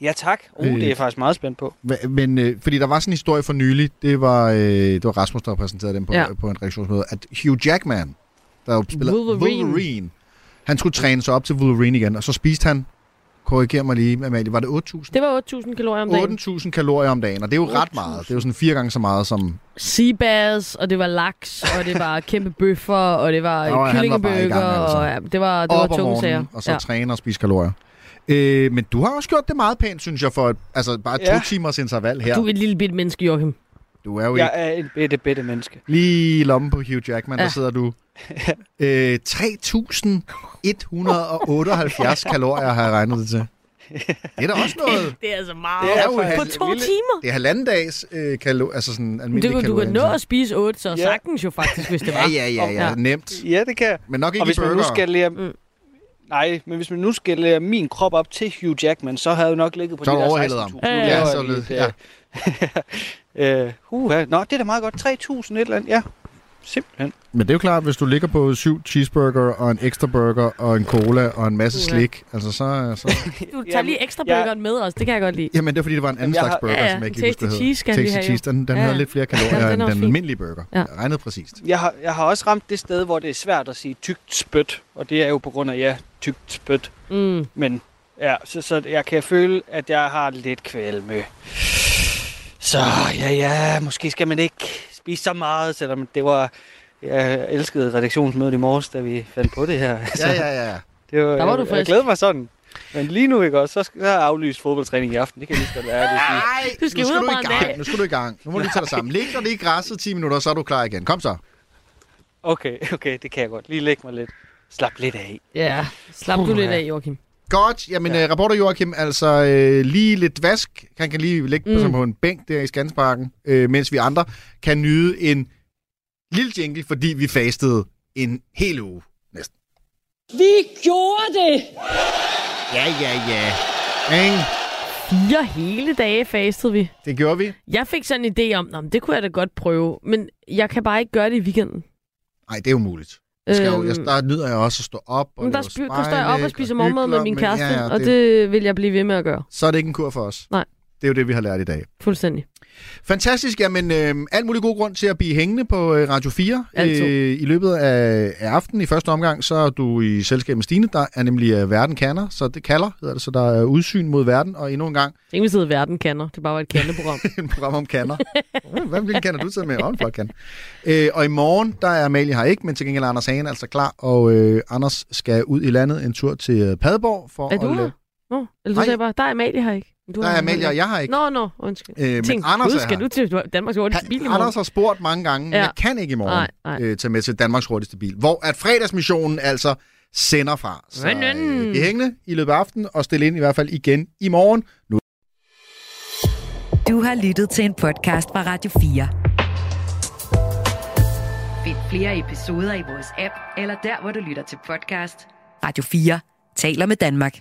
Ja, tak. Uh, Øh, det er jeg faktisk meget spændt på. Hva- Men øh, fordi der var sådan en historie for nylig, det var, øh, det var Rasmus, der præsenterede den på, Ja. ja. på en redaktionsmøde, at Hugh Jackman, der jo spiller Wolverine. Wolverine, han skulle træne sig op til Wolverine igen, og så spiste han, korriger mig lige, Amalie, var det 8.000? Det var 8.000 kalorier om dagen. 8.000 kalorier om dagen, og det er jo ret meget. Det er jo sådan fire gange så meget som... Seabass, og det var laks, og det var kæmpe bøffer, og det var Nå, kyllingebøger, gang, altså. og ja, det var, det op var tunge sager. og så ja. træne og spise kalorier. Øh, men du har også gjort det meget pænt, synes jeg, for et, altså bare Ja. to timers interval her. Du er et lille bitte menneske, Joachim. Du er jo Jeg ikke er et bitte, bitte menneske. lige i lommen på Hugh Jackman, ja. Der sidder du. Øh, 3.178 kalorier har jeg regnet det til. Det er da også noget. Det er altså meget. Det er jo på to timer. Det er halvanden dags øh, kalo, altså sådan almindelig du, du kan nå at spise 8, så Ja. sagtens jo faktisk, hvis det var. Ja, ja, ja, ja, nemt. Ja, det kan. Men nok ikke Og hvis i man nu burger. skal lære... Mm. Nej, men hvis man nu skal lære min krop op til Hugh Jackman, så havde jeg jo nok ligget på Så de der overhældet 16.000. ham. Ja, ja, så lidt, et, øh, uh, Nå, det er da meget godt. 3.000 et eller andet. Ja, simpelthen. Men det er jo klart, hvis du ligger på syv cheeseburger og en ekstra burger og en cola og en masse Uha. slik, altså så... så Du tager lige ekstra burgeren med os, det kan jeg godt lide. jamen, det er fordi, det var en anden slags har- burger, Ja, ja, som jeg ikke kan huske, cheese skal vi Tasty have, cheese, den, den Ja, har ja. lidt flere Ja, kalorier den er end den almindelige burger. Ja. Jeg regnet præcist. Jeg har, jeg har også ramt det sted, hvor det er svært at sige tykt spyt. Og det er jo på grund af, ja, tykt spyt. Mm. Men ja, så, så jeg kan føle, at jeg har lidt kvalme. Så ja, ja, måske skal man ikke spise så meget, selvom det var... Jeg elskede redaktionsmødet i morges, da vi fandt på det her. Ja, ja, ja. Det var, Der var du jeg, jeg frisk. glæder mig sådan. Men lige nu, ikke også, så skal jeg aflyse fodboldtræning i aften. Det kan lige så godt være, sige. Du skal nu ud og du i gang. Nu skal du i gang. Nu må du lige tage dig sammen. Lig dig lige i græsset 10 minutter, så er du klar igen. Kom så. Okay, okay, det kan jeg godt. Lige lægge mig lidt. Slap lidt af. Ja, slap du lidt af, Joachim. Godt. Jamen, ja. reporter Joachim, altså øh, lige lidt vask. Han kan lige ligge Mm. mm. på en bænk der i Skansparken, øh, mens vi andre kan nyde en lille jingle, fordi vi fastede en hel uge næsten. Vi gjorde det! Ja, ja, ja. Ing. Fire hele dage fastede vi. Det gjorde vi. Jeg fik sådan en idé om, "Nå, men det kunne jeg da godt prøve, men jeg kan bare ikke gøre det i weekenden. Nej, det er umuligt. Jeg skal jo, jeg, Øhm. der nyder jeg også at stå op og Men der, der står jeg op og spejlæg spiser morgenmad med min men kæreste, ja, ja, og det vil jeg blive ved med at gøre. Så er det ikke en kur for os. Nej. Det er jo det, vi har lært i dag. Fuldstændig. Fantastisk. Jamen, øh, alt mulig god grund til at blive hængende på øh, Radio 4 Altid. øh, i løbet af, af aftenen. I første omgang, så er du i selskab med Stine. Der er nemlig øh, Verden Kanner, så det kalder, hedder det, så der er udsyn mod verden. Og endnu en gang, Tænk, hvis det hedder Verden Kanner. Det bare var et kandeprogram. et program om kanner. Hvad hvilken kanner du sidder med? En flot kan. Øh, og i morgen, der er Amalie her ikke, men til gengæld er Anders Hagen altså klar. Og øh, Anders skal ud i landet en tur til Padborg for er du at... la- Nå, eller du Nej. sagde bare, der er Amalie her ikke. Du Der er Amalie, og jeg har ikke. Nå, nå, undskyld. Øh, men Tænk, Anders gud, er skal her. du til Danmarks hurtigste bil i morgen? Anders har spurgt mange gange, men Ja. jeg kan ikke i morgen Nej, nej. Øh, tage med til Danmarks hurtigste bil. Hvor at fredagsmissionen altså sender fra. Så øh, bliv hængende i løbet af aftenen og stille ind i hvert fald igen i morgen. Nu Du har lyttet til en podcast fra Radio 4. Find flere episoder i vores app, eller der, hvor du lytter til podcast. Radio 4 taler med Danmark.